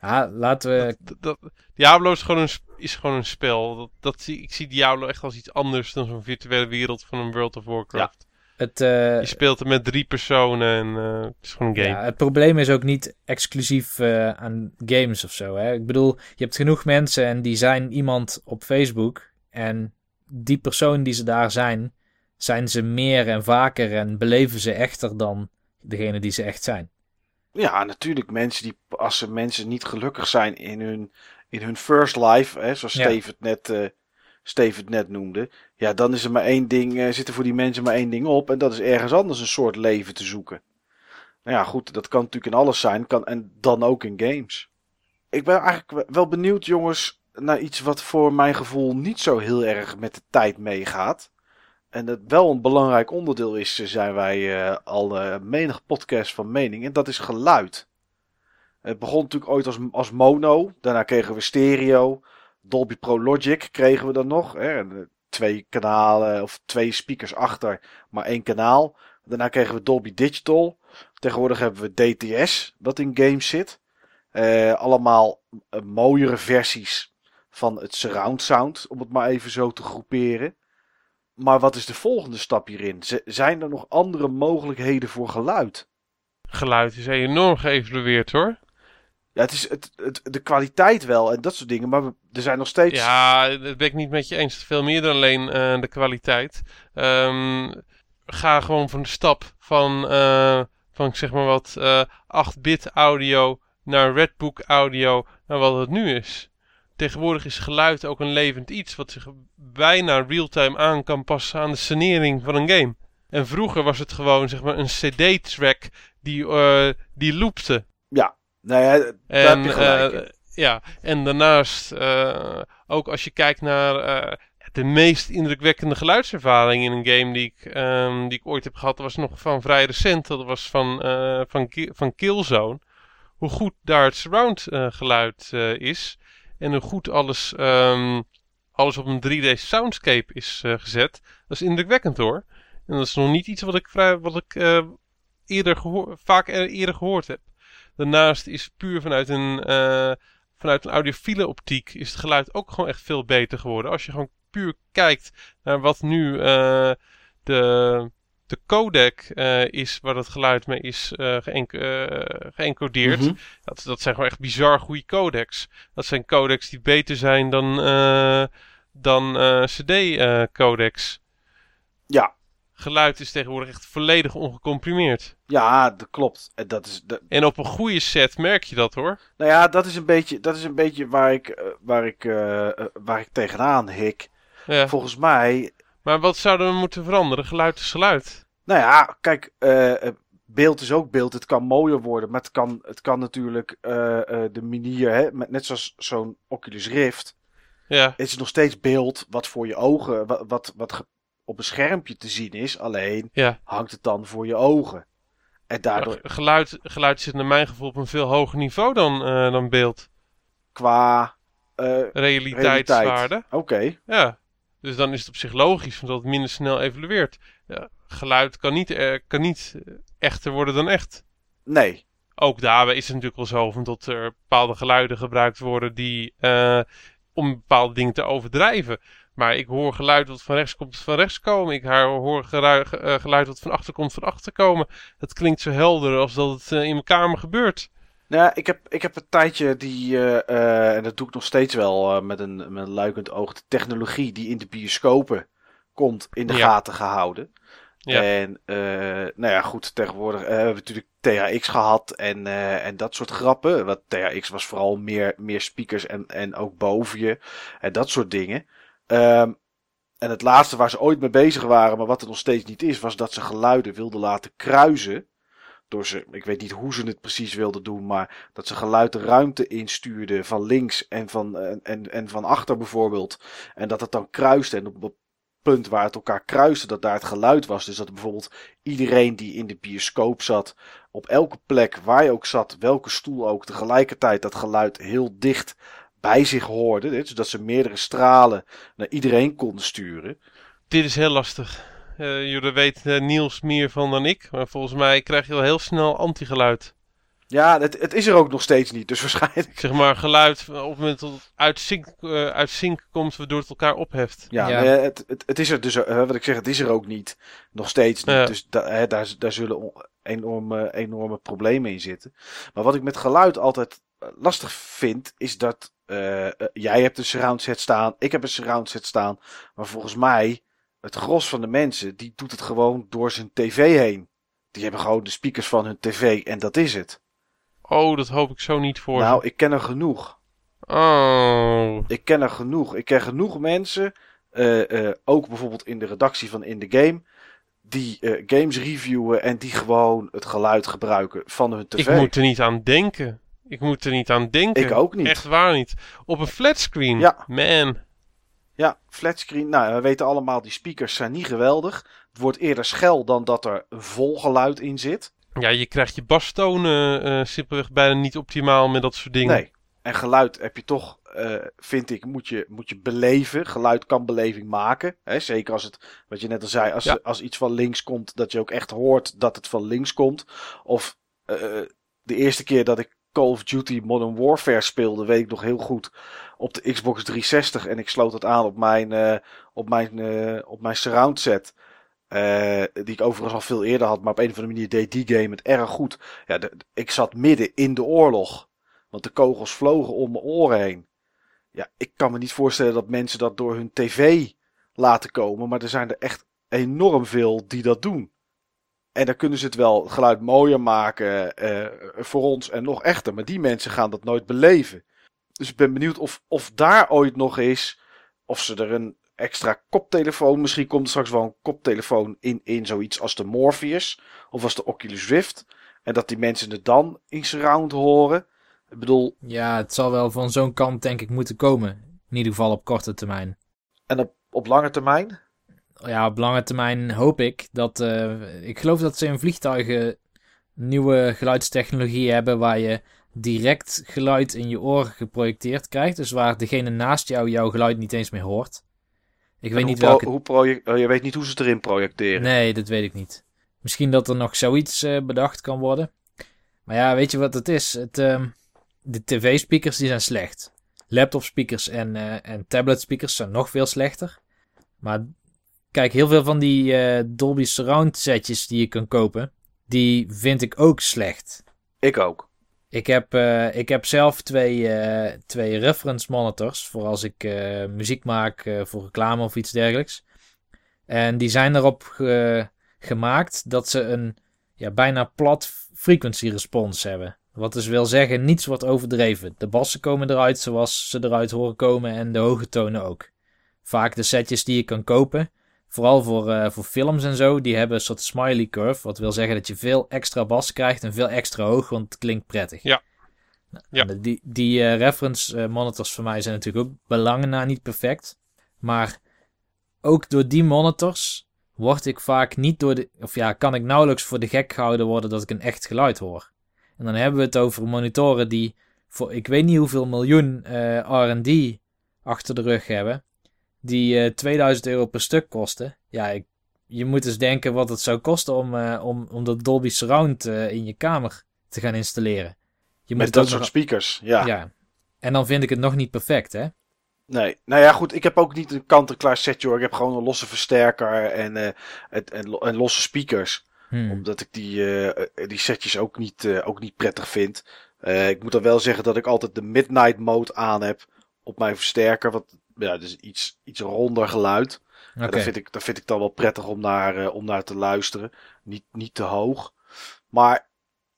ja, laten we... Dat, dat- Diablo is gewoon een, is gewoon een spel. Dat, dat zie, ik zie Diablo echt als iets anders dan zo'n virtuele wereld van een World of Warcraft. Het, eh, Je speelt er met drie personen en eh, het is gewoon een game. Ja, het probleem is ook niet exclusief eh, aan games of zo. Hè? Ik bedoel, je hebt genoeg mensen en die zijn iemand op Facebook. En die persoon die ze daar zijn, zijn ze meer en vaker en beleven ze echter dan degene die ze echt zijn. Ja, natuurlijk. Mensen die, als ze mensen niet gelukkig zijn in hun, in hun first life, hè, zoals Ja. Steve, het net, Steve het net noemde. Ja, dan is er maar één ding, eh, zit er voor die mensen maar één ding op. En dat is ergens anders een soort leven te zoeken. Nou ja, goed, dat kan natuurlijk in alles zijn. Kan, en dan ook in games. Ik ben eigenlijk we- wel benieuwd, jongens, naar iets wat voor mijn gevoel niet zo heel erg met de tijd meegaat. En dat wel een belangrijk onderdeel is, eh, zijn wij eh, al eh, menig podcast van mening. En dat is geluid. Het begon natuurlijk ooit als, als mono. Daarna kregen we stereo. Dolby Pro Logic kregen we dan nog. Hè? Twee kanalen of twee speakers achter, maar één kanaal. Daarna kregen we Dolby Digital. Tegenwoordig hebben we DTS, dat in games zit. Allemaal mooiere versies van het surround sound, om het maar even zo te groeperen. Maar wat is de volgende stap hierin? Z- zijn er nog andere mogelijkheden voor geluid? Geluid is enorm geëvolueerd hoor. Ja, het is het, het, de kwaliteit wel en dat soort dingen, maar er zijn nog steeds. Ja, dat ben ik niet met je eens. Veel meer dan alleen eh, de kwaliteit. Ehm, ga gewoon van de stap van, eh, van zeg maar wat eh 8-bit audio naar Redbook audio naar wat het nu is. Tegenwoordig is geluid ook een levend iets wat zich bijna real-time aan kan passen aan de scenering van een game. En vroeger was het gewoon zeg maar een CD-track die, eh die loopte. Nou ja, daar heb En, je gelijk eh, ja, en daarnaast, eh, ook als je kijkt naar de meest indrukwekkende geluidservaring in een game die ik, ehm, die ik ooit heb gehad, dat was nog van vrij recent. Dat was van, van, van Killzone. Hoe goed daar het surround geluid is. En hoe goed alles, ehm, alles op een 3D soundscape is eh, gezet, dat is indrukwekkend hoor. En dat is nog niet iets wat ik, vrij, wat ik eh, eerder vaak er- eerder gehoord heb. Daarnaast is puur vanuit een, eh, vanuit een audiofiele optiek is het geluid ook gewoon echt veel beter geworden. Als je gewoon puur kijkt naar wat nu de, de codec eh, is waar dat geluid mee is eh, geëncodeerd. Mhm. dat, dat zijn gewoon echt bizar goede codecs. Dat zijn codecs die beter zijn dan, dan CD-codecs. Ja, Geluid is tegenwoordig echt volledig ongecomprimeerd. ja, dat klopt. En dat is, dat, En op een goede set merk je dat hoor. nou ja, dat is een beetje, dat is een beetje waar, ik, waar, ik, waar ik tegenaan hik. Ja. Volgens mij Maar wat zouden we moeten veranderen? Geluid is geluid. Nou ja, kijk, eh, eh, beeld is ook beeld. Het kan mooier worden, maar het kan, het kan natuurlijk eh, de manier, hè, met, net zoals zo'n Oculus Rift, Ja, het is nog steeds beeld wat voor je ogen, wat, wat, op een schermpje te zien is. Alleen ja. hangt het dan voor je ogen. En daardoor Ja, geluid, geluid zit naar mijn gevoel op een veel hoger niveau dan, dan beeld. qua Realiteitswaarde. realiteit. Oké, Ja. Dus dan is het op zich logisch, want dat het minder snel evolueert. Ja, geluid kan niet, eh, kan niet eh, echter worden dan echt. nee. Ook daarbij is het natuurlijk wel zo van dat er bepaalde geluiden gebruikt worden die eh, om bepaalde dingen te overdrijven. Maar ik hoor geluid wat van rechts komt, van rechts komen. Ik hoor geluid wat van achter komt, van achter komen. Het klinkt zo helder als dat het in mijn kamer gebeurt. Nou, ik heb, ik heb een tijdje die, eh, eh, en dat doe ik nog steeds wel eh, met, een, met een luikend oog, de technologie die in de bioscopen komt in de Ja. gaten gehouden. Ja. En nou ja, goed, tegenwoordig hebben we natuurlijk THX gehad en, en dat soort grappen. Want THX was vooral meer, meer speakers en, en ook boven je en dat soort dingen. Ehm, en het laatste waar ze ooit mee bezig waren, maar wat er nog steeds niet is, was dat ze geluiden wilden laten kruisen. Door ze, ik weet niet hoe ze het precies wilden doen, maar dat ze geluid de ruimte instuurden van links en van, en, en, en van achter bijvoorbeeld. En dat het dan kruiste en op een punt waar het elkaar kruiste, dat daar het geluid was. Dus dat bijvoorbeeld iedereen die in de bioscoop zat, op elke plek waar je ook zat, welke stoel ook, tegelijkertijd dat geluid heel dicht bij zich hoorde. Dus dat ze meerdere stralen naar iedereen konden sturen. Dit is heel lastig. Eh jullie weet eh, Niels meer van dan ik. Maar volgens mij krijg je al heel snel antigeluid. Ja, het, het is er ook nog steeds niet, dus waarschijnlijk. Zeg maar geluid op het moment dat het uit sync, eh, uit sync komt, waardoor het elkaar opheft. Ja, Ja. nee, het, het, het is er dus, wat ik zeg, het is er ook niet. Nog steeds niet. Ja. Dus da, hè, daar, daar zullen enorme, enorme problemen in zitten. Maar wat ik met geluid altijd lastig vind, is dat jij hebt een surround set staan, ik heb een surround set staan. Maar volgens mij, het gros van de mensen, die doet het gewoon door zijn tv heen. Die hebben gewoon de speakers van hun tv en dat is het. Oh, dat hoop ik zo niet voor. Nou, ik ken er genoeg. Oh. Ik ken er genoeg. Ik ken genoeg mensen, eh, eh, ook bijvoorbeeld in de redactie van In The Game, die eh, games reviewen en die gewoon het geluid gebruiken van hun tv. Ik moet er niet aan denken. Ik moet er niet aan denken. Ik ook niet. Echt waar niet. Op een flatscreen. Ja. Man. Ja, flatscreen. Nou, we weten allemaal, die speakers zijn niet geweldig. Het wordt eerder schel dan dat er vol geluid in zit. Ja, je krijgt je bastonen eh simpelweg bijna niet optimaal met dat soort dingen. Nee. En geluid heb je toch, eh, vind ik, moet je, moet je beleven. Geluid kan beleving maken. Hè? Zeker als het, wat je net al zei, als, Ja. als iets van links komt, dat je ook echt hoort dat het van links komt. Of eh, de eerste keer dat ik Call of Duty Modern Warfare speelde, weet ik nog heel goed. Op de Xbox 360 en ik sloot het aan op mijn, eh, op mijn, eh, op mijn surround set. eh, die ik overigens al veel eerder had, maar op een of andere manier deed die game het erg goed. Ja, ik zat midden in de oorlog. Want de kogels vlogen om mijn oren heen. Ja, ik kan me niet voorstellen dat mensen dat door hun tv laten komen. Maar er zijn er echt enorm veel die dat doen. En dan kunnen ze het wel het geluid mooier maken eh, voor ons en nog echter. Maar die mensen gaan dat nooit beleven. Dus ik ben benieuwd of, of daar ooit nog is. Of ze er een extra koptelefoon. Misschien komt er straks wel een koptelefoon in, in zoiets als de Morpheus. Of als de Oculus Rift. En dat die mensen het dan in surround horen. Ik bedoel, Ja, het zal wel van zo'n kant denk ik moeten komen. In ieder geval op korte termijn. en op, op lange termijn. Ja, op lange termijn hoop ik dat... eh, ik geloof dat ze in vliegtuigen nieuwe geluidstechnologie hebben waar je direct geluid in je oren geprojecteerd krijgt. Dus waar degene naast jou jouw geluid niet eens meer hoort. Ik weet niet welke... hoe project- oh, je weet niet hoe ze het erin projecteren. Nee, dat weet ik niet. Misschien dat er nog zoiets eh, bedacht kan worden. Maar ja, weet je wat het is? Het, ehm, de tv-speakers die zijn slecht. Laptop-speakers en, eh en tablet-speakers zijn nog veel slechter. Maar kijk, heel veel van die eh, Dolby Surround setjes die je kan kopen, die vind ik ook slecht. Ik ook. Ik heb, eh, ik heb zelf twee, eh, twee reference monitors voor als ik muziek maak voor reclame of iets dergelijks. En die zijn erop ge- gemaakt dat ze een ja, bijna plat frequency response hebben. Wat dus wil zeggen, niets wordt overdreven. De bassen komen eruit zoals ze eruit horen komen en de hoge tonen ook. Vaak de setjes die je kan kopen, vooral voor, eh, voor films en zo, die hebben een soort smiley curve. Wat wil zeggen dat je veel extra bas krijgt en veel extra hoog, want het klinkt prettig. Ja. Nou, Ja. Die, die eh, reference eh, monitors voor mij zijn natuurlijk ook belangen na niet perfect. Maar ook door die monitors word ik vaak niet door de. Of ja, kan ik nauwelijks voor de gek gehouden worden dat ik een echt geluid hoor. En dan hebben we het over monitoren die voor ik weet niet hoeveel miljoen RD achter de rug hebben. Die eh 2000 euro per stuk kosten. Ja, ik, je moet eens denken wat het zou kosten om, eh, om, om dat Dolby Surround eh, in je kamer te gaan installeren. Je Met dat soort nog- speakers. Ja. ja. En dan vind ik het nog niet perfect, hè? Nee. Nou ja, goed. Ik heb ook niet een kant-en-klaar setje hoor. Ik heb gewoon een losse versterker en, eh, het, en, en losse speakers. Hmm. Omdat ik die, eh, eh, die setjes ook niet, eh, ook niet prettig vind. Eh, ik moet dan wel zeggen dat ik altijd de midnight mode aan heb op mijn versterker. Want ja, dus iets, iets ronder geluid. Oké. En dat, vind ik, dat vind ik dan wel prettig om naar, eh, om naar te luisteren. Niet, niet te hoog. Maar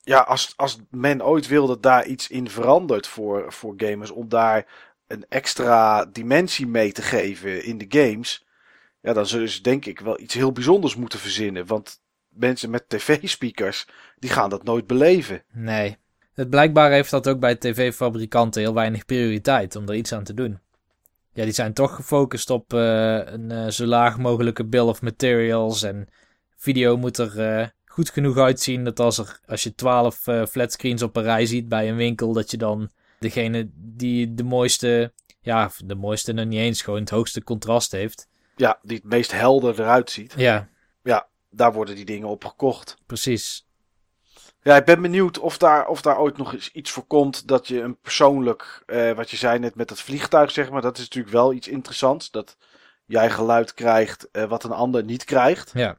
ja, als, als men ooit wil dat daar iets in verandert voor, voor gamers. Om daar een extra dimensie mee te geven in de games. Ja, dan zullen ze denk ik wel iets heel bijzonders moeten verzinnen. Want mensen met tv-speakers, die gaan dat nooit beleven. Nee. Het blijkbaar heeft dat ook bij tv-fabrikanten heel weinig prioriteit om er iets aan te doen. Ja, die zijn toch gefocust op eh, een eh, zo laag mogelijke bill of materials. En video moet er eh, goed genoeg uitzien dat als, er, als je 12 eh, flatscreens op een rij ziet bij een winkel, dat je dan degene die de mooiste, ja, de mooiste nog niet eens, gewoon het hoogste contrast heeft. Ja, die het meest helder eruit ziet. Ja, Daar worden die dingen op gekocht. precies. Ja, ik ben benieuwd of daar, of daar ooit nog eens iets voor komt dat je een persoonlijk, eh, wat je zei net met dat vliegtuig zeg maar, dat is natuurlijk wel iets interessants. Dat jij geluid krijgt eh, wat een ander niet krijgt. Ja.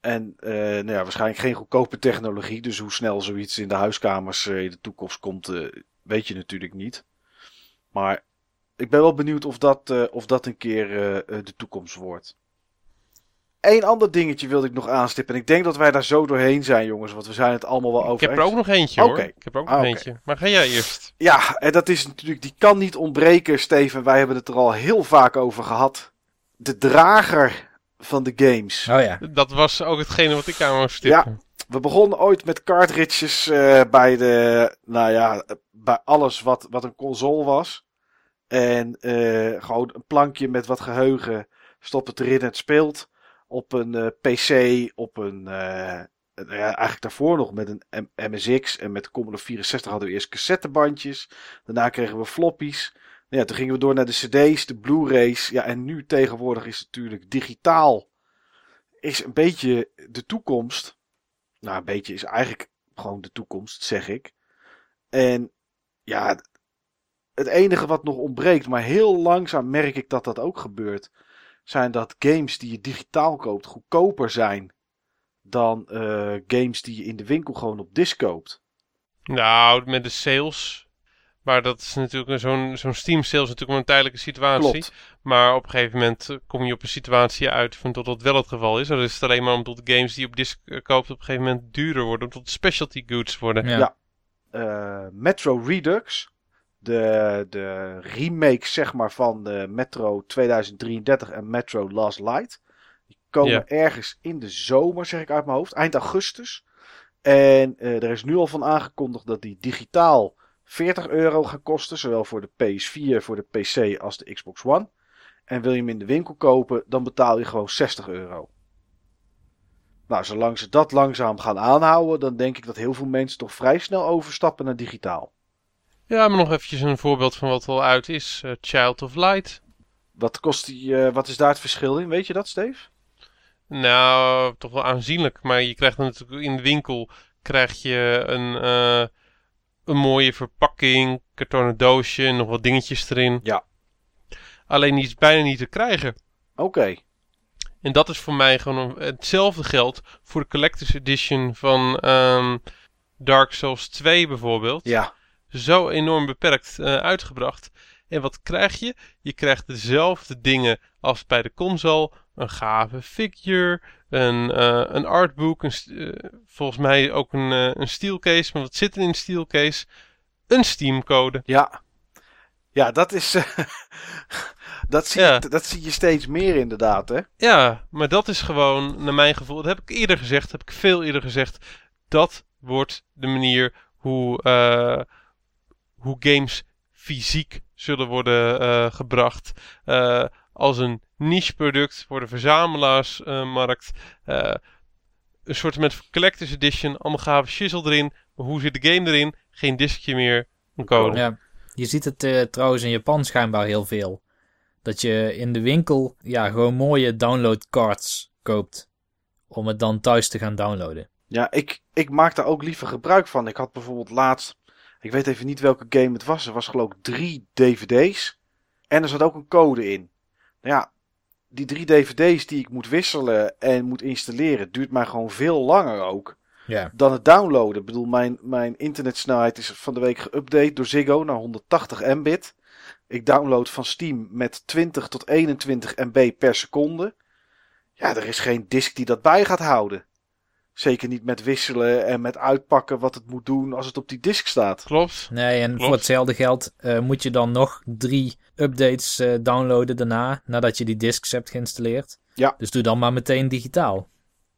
En eh, nou ja, waarschijnlijk geen goedkope technologie, dus hoe snel zoiets in de huiskamers in de toekomst komt, weet je natuurlijk niet. Maar ik ben wel benieuwd of dat, of dat een keer de toekomst wordt. Eén ander dingetje wilde ik nog aanstippen. En ik denk dat wij daar zo doorheen zijn, jongens. Want we zijn het allemaal wel Ik over heb er ook nog eentje hoor. Oké. Ik heb er ook Ah, nog eentje. Maar ga jij eerst. Ja, en dat is natuurlijk, die kan niet ontbreken, Steven. Wij hebben het er al heel vaak over gehad. De drager van de games. Oh ja. Dat was ook hetgene wat ik aan wou stippen. We begonnen ooit met cartridges eh, bij de, nou ja, bij alles wat, wat een console was. En eh, gewoon een plankje met wat geheugen. Stop het erin en het speelt. Op een eh, PC, op een, eh, een- ja, eigenlijk daarvoor nog met een MSX. En met de Commodore 64 hadden we eerst cassettebandjes. Daarna kregen we floppies. Nou ja, toen gingen we door naar de CD's, de Blu-rays. Ja, en nu tegenwoordig is het natuurlijk digitaal. Is een beetje de toekomst. Nou, een beetje is eigenlijk gewoon de toekomst, zeg ik. En ja, het enige wat nog ontbreekt, maar heel langzaam merk ik dat dat ook gebeurt, zijn dat games die je digitaal koopt goedkoper zijn dan eh, games die je in de winkel gewoon op disc koopt. Nou, met de sales. Maar dat is natuurlijk een- zo'n zo'n Steam sale is natuurlijk maar een tijdelijke situatie. Klopt. Maar op een gegeven moment eh, kom je op een situatie uit van dat dat wel het geval is. Dan is het alleen maar omdat games die je op disc eh, koopt op een gegeven moment duurder worden. Omdat specialty goods worden. Ja. Ja. Eh, Metro Redux, de, de remake zeg maar van de Metro 2033 en Metro Last Light. Die komen ergens in de zomer, zeg ik uit mijn hoofd, eind augustus. En eh, er is nu al van aangekondigd dat die digitaal 40 euro gaan kosten, zowel voor de PS4, voor de PC als de Xbox One. En wil je hem in de winkel kopen, dan betaal je gewoon 60 euro. Nou, zolang ze dat langzaam gaan aanhouden, dan denk ik dat heel veel mensen toch vrij snel overstappen naar digitaal. Ja, maar nog eventjes een voorbeeld van wat al uit is. Eh, Child of Light. Wat kost die, eh, wat is daar het verschil in? Weet je dat, Steve? Nou, toch wel aanzienlijk. Maar je krijgt natuurlijk in de winkel krijg je een, eh, een mooie verpakking, kartonnen doosje, nog wat dingetjes erin. Ja. Alleen die is bijna niet te krijgen. Oké. En dat is voor mij gewoon een- hetzelfde geld voor de Collector's Edition van ehm, Dark Souls 2 bijvoorbeeld. Ja. Zo enorm beperkt eh, uitgebracht. En wat krijg je? Je krijgt dezelfde dingen als bij de console. Een gave figure, een, eh, een artbook, een, eh, volgens mij ook een, een steelcase. Maar wat zit er in een steelcase? Een Steam-code. Ja. Ja, dat is. dat, zie Ja. je, dat zie je steeds meer inderdaad, hè? Ja, maar dat is gewoon, naar mijn gevoel, dat heb ik eerder gezegd, heb ik veel eerder gezegd. Dat wordt de manier hoe, hoe games fysiek zullen worden eh, gebracht. Eh, als een niche product voor de verzamelaarsmarkt. Eh, een soort met collector's edition, allemaal gave shizzle erin. Maar hoe zit de game erin? Geen diskje meer, een code. Ja. Je ziet het eh, trouwens in Japan schijnbaar heel veel. Dat je in de winkel ja, gewoon mooie download cards koopt. Om het dan thuis te gaan downloaden. Ja, ik, ik maak daar ook liever gebruik van. Ik had bijvoorbeeld laatst. Ik weet even niet welke game het was. Er was geloof ik drie DVD's. En er zat ook een code in. Nou ja, die drie DVD's die ik moet wisselen en moet installeren, duurt mij gewoon veel langer ook. Ja. dan het downloaden. Ik bedoel, mijn, mijn internetsnelheid is van de week geüpdate door Ziggo naar 180 mbit. Ik download van Steam met 20 tot 21 MB per seconde. Ja, er is geen disk die dat bij gaat houden. Zeker niet met wisselen en met uitpakken wat het moet doen als het op die disk staat. Klopt. Nee, en Klopt. voor hetzelfde geld eh, moet je dan nog drie updates eh, downloaden daarna. Nadat je die discs hebt geïnstalleerd. Ja. Dus doe dan maar meteen digitaal.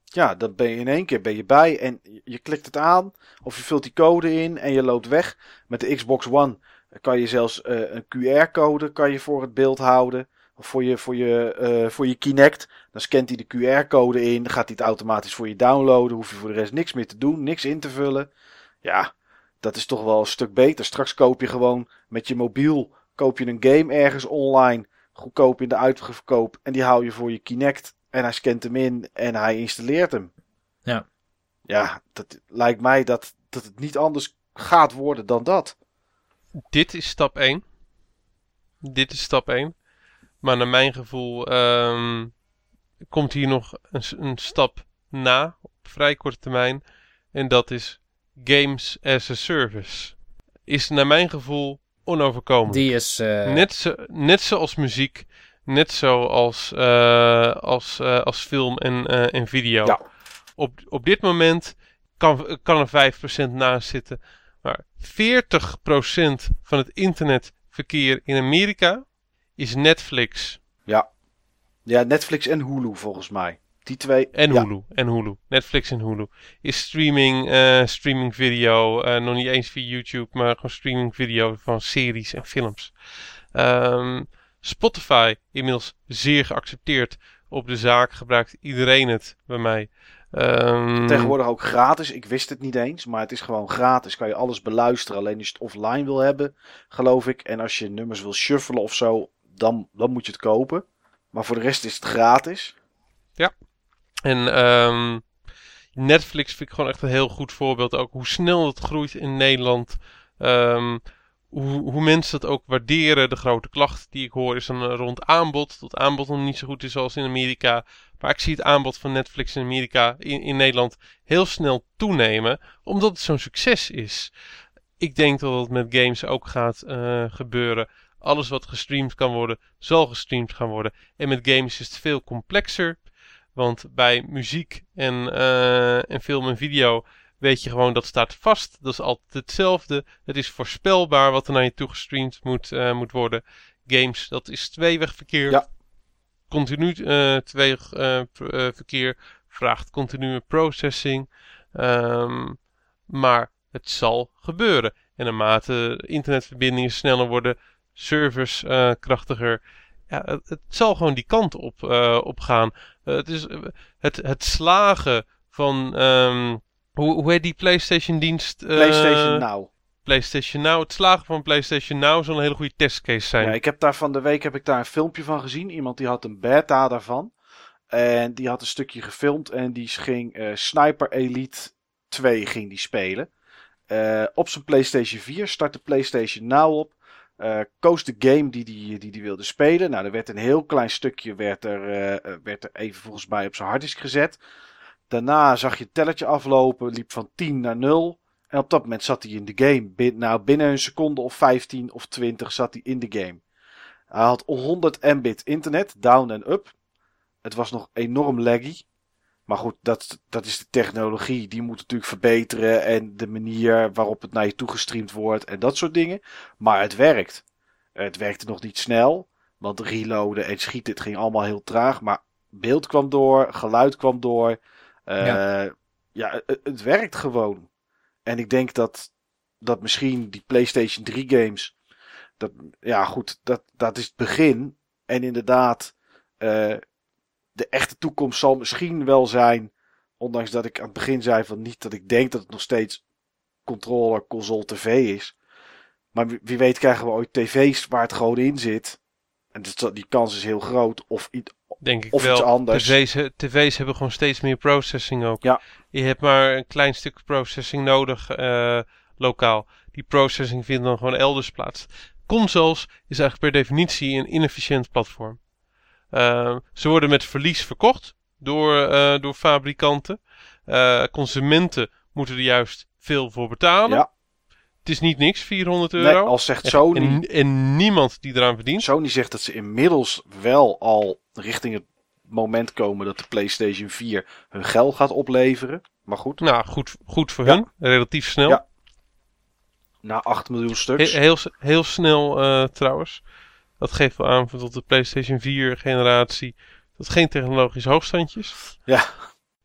Ja, dan ben je in één keer ben je bij en je- je klikt het aan of je vult die code in en je loopt weg. Met de Xbox One kan je zelfs eh, een QR-code kan je voor het beeld houden. Of voor je, voor, je, eh, voor je Kinect. Dan scant hij de QR-code in, dan gaat hij het automatisch voor je downloaden. Hoef je voor de rest niks meer te doen, niks in te vullen. Ja, dat is toch wel een stuk beter. Straks koop je gewoon met je mobiel koop je een game ergens online. Goedkoop in de uitverkoop. En die hou je voor je Kinect. En hij scant hem in en hij installeert hem. Ja. Ja, dat lijkt mij dat, dat het niet anders gaat worden dan dat. dit is stap 1. Dit is stap 1. Maar naar mijn gevoel ehm, komt hier nog een, een stap na op vrij korte termijn. En dat is Games as a Service. Is naar mijn gevoel onoverkomelijk. Die is... eh, Net, zo, net zoals muziek, net zoals eh, als, eh, als film en, eh, en video. Ja. Op, op dit moment kan, kan er 5% naast zitten. Maar 40% van het internetverkeer in Amerika is Netflix Ja. Ja, Netflix en Hulu volgens mij. Die twee. en ja. Hulu. En Hulu. Netflix en Hulu. Is streaming, eh, streaming video. eh, nog niet eens via YouTube, maar gewoon streaming video van series en films. Ehm, Spotify, inmiddels zeer geaccepteerd op de zaak, gebruikt iedereen het bij mij. Ehm, Tegenwoordig ook gratis. Ik wist het niet eens, maar het is gewoon gratis. Kan je alles beluisteren. Alleen als je het offline wil hebben, geloof ik. En als je nummers wil shuffelen of zo, dan, dan moet je het kopen. Maar voor de rest is het gratis. En ehm, Netflix vind ik gewoon echt een heel goed voorbeeld. Ook hoe snel het groeit in Nederland. Ehm, hoe, hoe mensen dat ook waarderen. De grote klacht die ik hoor is dan eh, rond aanbod. Dat aanbod nog niet zo goed is als in Amerika. Maar ik zie het aanbod van Netflix in Amerika, in, in Nederland, heel snel toenemen. Omdat het zo'n succes is. Ik denk dat het met games ook gaat eh, gebeuren. Alles wat gestreamd kan worden, zal gestreamd gaan worden. En met games is het veel complexer. Want bij muziek en, eh, en film en video weet je gewoon dat staat vast. Dat is altijd hetzelfde. Het is voorspelbaar wat er naar je toe gestreamd moet, eh, moet worden. Games, dat is tweewegverkeer. Ja. Continu eh tweewegverkeer vraagt continue processing. Ehm, maar het zal gebeuren. En naarmate internetverbindingen sneller worden, servers eh, krachtiger. Ja, het, het zal gewoon die kant op, eh, op gaan. Eh, het, is, het, het slagen van. ehm, hoe, hoe heet die PlayStation-dienst? PlayStation Now. PlayStation Now, het slagen van PlayStation Now zal een hele goede testcase zijn. Ja, ik heb daar van de week heb ik daar een filmpje van gezien. Iemand die had een beta daarvan. En die had een stukje gefilmd en die ging Sniper Elite 2 ging die spelen. Op zijn PlayStation 4 startte PlayStation Now op. eh koos de game die die, die die wilde spelen. Nou, er werd een heel klein stukje werd er, eh, werd er even volgens mij op zijn harddisk gezet. Daarna zag je het telletje aflopen, liep van 10 naar 0. En op dat moment zat hij in de game. Nou, binnen een seconde of 15 of 20 zat hij in de game. Hij had 100 mbit internet, down en up. Het was nog enorm laggy. Maar goed, dat, dat is de technologie. Die moet natuurlijk verbeteren. En de manier waarop het naar je toe gestreamd wordt. En dat soort dingen. Maar het werkt. Het werkte nog niet snel. Want reloaden en schieten, het ging allemaal heel traag. Maar beeld kwam door, geluid kwam door. Eh, Ja. ja, het, het werkt gewoon. En ik denk dat, dat misschien die PlayStation 3 games. Dat, ja, goed, dat, dat is het begin. En inderdaad, eh, de echte toekomst zal misschien wel zijn. Ondanks dat ik aan het begin zei van niet dat ik denk dat het nog steeds controller, console, tv is. Maar wie, weet krijgen we ooit tv's waar het gewoon in zit. En die kans is heel groot. Of, i- Denk ik Of wel. iets anders. TV's, tv's hebben gewoon steeds meer processing ook. Ja. Je hebt maar een klein stuk processing nodig eh, lokaal. Die processing vindt dan gewoon elders plaats. Consoles is eigenlijk per definitie een inefficiënt platform. Eh, ze worden met verlies verkocht door, eh, door fabrikanten. Eh, consumenten moeten er juist veel voor betalen. Ja. Het is niet niks, 400 nee, euro. al zegt Sony. en, en niemand die eraan verdient. Sony zegt dat ze inmiddels wel al richting het moment komen dat de PlayStation 4 hun geld gaat opleveren. Maar goed, Nou, goed, goed voor Ja. hun. Relatief snel. Ja. na 8 miljoen stuks. heel, heel snel eh, trouwens. Dat geeft wel aan tot de PlayStation 4 generatie. Dat geen technologisch hoogstandjes. Ja.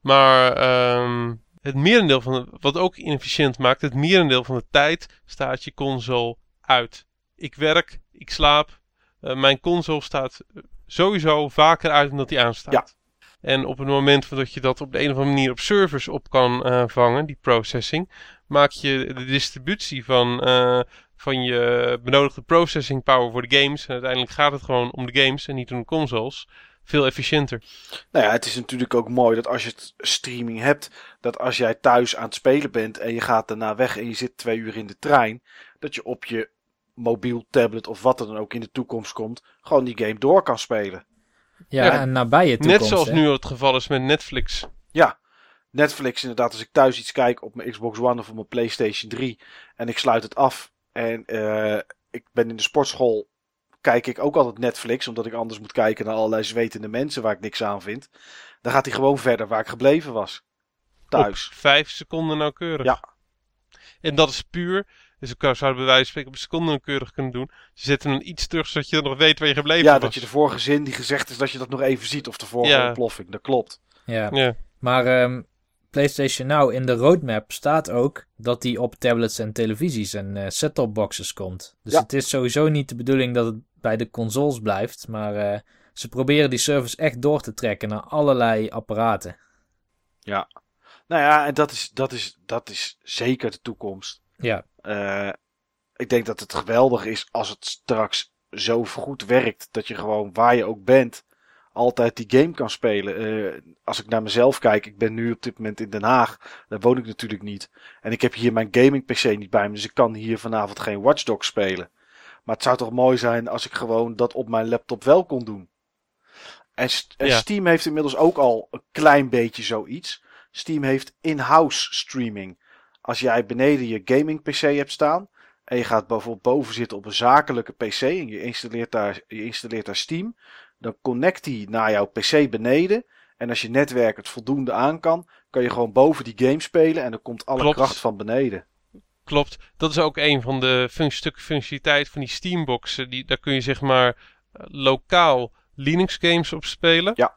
Maar ehm, het merendeel van de, wat ook inefficiënt maakt, het merendeel van de tijd staat je console uit. Ik werk, ik slaap. Eh, mijn console staat sowieso vaker uit dan dat hij aanstaat. En op het moment dat je dat op de een of andere manier op servers op kan eh, vangen, die processing, maak je de distributie van, eh, van je benodigde processing power voor de games. En uiteindelijk gaat het gewoon om de games en niet om de consoles. Veel efficiënter. Nou ja, het is natuurlijk ook mooi dat als je het streaming hebt, dat als jij thuis aan het spelen bent en je gaat daarna weg en je zit twee uur in de trein, dat je op je mobiel, tablet of wat er dan ook in de toekomst komt, gewoon die game door kan spelen. Ja, Ja, en nabije toekomst. Net zoals hè. nu het geval is met Netflix. Ja, Netflix inderdaad, als ik thuis iets kijk op mijn Xbox One of op mijn PlayStation 3 en ik sluit het af en eh, ik ben in de sportschool, kijk ik ook altijd Netflix, omdat ik anders moet kijken naar allerlei zwetende mensen waar ik niks aan vind. Dan gaat hij gewoon verder waar ik gebleven was. Thuis. Op vijf seconden nauwkeurig. Ja. En dat is puur. Dus ik zou bij wijze van spreken op een seconde nauwkeurig kunnen doen. Ze zetten hem iets terug zodat je nog weet waar je gebleven Ja, was. dat je de vorige zin die gezegd is, dat je dat nog even ziet. Of de vorige Ja. ontploffing. Dat klopt. Ja. Ja. Maar ehm, PlayStation Now in de roadmap staat ook dat die op tablets en televisies en eh set-top boxes komt. Dus Ja. het is sowieso niet de bedoeling dat het bij de consoles blijft, maar eh, ze proberen die service echt door te trekken naar allerlei apparaten. Nou ja, en dat is, dat is, dat is zeker de toekomst. Ja, Eh, ik denk dat het geweldig is als het straks zo goed werkt. Dat je gewoon waar je ook bent, altijd die game kan spelen. Eh, als ik naar mezelf kijk, ik ben nu op dit moment in Den Haag. Daar woon ik natuurlijk niet. En ik heb hier mijn gaming PC niet bij me. Dus ik kan hier vanavond geen Watch Dogs spelen. Maar het zou toch mooi zijn als ik gewoon dat op mijn laptop wel kon doen. En, St- en Ja. Steam heeft inmiddels ook al een klein beetje zoiets. Steam heeft in-house streaming. Als jij beneden je gaming PC hebt staan. En je gaat bijvoorbeeld boven zitten op een zakelijke PC. En je installeert daar, je installeert daar Steam. Dan connect die naar jouw PC beneden. En als je netwerk het voldoende aan kan. Kan je gewoon boven die game spelen. En dan komt alle Klopt. kracht van beneden. Klopt. Dat is ook een van de func- stukken functionaliteit van die Steamboxen. Die, daar kun je zeg maar eh, lokaal Linux games op spelen. Ja.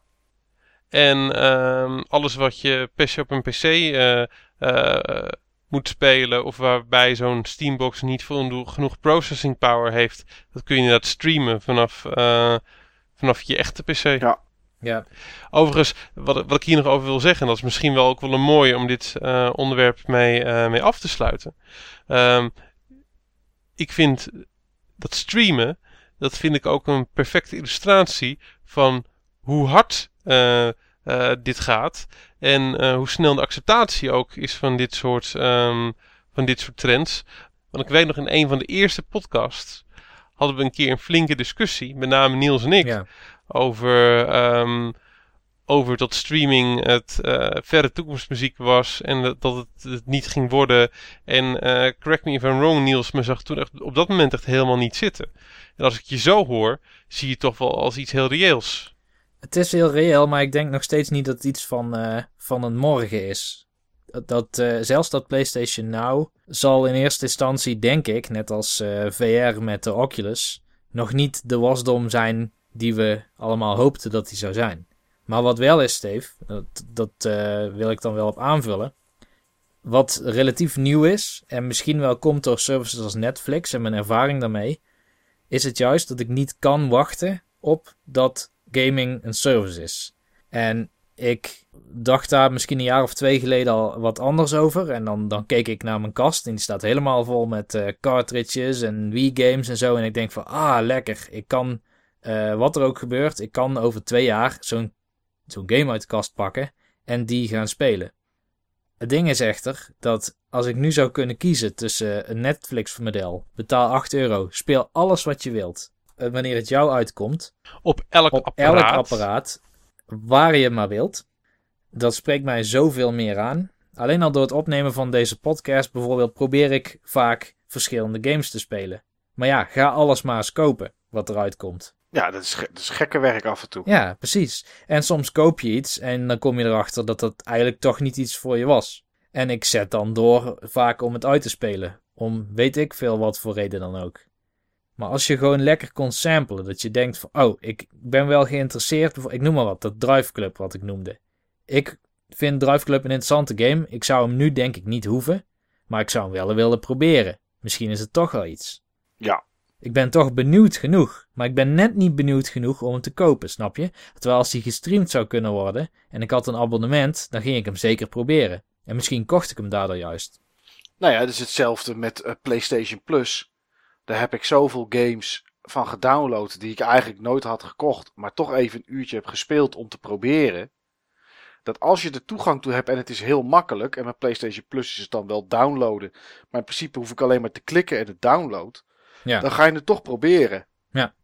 En ehm, alles wat je per se op een PC eh, eh, moet spelen. Of waarbij zo'n Steambox niet voldoende genoeg processing power heeft. Dat kun je inderdaad streamen vanaf, vanaf je echte PC. Ja. ja. Overigens, wat, wat ik hier nog over wil zeggen, en dat is misschien wel ook wel een mooie om dit eh, onderwerp mee, eh, mee af te sluiten. Ehm, ik vind dat streamen, dat vind ik ook een perfecte illustratie van hoe hard eh, eh, dit gaat. En eh, hoe snel de acceptatie ook is van dit soort, ehm, van dit soort trends. Want ik weet nog in een van de eerste podcasts hadden we een keer een flinke discussie, met name Niels en ik, Ja. over, ehm, over dat streaming het eh, verre toekomstmuziek was en dat, dat het, het niet ging worden. En eh, correct me if I'm wrong, Niels, me zag toen echt op dat moment echt helemaal niet zitten. En als ik je zo hoor, zie je het toch wel als iets heel reëels. Het is heel reëel, maar ik denk nog steeds niet dat het iets van, eh, van een morgen is. Dat, eh, zelfs dat PlayStation Now zal in eerste instantie, denk ik, net als eh, VR met de Oculus, nog niet de wasdom zijn die we allemaal hoopten dat die zou zijn. Maar wat wel is, Steve, dat, dat eh, wil ik dan wel op aanvullen. Wat relatief nieuw is, en misschien wel komt door services als Netflix en mijn ervaring daarmee, is het juist dat ik niet kan wachten op dat gaming een service is. En ik dacht daar misschien een jaar of twee geleden al wat anders over. En dan, dan keek ik naar mijn kast en die staat helemaal vol met eh, cartridges en Wii-games en zo. En ik denk van, ah, lekker. Ik kan, eh, wat er ook gebeurt, ik kan over twee jaar zo'n zo'n game uit de kast pakken en die gaan spelen. Het ding is echter dat als ik nu zou kunnen kiezen tussen een Netflix-model, betaal 8 euro, speel alles wat je wilt, eh, wanneer het jou uitkomt, Op elk op apparaat. elk apparaat, waar je maar wilt. Dat spreekt mij zoveel meer aan. Alleen al door het opnemen van deze podcast bijvoorbeeld probeer ik vaak verschillende games te spelen. Maar ja, ga alles maar eens kopen wat eruit komt. Ja, dat is, dat is gekke werk af en toe. Ja, precies. En soms koop je iets en dan kom je erachter dat dat eigenlijk toch niet iets voor je was. En ik zet dan door vaak om het uit te spelen. Om weet ik veel wat voor reden dan ook. Maar als je gewoon lekker kon samplen, dat je denkt van, oh, ik ben wel geïnteresseerd, ik noem maar wat, dat Drive Club wat ik noemde. Ik vind Drive Club een interessante game. Ik zou hem nu denk ik niet hoeven, maar ik zou hem wel willen proberen. Misschien is het toch wel iets. Ja. Ik ben toch benieuwd genoeg, maar ik ben net niet benieuwd genoeg om hem te kopen, snap je? Terwijl als hij gestreamd zou kunnen worden en ik had een abonnement, dan ging ik hem zeker proberen. En misschien kocht ik hem daardoor juist. Nou ja, het is hetzelfde met eh, PlayStation Plus. Daar heb ik zoveel games van gedownload die ik eigenlijk nooit had gekocht, maar toch even een uurtje heb gespeeld om te proberen. Dat als je er toegang toe hebt en het is heel makkelijk, en met PlayStation Plus is het dan wel downloaden, maar in principe hoef ik alleen maar te klikken en het download, Ja. dan ga je het toch proberen. Ja.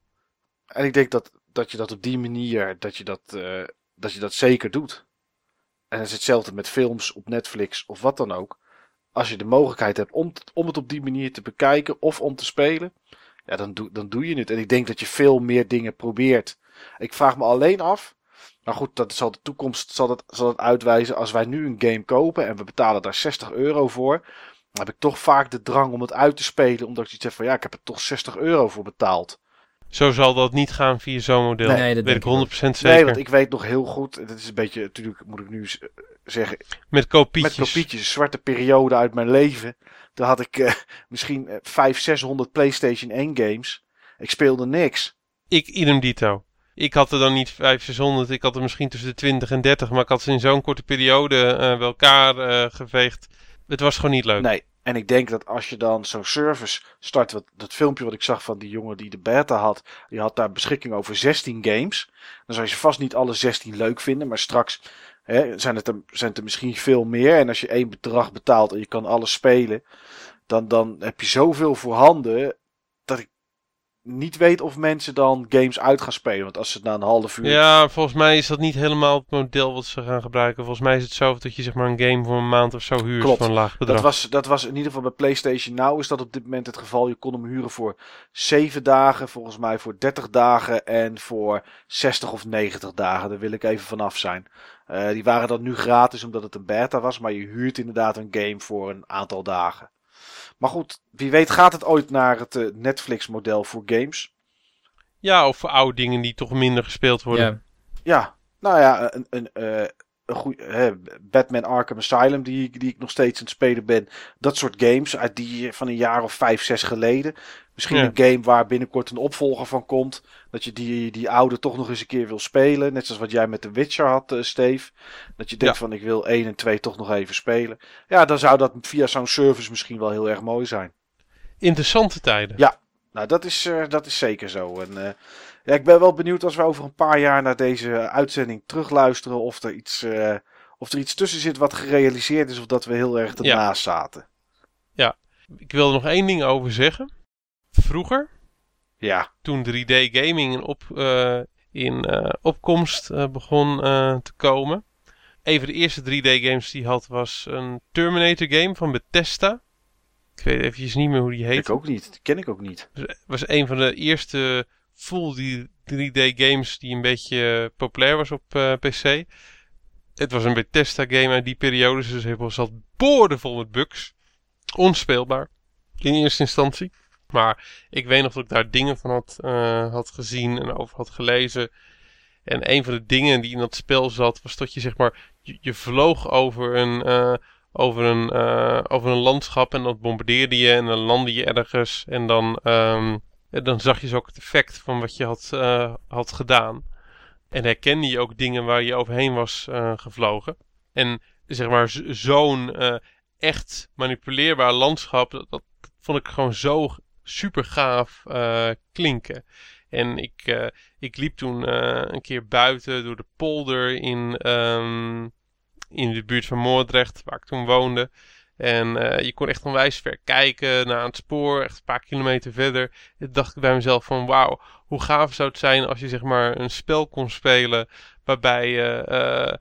En ik denk dat, dat je dat op die manier, dat je dat, eh, dat je dat zeker doet. En het is hetzelfde met films op Netflix of wat dan ook. Als je de mogelijkheid hebt om, om het op die manier te bekijken of om te spelen, ja, dan, doe, dan doe je het. En ik denk dat je veel meer dingen probeert. Ik vraag me alleen af, maar goed, dat zal de toekomst zal dat, zal dat uitwijzen. Als wij nu een game kopen en we betalen daar 60 euro voor, dan heb ik toch vaak de drang om het uit te spelen, omdat iets heb van ja, ik heb er toch 60 euro voor betaald. Zo zal dat niet gaan via zo'n model. Nee, nee, dat weet ik ik ook. 100% zeker. Nee, want ik weet nog heel goed, dat is een beetje, natuurlijk moet ik nu zeggen, Met kopietjes. met kopietjes, een zwarte periode uit mijn leven. Toen had ik eh, misschien eh, 500, 600 PlayStation 1 games. Ik speelde niks. Ik idem dito. Ik had er dan niet 500, 600. Ik had er misschien tussen de 20 en 30. Maar ik had ze in zo'n korte periode eh, bij elkaar eh, geveegd. Het was gewoon niet leuk. Nee. En ik denk dat als je dan zo'n service start, wat, dat filmpje wat ik zag van die jongen die de beta had, die had daar beschikking over 16 games. Dan zou je vast niet alle 16 leuk vinden, maar straks hè, zijn, het er, zijn het er misschien veel meer. En als je één bedrag betaalt en je kan alles spelen, dan, dan heb je zoveel voorhanden niet weet of mensen dan games uit gaan spelen. Want als ze het na een half uur Ja, volgens mij is dat niet helemaal het model wat ze gaan gebruiken. Volgens mij is het zo dat je zeg maar een game voor een maand of zo huurt Klopt. voor een laag bedrag. Dat was, dat was in ieder geval bij PlayStation Now is dat op dit moment het geval. Je kon hem huren voor 7 dagen, volgens mij voor 30 dagen en voor 60 of 90 dagen. Daar wil ik even vanaf zijn. Eh, die waren dan nu gratis omdat het een beta was, maar je huurt inderdaad een game voor een aantal dagen. Maar goed, wie weet gaat het ooit naar het eh, Netflix model voor games. Ja, of voor oude dingen die toch minder gespeeld worden. Ja, Ja, nou ja, een, een, eh, een goeie, Batman Arkham Asylum, die, ik- die ik nog steeds aan het spelen ben. Dat soort games uit die van een jaar of vijf, zes geleden. Misschien Ja. een game waar binnenkort een opvolger van komt. Dat je die, die oude toch nog eens een keer wil spelen. Net zoals wat jij met The Witcher had, eh, Steve. Dat je denkt Ja. van ik wil 1 en 2 toch nog even spelen. Ja, dan zou dat via zo'n service misschien wel heel erg mooi zijn. interessante tijden. Ja. Nou, dat is, eh, dat is zeker zo. En, eh, ja, ik ben wel benieuwd als we over een paar jaar naar deze uitzending terugluisteren. Of er iets, of er iets tussen zit wat gerealiseerd is. Of dat we heel erg ernaast zaten. Ik wil er nog één ding over zeggen. Vroeger, Ja, toen 3D gaming in, op, eh, in eh, opkomst eh, begon te komen. Een van de eerste 3D games die had was een Terminator game van Bethesda. Ik weet eventjes niet meer hoe die heet. ik ook niet. Die ken ik ook niet. was een van de eerste full 3D games die een beetje populair was op PC. Het was een Bethesda game uit die periode, dus het was zat boordevol met bugs. Onspeelbaar in eerste instantie. Maar ik weet nog dat ik daar dingen van had, eh, had gezien en over had gelezen. En een van de dingen die in dat spel zat, was dat je zeg maar, je, vloog over een, eh, over, een, eh, over een landschap en dat bombardeerde je en dan landde je ergens. En dan, ehm, dan zag je zo ook het effect van wat je had, had gedaan. En herkende je ook dingen waar je overheen was gevlogen. En zeg maar, zo'n echt manipuleerbaar landschap, dat vond ik gewoon zo super gaaf eh, klinken. En ik, eh, ik liep toen eh, een keer buiten door de polder in, ehm, in de buurt van Moordrecht, waar ik toen woonde. En je kon echt onwijs ver kijken naar het spoor, echt een paar kilometer verder. Dacht ik bij mezelf van wauw, hoe gaaf zou het zijn als je zeg maar een spel kon spelen waarbij je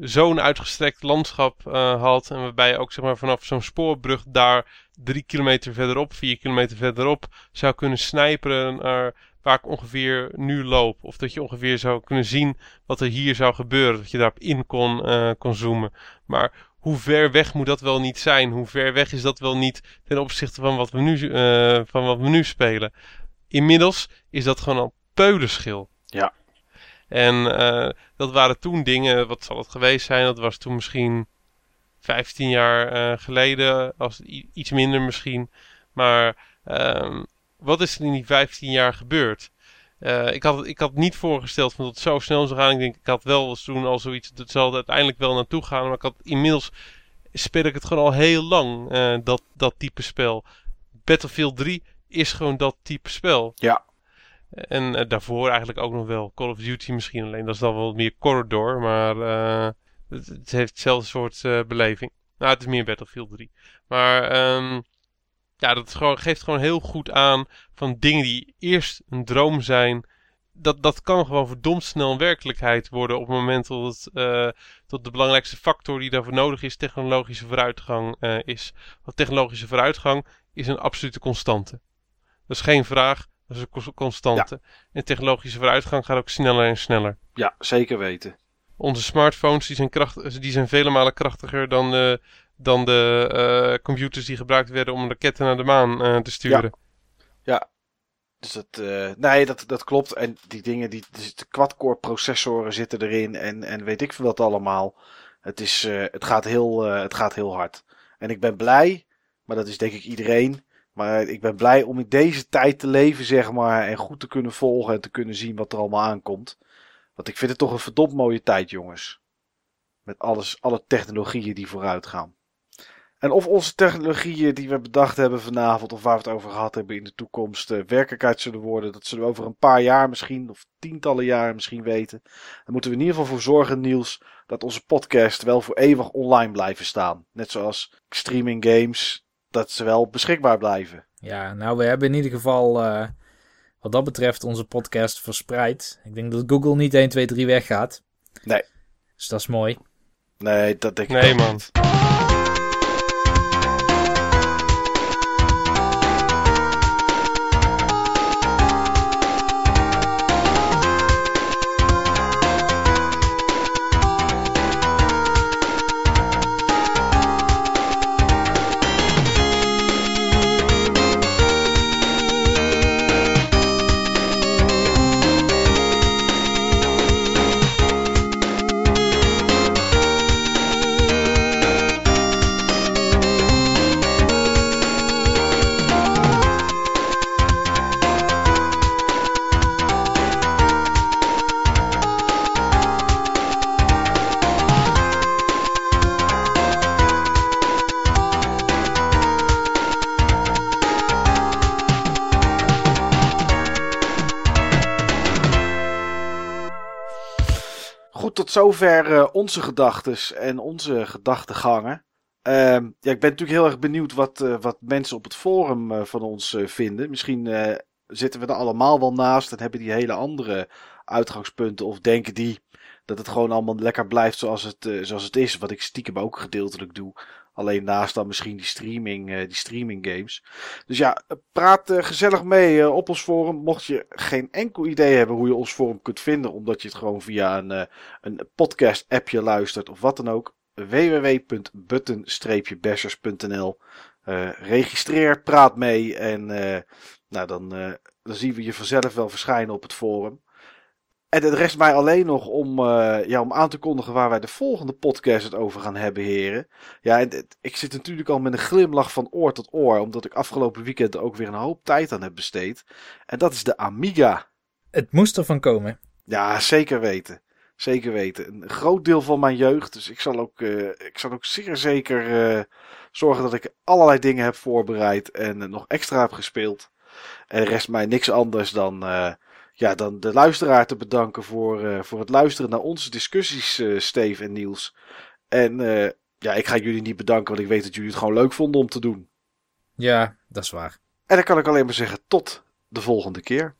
zo'n uitgestrekt landschap had. En waarbij je ook zeg maar vanaf zo'n spoorbrug daar drie kilometer verderop, vier kilometer verderop zou kunnen snijperen naar waar ik ongeveer nu loop. Of dat je ongeveer zou kunnen zien wat er hier zou gebeuren. Dat je daarop in kon, eh, kon zoomen. Maar hoe ver weg moet dat wel niet zijn? Hoe ver weg is dat wel niet ten opzichte van wat we nu, eh, van wat we nu spelen? Inmiddels is dat gewoon al peulenschil. Ja. En eh, dat waren toen dingen, wat zal het geweest zijn? Dat was toen misschien 15 jaar eh, geleden, als iets minder misschien. Maar ehm, wat is er in die 15 jaar gebeurd? Eh, ik, had, ik had niet voorgesteld van dat het zo snel zou gaan. Ik denk, ik had wel eens toen al zoiets, dat zal er uiteindelijk wel naartoe gaan. Maar ik had inmiddels speel ik het gewoon al heel lang, eh, dat, dat type spel. Battlefield 3 is gewoon dat type spel. Ja. En daarvoor eigenlijk ook nog wel Call of Duty misschien. Alleen dat is dan wel meer corridor, maar het, het heeft hetzelfde soort eh, beleving. Nou, het is meer Battlefield 3. Maar ehm, ja, dat gewoon, geeft gewoon heel goed aan van dingen die eerst een droom zijn. Dat, dat kan gewoon verdomd snel een werkelijkheid worden op het moment dat, het, eh, dat de belangrijkste factor die daarvoor nodig is technologische vooruitgang eh, is. Want technologische vooruitgang is een absolute constante. Dat is geen vraag, dat is een cons- constante. En technologische vooruitgang gaat ook sneller en sneller. Ja, zeker weten. Onze smartphones die zijn, kracht, die zijn vele malen krachtiger dan de, dan de eh, computers die gebruikt werden om raketten naar de maan eh, te sturen. Dus dat, eh, nee, dat, dat klopt. En die dingen, die, er zitten quad-core processoren zitten erin en, en weet ik veel wat allemaal. Het, is, eh, het, gaat heel, eh, het gaat heel hard. En ik ben blij, maar dat is denk ik iedereen. Maar ik ben blij om in deze tijd te leven, zeg maar. En goed te kunnen volgen en te kunnen zien wat er allemaal aankomt. Want ik vind het toch een verdomd mooie tijd, jongens. Met alles, alle technologieën die vooruit gaan. En of onze technologieën die we bedacht hebben vanavond, of waar we het over gehad hebben in de toekomst, eh, werkelijkheid zullen worden, dat zullen we over een paar jaar misschien, of tientallen jaren misschien weten. Dan moeten we in ieder geval voor zorgen, Niels, dat onze podcast wel voor eeuwig online blijven staan. Net zoals streaming games, dat ze wel beschikbaar blijven. Ja, nou, we hebben in ieder geval eh, wat dat betreft onze podcast verspreid. Ik denk dat Google niet 1, 2, 3 weggaat. Nee. Dus dat is mooi. Nee, dat denk ik Nee, man. Zover eh, onze gedachtes en onze gedachtegangen. Ehm, ja, ik ben natuurlijk heel erg benieuwd wat, eh, wat mensen op het forum eh, van ons vinden. Misschien zitten we er allemaal wel naast en hebben die hele andere uitgangspunten. Of denken die dat het gewoon allemaal lekker blijft zoals het, zoals het is. Wat ik stiekem ook gedeeltelijk doe. Alleen naast dan misschien die streaming, eh, die streaming games. Dus ja, praat eh, gezellig mee eh, op ons forum. Mocht je geen enkel idee hebben hoe je ons forum kunt vinden. Omdat je het gewoon via een, eh, een podcast appje luistert of wat dan ook. www.button-bashers.nl Eh, Registreer, praat mee en eh, nou, dan, eh, dan zien we je vanzelf wel verschijnen op het forum. En het rest mij alleen nog om, eh, ja, om aan te kondigen waar wij de volgende podcast het over gaan hebben, heren. Ja, en ik zit natuurlijk al met een glimlach van oor tot oor, omdat ik afgelopen weekend er ook weer een hoop tijd aan heb besteed. En dat is de Amiga. Het moest ervan komen. Ja, zeker weten. Zeker weten. Een groot deel van mijn jeugd. Dus ik zal ook, eh, ik zal ook zeer zeker eh, zorgen dat ik allerlei dingen heb voorbereid en nog extra heb gespeeld. En er rest mij niks anders dan, ja, dan de luisteraar te bedanken voor, eh, voor het luisteren naar onze discussies, eh Steve en Niels. En eh, ja, ik ga jullie niet bedanken, want ik weet dat jullie het gewoon leuk vonden om te doen. Ja, dat is waar. En dan kan ik alleen maar zeggen tot de volgende keer.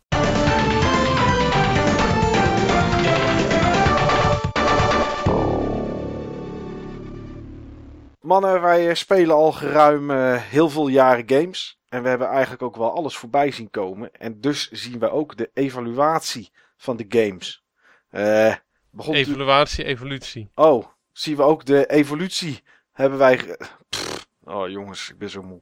Mannen, wij spelen al geruim heel veel jaren games. En we hebben eigenlijk ook wel alles voorbij zien komen. En dus zien we ook de evaluatie van de games. Eh begon tu- Evaluatie, evolutie. Oh, zien we ook de evolutie. Hebben wij. Pff, oh jongens, ik ben zo moe.